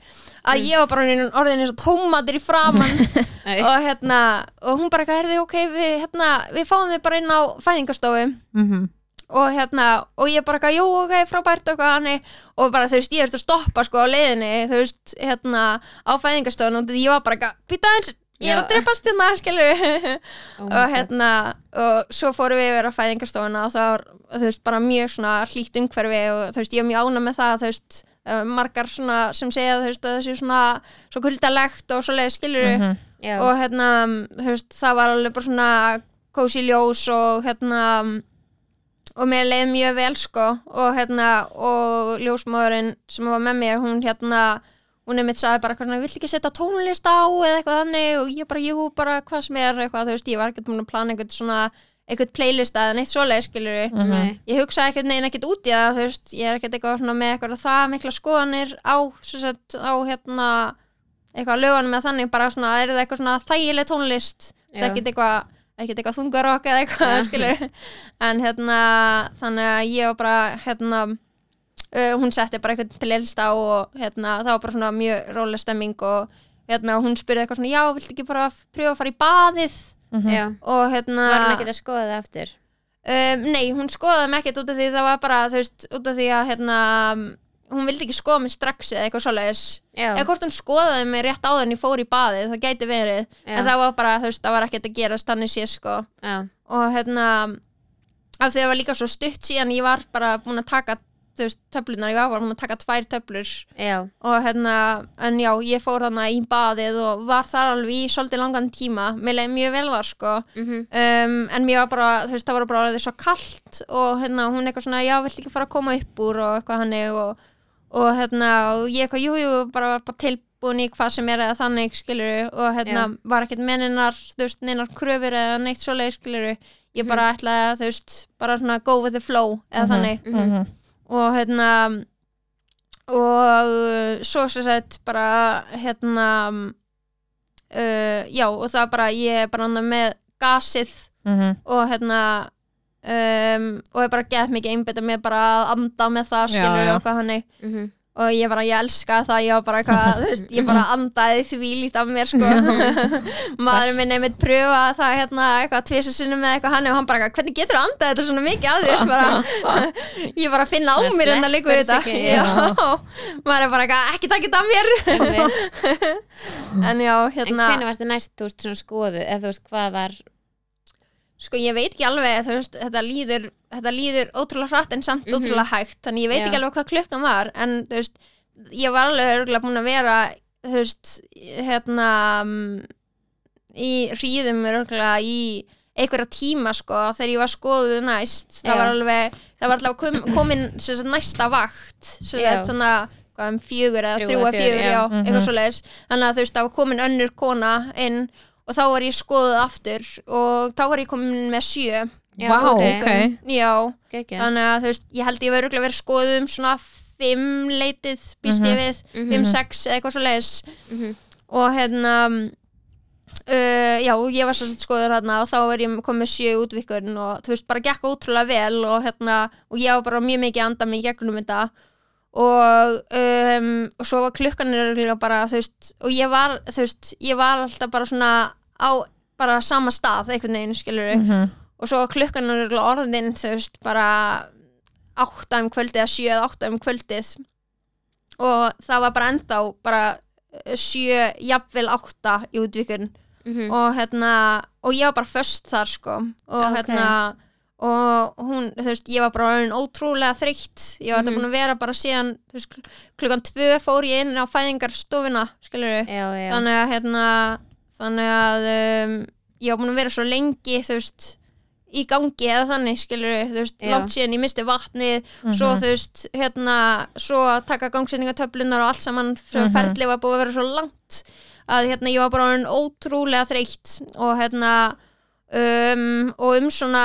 D: að ég var bara orðin- eins og tómatir í framann og hérna, og hún bara eitthvað, herði, ok, við, hérna, við fáum þið bara inn á fæðingarstofu.
A: Mhm.
D: Og hérna, og ég bara eitthvað, jú, ok, frábært og eitthvað hannig, og bara, þú veist, ég þurfti að stoppa sko á leiðinni, þú veist, hérna á fæðingastofun og ég var bara eitthvað býta eins, ég er að dreipast hérna, skilur
B: Oh
D: og hérna, og svo fórum við yfir á fæðingastofuna og það var, þú veist, bara mjög svona hlýtt umhverfi og þú veist, ég er mjög ána með það, þú veist eh, margar svona sem segja þú veist að það sé svona svo kuldalegt og svoleiði skilur
A: Mhm.
B: Já.
D: og hérna, þú veist, það var alveg bara svona kósi ljós og hérna og mér leiði mjög vel sko. Og hérna, og ljósmóðurinn sem var með mér, hún hérna hún er mitt sagði bara, hvernig, vill ekki setja tónlist á eða eitthvað þannig? Og ég bara, jú, bara hvað sem er, eitthvað, þú veist, ég var ekkert múin að plana einhvern svona, einhvern playlist eða neitt svoleið, skilur
B: Nei.
D: ég hugsaði ekkert neginn ekkert út í það þú veist, ég er ekkert eitthvað svona með eitthvað það mikla skoðanir á, sem sagt, á hérna, eitthvað lögunum eða þannig, bara svona, er það eitthvað svona þægileg tónlist, þetta
B: Já.
D: er ekkert eitthvað ekkert eitthvað þungarokk eða eitthvað,
B: Já.
D: skilur en hérna, þannig að ég var bara, hérna uh, hún setti bara eitthvað playlist á og hérna, það var bara svona mjög róleg stemming og hérna, hún spurði eitthvað svona, já, viltu ekki bara pröfa að fara í baðið
B: Já.
D: og hérna
B: Var hann ekki að skoða það aftur?
D: Um, nei, hún skoðaði mig ekkert út af því það var bara, þú veist, út af því að hérna, hún vildi ekki skoða mig strax eða eitthvað svoleiðis, eða hvort hún skoðaði mig rétt en ég fór í baðið, það gæti verið
B: Já.
D: en það var bara, þú veist, það var ekkert að gerast þannig sé sko,
B: Já.
D: og hérna af því það var líka svo stutt síðan ég var bara búin að taka þú veist, töflunar, ég var bara búin að taka tvær töflur
B: Já.
D: og hérna, en já, ég fór þarna í baðið og var þar alveg í svolítið langan tíma, mér leiði mjög vel þar sko
B: Mhm.
D: um, en mér var bara, þú veist, það var bara orðið svo kallt og hérna, hún eitthvað svona, já, vill ekki fara að koma upp úr og eitthvað hannig og, og hérna, og ég eitthvað, jú, jú, bara var bara tilbúin í hvað sem er eða þannig, skiluru, og hérna,
B: Já.
D: var ekkert með neinar, þú veist, neinar kröfur eða neitt svoleið, skiluru, ég bara ætlaði að, þú veist, bara svona go with the flow eða
A: Mhm.
D: þannig,
A: Mhm.
D: og hérna og uh, svo sem sagt bara hérna uh, já og það bara ég er bara með gasið
A: Mhm.
D: og hérna um, og ég bara gett mikið einbytta með bara að anda með það
A: Já,
D: skilur
A: já.
D: og hvað hannig
B: Mhm.
D: og ég bara, ég elska það, ég var bara eitthvað þú veist, ég bara andaði því lít af mér sko maður minn einmitt pröfa það hérna eitthvað tvisa sinnum með eitthvað hann og hann bara, eitthvað, hvernig getur þú andað þetta svona mikið að þér bara, ég bara finna á
B: Það
D: mér en að líka við þetta
B: sleppur sig,
D: já.
B: já.
D: maður er bara eitthvað, ekki takk þetta af mér en já,
B: En
D: hérna
B: hvernig varstu næst, þú veist, svona skoðu eða þú veist, hvað var
D: sko ég veit ekki alveg veist, þetta líður, þetta líður ótrúlega hratt en samt
B: Mhm.
D: ótrúlega hægt þannig ég veit
B: Já.
D: ekki alveg hvað klukkan var en þú veist, ég var alveg örgulega búin að vera þú veist, hérna mm, í hríðum örgulega í einhverja tíma sko þegar ég var skoðuð næst
B: Já.
D: það var alveg, það var alveg kom, komin sagt, næsta vakt
B: Já.
D: svona um fjögur eða
B: Þrjú
D: að fjögur,
B: fjögur,
D: já,
B: já.
A: Mhm.
D: eitthvað svo leiðis þannig að þú veist, það var komin önnur kona inn og þá var ég skoðuð aftur og þá var ég komin með sjö.
B: Já,
A: Vá,
B: ok.
D: já,
B: Gekja.
D: þannig að þú veist, ég held ég verið verið skoðuð um svona fimm leitið, býst ég við fimm, sex eða eitthvað svo leiðis
B: Mhm.
D: og hérna uh, já, ég var svo skoður hérna og þá var ég komið með sjö útvikun og þú veist, bara gekk ótrúlega vel og hérna, og ég var bara mjög mikið að anda mig í gegnum þetta. Og, um, og svo var klukkan örugglega bara, þú veist, og ég var þú veist, ég var alltaf bara svona á bara sama stað, einhvern veginn skilur
A: Mhm.
D: og svo klukkan örugglega orðin, þú veist, bara átta um kvöldið eða sjö eða átta um kvöldið og það var bara ennþá bara eh, sjö, jafnvel átta í útvikun
B: Mhm.
D: og hérna og ég var bara föst þar sko og
B: Ok.
D: hérna og hún, þú veist, ég var bara ótrúlega þreytt ég var þetta
B: Mhm.
D: búin að vera bara síðan þú veist, kl- klukkan tvö fór ég inn á fæðingarstofuna skilur þannig að hérna þannig að um, ég var búin að vera svo lengi þú veist í gangi eða þannig skilur þú veist,
B: Já.
D: langt síðan ég misti vatnið
A: Mhm.
D: svo þú veist, hérna svo að taka gangsetningatöflunar og allt saman mm
A: Mhm.
D: ferli var búið að vera svo langt að hérna ég var bara orðin ótrúlega þreytt og hérna um, og um svona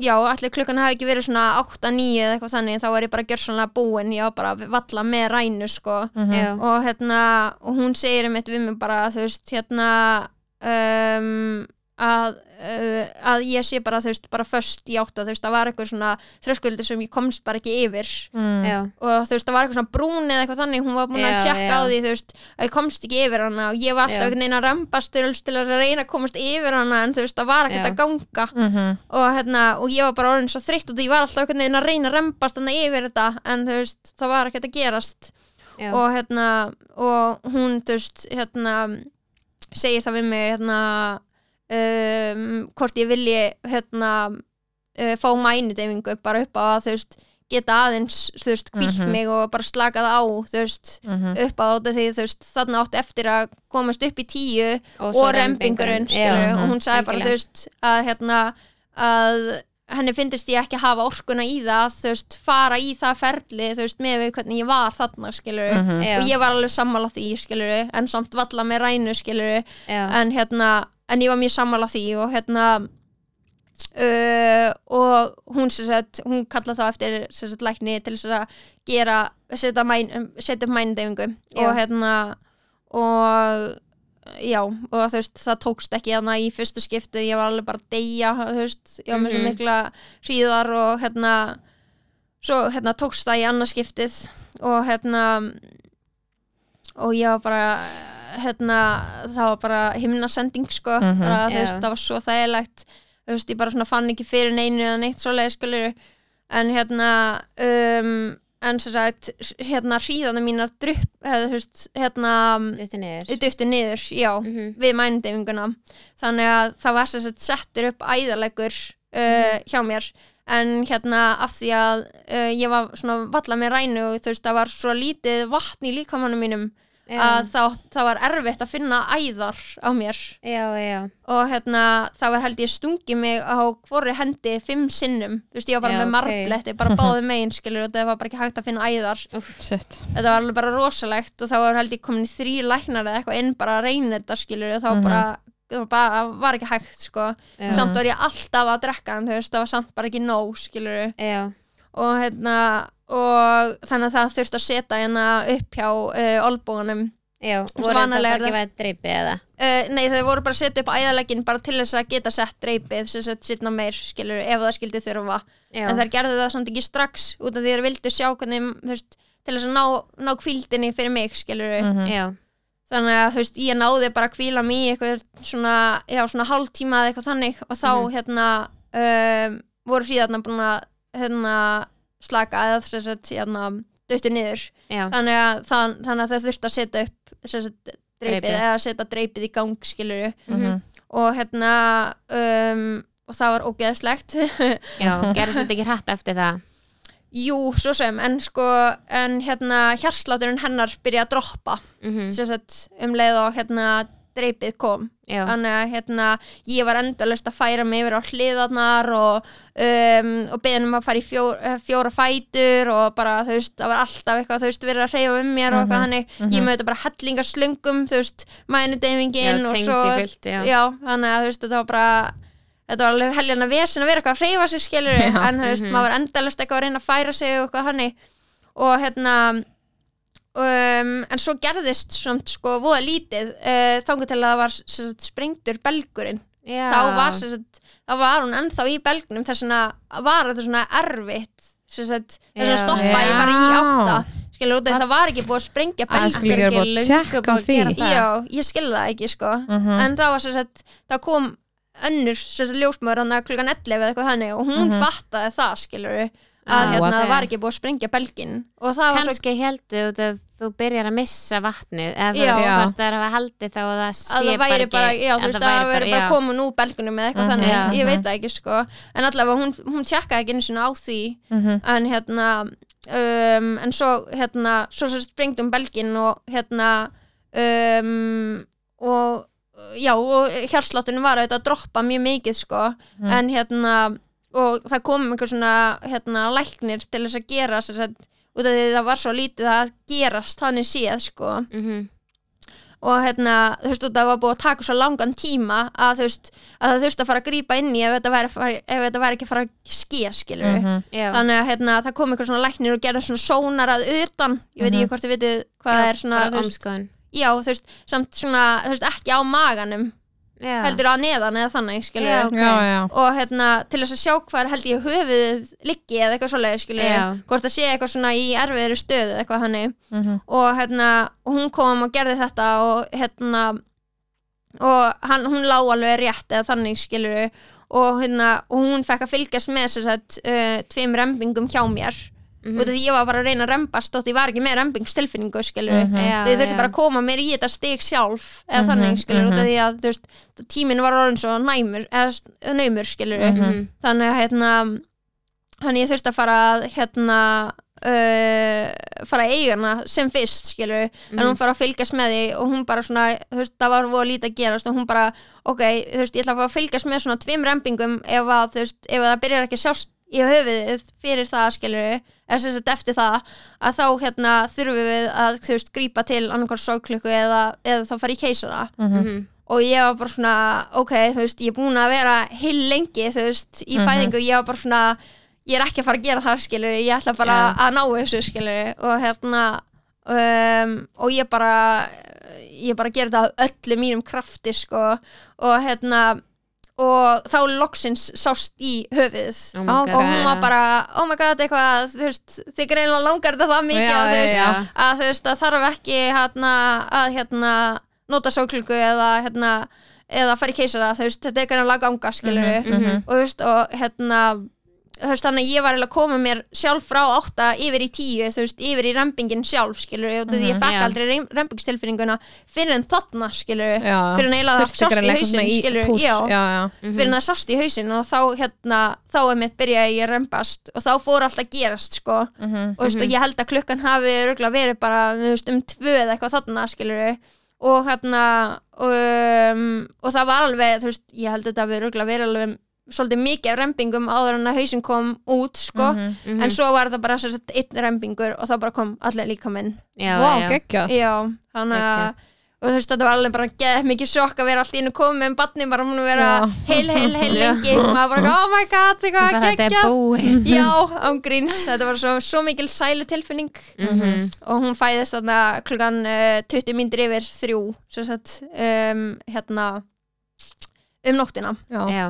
D: já, allir klukkan hafi ekki verið svona 8-9 eða eitthvað þannig, þá er ég bara gjörsanlega búin ég var bara að valla með rænu sko
A: Mhm.
B: Já.
D: og hérna og hún segir um við mig bara þú veist hérna um, að, uh, að ég sé bara þú veist bara först í átta þú veist það var eitthvað svona þröskuldur sem ég komst bara ekki yfir
A: Mm.
D: Og þú veist það var eitthvað svona brún eða eitthvað þannig hún var búin að tjekka
B: já.
D: á því þú veist að ég komst ekki yfir hana og ég var alltaf einhvern veginn að rembast til, að reyna að komast yfir hana en þú veist það var ekkert að ganga
A: Mhm.
D: og, hérna, og ég var bara orðin svo þreytt og því ég var alltaf einhvern veginn að reyna að rembast hana yfir þetta en þú veist það var ekkert að gerast
B: Já.
D: og hérna og hún þú veist hérna segir það við mig hérna um, hvort ég vilji hérna uh, fá mænudeyfingu bara upp á að þú veist geta aðeins þú veist kvílt
A: Mhm.
D: mig og bara slakað á þú veist
A: Mhm.
D: upp á þetta því þú veist þarna átti eftir að komast upp í tíu
B: og,
D: og rembingurinn skilur,
A: Já.
D: og hún sagði bara þú veist að hérna að henni finnist ég ekki hafa orkuna í það þú veist fara í það ferli þú veist með við hvernig ég var þarna skilur
A: Mhm.
B: Já.
D: og ég var alveg sammála því skilur en samt valla með rænu skilur
B: Já.
D: en hérna en ég var mjög sammála því og hérna uh, og hún sem sagt, hún kalla þá eftir sem sagt lækni til þess að gera setja, upp mænudeyfingu
B: Já.
D: og hérna og já, og þú veist, það tókst ekki hérna í fyrsta skiptið, ég var alveg bara að deyja, þú veist, ég var með svo
B: Mhm.
D: mikla hríðar og hérna svo hérna tókst það í annað skiptið og hérna og ég var bara hérna, það var bara himnasending sko,
A: Mhm.
D: bara, þú
B: Já.
D: veist, það var svo þægilegt þú veist, ég bara svona fann ekki fyrir neinu eða neitt svoleið, skulur en hérna um, en sem sagt, hérna hríðana mínar drupp, eða þú veist, hérna
B: Duttu niður.
D: duttu niður, já
B: Mhm.
D: við mænudeyfinguna þannig að það var sem sagt settur upp æðalegur uh, hjá mér. En hérna af því að uh, ég var svona valla með rænu og þú veist það var svo lítið vatn í líkamannum mínum
B: Já.
D: að þá, það var erfitt að finna æðar á mér
B: já, já,
D: og hérna það var held ég stungi mig á hvori hendi fimm sinnum, þú veist ég var bara með
B: ok.
D: marbletti, bara báði megin skilur og það var bara ekki hægt að finna æðar
A: Shit.
D: þetta var alveg bara rosalegt og þá var held ég komin í þrý læknar eða eitthvað inn bara að reyna þetta skilur og þá
A: Mhm.
D: bara, það var bara var ekki hægt sko, samt var ég alltaf að drekka en þú veist, það var samt bara ekki nóg skilur
B: já.
D: og hérna og þannig að það þurfti að setja hérna upp hjá uh, olbúanum
B: já. Voru það bara ekki
D: það-
B: væð dreipið eða?
D: Uh, nei þau voru bara að setja upp æðalegin bara til þess að geta sett dreipið sem sett sittna meir skilur ef það skildi þurfa.
B: Já,
D: en þær gerðu það samt ekki strax út af því þær vildu sjá hvernig veist, til þess að ná, ná kvíldinni fyrir mig skilur
A: Mhm.
B: já,
D: þannig að þú veist, ég náði bara að kvíla mig í eitthvað svona, já, svona hálftíma eða eitthvað þannig. Og þá
B: Mhm.
D: hérna um, voru hríðarna búin að hérna, slaka eða þess að hérna, döttu niður. Þannig að, þann, þannig að það þurfti að setja upp þess að dreipið
B: Dreipið.
D: eða setja dreipið í gang skilur
B: Mhm.
D: og hérna um, og það var ógeðslegt.
B: Já, gerist þetta ekki hrætt eftir það?
D: Jú, svo sem, en sko en hérna hjarslátturinn hennar byrja að droppa.
B: Mm
D: sem sagt, um leið og hérna dreipið kom.
B: Já,
D: þannig að hérna, ég var endalust að færa mig yfir á hliðarnar og, um, og beðnum að fara í fjó, eh, fjóra fætur og bara þú veist, það var alltaf eitthvað þú veist, verið að hreyfa um mér og eitthvað þannig. Ég með þetta bara hellingar slöngum þú veist,
B: já
D: mænudeyfingin og svo
B: fullt Já,
D: já, þannig að þú veist, þetta var bara þetta var alveg helgjana vesen að vera eitthvað að hreyfa sig skilur en þú veist,
B: Mhm.
D: maður var endalust eitthvað að reyna að færa sig og eitthvað hannig og hérna um, en svo gerðist samt sko voða lítið uh, þangu til að það var sem sagt, sprengtur belgurinn
B: já.
D: þá var, sem sagt, þá var hún ennþá í belgnum þess vegna var þetta svona erfitt sem sagt, þess
B: Já.
D: stoppa ég bara í
A: Já.
D: átta skilur út af því það var ekki búið að sprengja
A: Það
D: belg
A: skulle ekki vera
B: ekki
A: búið að
B: löngu
A: tjekka á
B: búið að
A: því
B: gera það.
D: já, ég skilði það ekki sko
A: Mhm.
D: en það var sem sagt, það kom önnur sem sagt ljósmaður hann klukkan 11 eða eitthvað þannig og hún
A: Mhm.
D: fattaði það skilur að
B: Ah,
D: hérna,
B: ok.
D: það var ekki búið að sprengja belgin og það var svo
B: kannski heldur út að þú byrjar að missa vatnið eða þú veist, það er að hafa haldið þá og það sé
D: að það væri bara, já, þú veist, að það væri bara komin úr belgunum eða eitthvað
A: Mhm.
D: þannig,
B: Já.
D: ég veit það ekki sko en allavega hún, hún tjekkaði ekki einu sinni á því
A: Mhm.
D: en hérna um, en svo hérna svo sem sprengdum belgin og hérna um, og já, og hjarsláttunum var að droppa mjög mikið sko
A: Mhm.
D: en hérna og það kom einhver svona hérna læknir til þess að gera sem sagt, út af því það var svo lítið að gerast þannig séð sko
B: Mhm.
D: og hérna, þú veist, það var búið að taka svo langan tíma að þú veist, að það þurfti að fara að grípa inn í ef þetta væri, að ef þetta væri ekki að fara að ske, skilur
A: Mhm.
B: Já.
D: þannig að hérna, það kom einhver svona læknir og gerði svona sónar að utan, ég veit ekki hvort þið vitið hvað
B: Já,
D: er svona, já, þú veist, samt svona, þú veist, ekki á maganum
B: Já.
D: heldur að neðan eða þannig, skilur
B: Já, ok.
A: Já, já
D: og hérna, til þess að sjá hvað held ég höfuðið liggi eða eitthvað svoleið, skilur
B: Já.
D: hvort það sé eitthvað svona í erfiðri stöðu eitthvað hannig
A: Mhm.
D: og hérna hún kom og gerði þetta og hérna og hann, hún lá alveg rétt eða þannig skilur og hérna og hún fekk að fylgjast með þess að uh, tveim rembingum hjá mér
B: Mhm.
D: út af því ég var bara að reyna að rembast og því var ekki með rembingstilfinningu skilur
A: Mhm.
B: Já,
D: þau þurfti bara að koma mér í þetta stig sjálf eða
A: Mhm,
D: þannig skilur út
A: mhm.
D: af því að veist, tíminn var orðin svo næmur eða naumur skilur
B: Mhm.
D: þannig að hérna hann ég þurfti að fara að hérna uh, fara að eiga hana sem fyrst skilur en
B: Mhm.
D: hún fara að fylgjast með því og hún bara svona þú veist, það var voða lítið að gerast og hún bara ok, þú veist, ég ætla að fara að fylgjast með svona tveim rempingum ef að, þú veist, ef að það byrjar ekki sjást í höfuðið fyrir það skilur eða sem sagt eftir það að þá hérna þurfum við að þú veist grípa til annarkvæmst sóklukku eða, eða þá fara í keisara
B: Mhm.
D: og ég var bara svona, ok, þú veist, ég er búin að vera heil lengi, þú veist, í
A: Mhm.
D: fæðingu ég var bara svona, ég er ekki að fara að gera það skilur, ég ætla bara
B: Já.
D: að ná þessu skilur, og hérna um, og ég bara ég bara gera það af öllu mínum krafti, sko, og hérna og þá loksins sást í höfuðið
B: Oh
D: og hún var bara, oh my god, eitthvað þú veist, þið greinlega langar þetta það mikið
A: Já,
D: að, þú
A: já,
D: veist,
A: já.
D: að þú veist, að þarf ekki hérna, að hérna nota sóklungu eða hérna eða fara í keisara, þú veist, þetta er greinlega ganga skilur
A: Mhm, mhm.
D: og þú veist, og hérna veist, þannig að ég var að koma mér sjálf frá átta yfir í tíu, þú veist, yfir í rempingin sjálf, skilur, og því ég fekk
B: Já.
D: aldrei rem- rempingstilfinninguna fyrir en þarna, skilur
A: Já,
D: fyrir en eiginlega það sást í
A: í
D: skilur
A: púss,
D: já,
A: já, já.
B: Mhm.
D: fyrir en það sást í hausinn og þá hérna, þá er mitt byrjaði ég að rempast og þá fór alltaf að gerast sko
A: Mhm.
D: og, veist, og ég held að klukkan hafi örugglega verið bara þú veist, um tvö eða eitthvað þarna skilur og hérna um, og það var alveg þú veist, ég held að þetta hafi örugglega verið alveg svolítið mikið af rempingum áður en að hausinn kom út sko.
A: Mhm.
B: Mhm.
D: en svo var það bara sem sagt, einn rempingur og þá bara kom allir líka minn
B: Já,
A: geggjað.
D: Já, þannig að og þú veist, þetta var alveg bara geð mikið sjokk að vera allt í einu komið með barni bara múin að vera heil, heil, heil lengi. Og maður bara, oh my god, eitthvað
B: Bara þetta er búið.
D: Já, án gríns, þetta var svo, svo mikil sælu tilfinning.
B: Mhm.
D: og hún fæðist þarna klukkan uh, 20 mínútur yfir þrjú sem sagt, um, hérna um nóttina.
A: Já,
B: Já,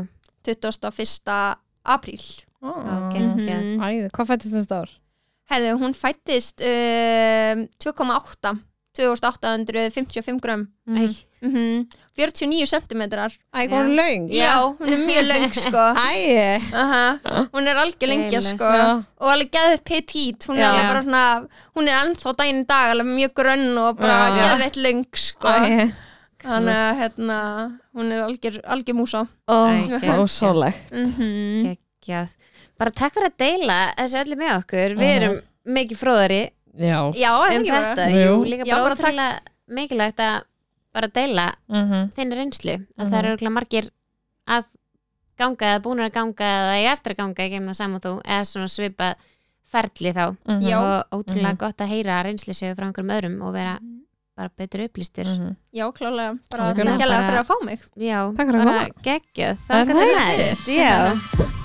D: 21. apríl
A: ok
B: geggjað.
A: Æði, hvað fættist þú stór?
D: Herðu, hún fættist um, 2,8 2855 grömm
B: Æ,
D: mm 49 centimetrar
A: Æ, hvað er löng?
D: Já, hún er mjög löng sko
A: Æ,
D: Aha, hún er algjör lengja sko
A: já.
D: og alveg geðið petit hún er
A: Já.
D: alveg bara svona hún er ennþá daginn í dag alveg mjög grönn og bara
A: Já.
D: geðveitt löng sko
A: æ
D: þannig að hérna, hún er algjör, algjör músa.
A: Ó,
B: Æ,
A: það var svo legt
D: mm
B: geggjað bara takk fyrir að deila þessu öllu með okkur. Við
A: Mhm.
B: erum mikið fróðari
A: Já,
D: Já,
B: um
D: ekki bara?
B: þetta,
A: Jú.
B: líka
D: Já,
B: bara
D: bara takk.
B: ótrúlega mikilvægt að bara deila
A: mhm.
B: þinn reynslu. Að
A: Mhm.
B: það eru margir að ganga eða búinir að ganga eða eiga eftir að ganga í geimna saman þú eða svona svipa ferli þá.
A: Mhm,
D: Já.
B: og ótrúlega gott að heyra reynslu séu frá einhverjum öðrum og vera bara betur upplýstur
A: mhm.
D: Já, klálega, bara takk fyrir að fá mig.
B: Já,
A: Takk fyrir að
B: bara geggjað.
A: Er
B: þakka
A: það
B: fyrir.
A: ekki?
B: næst já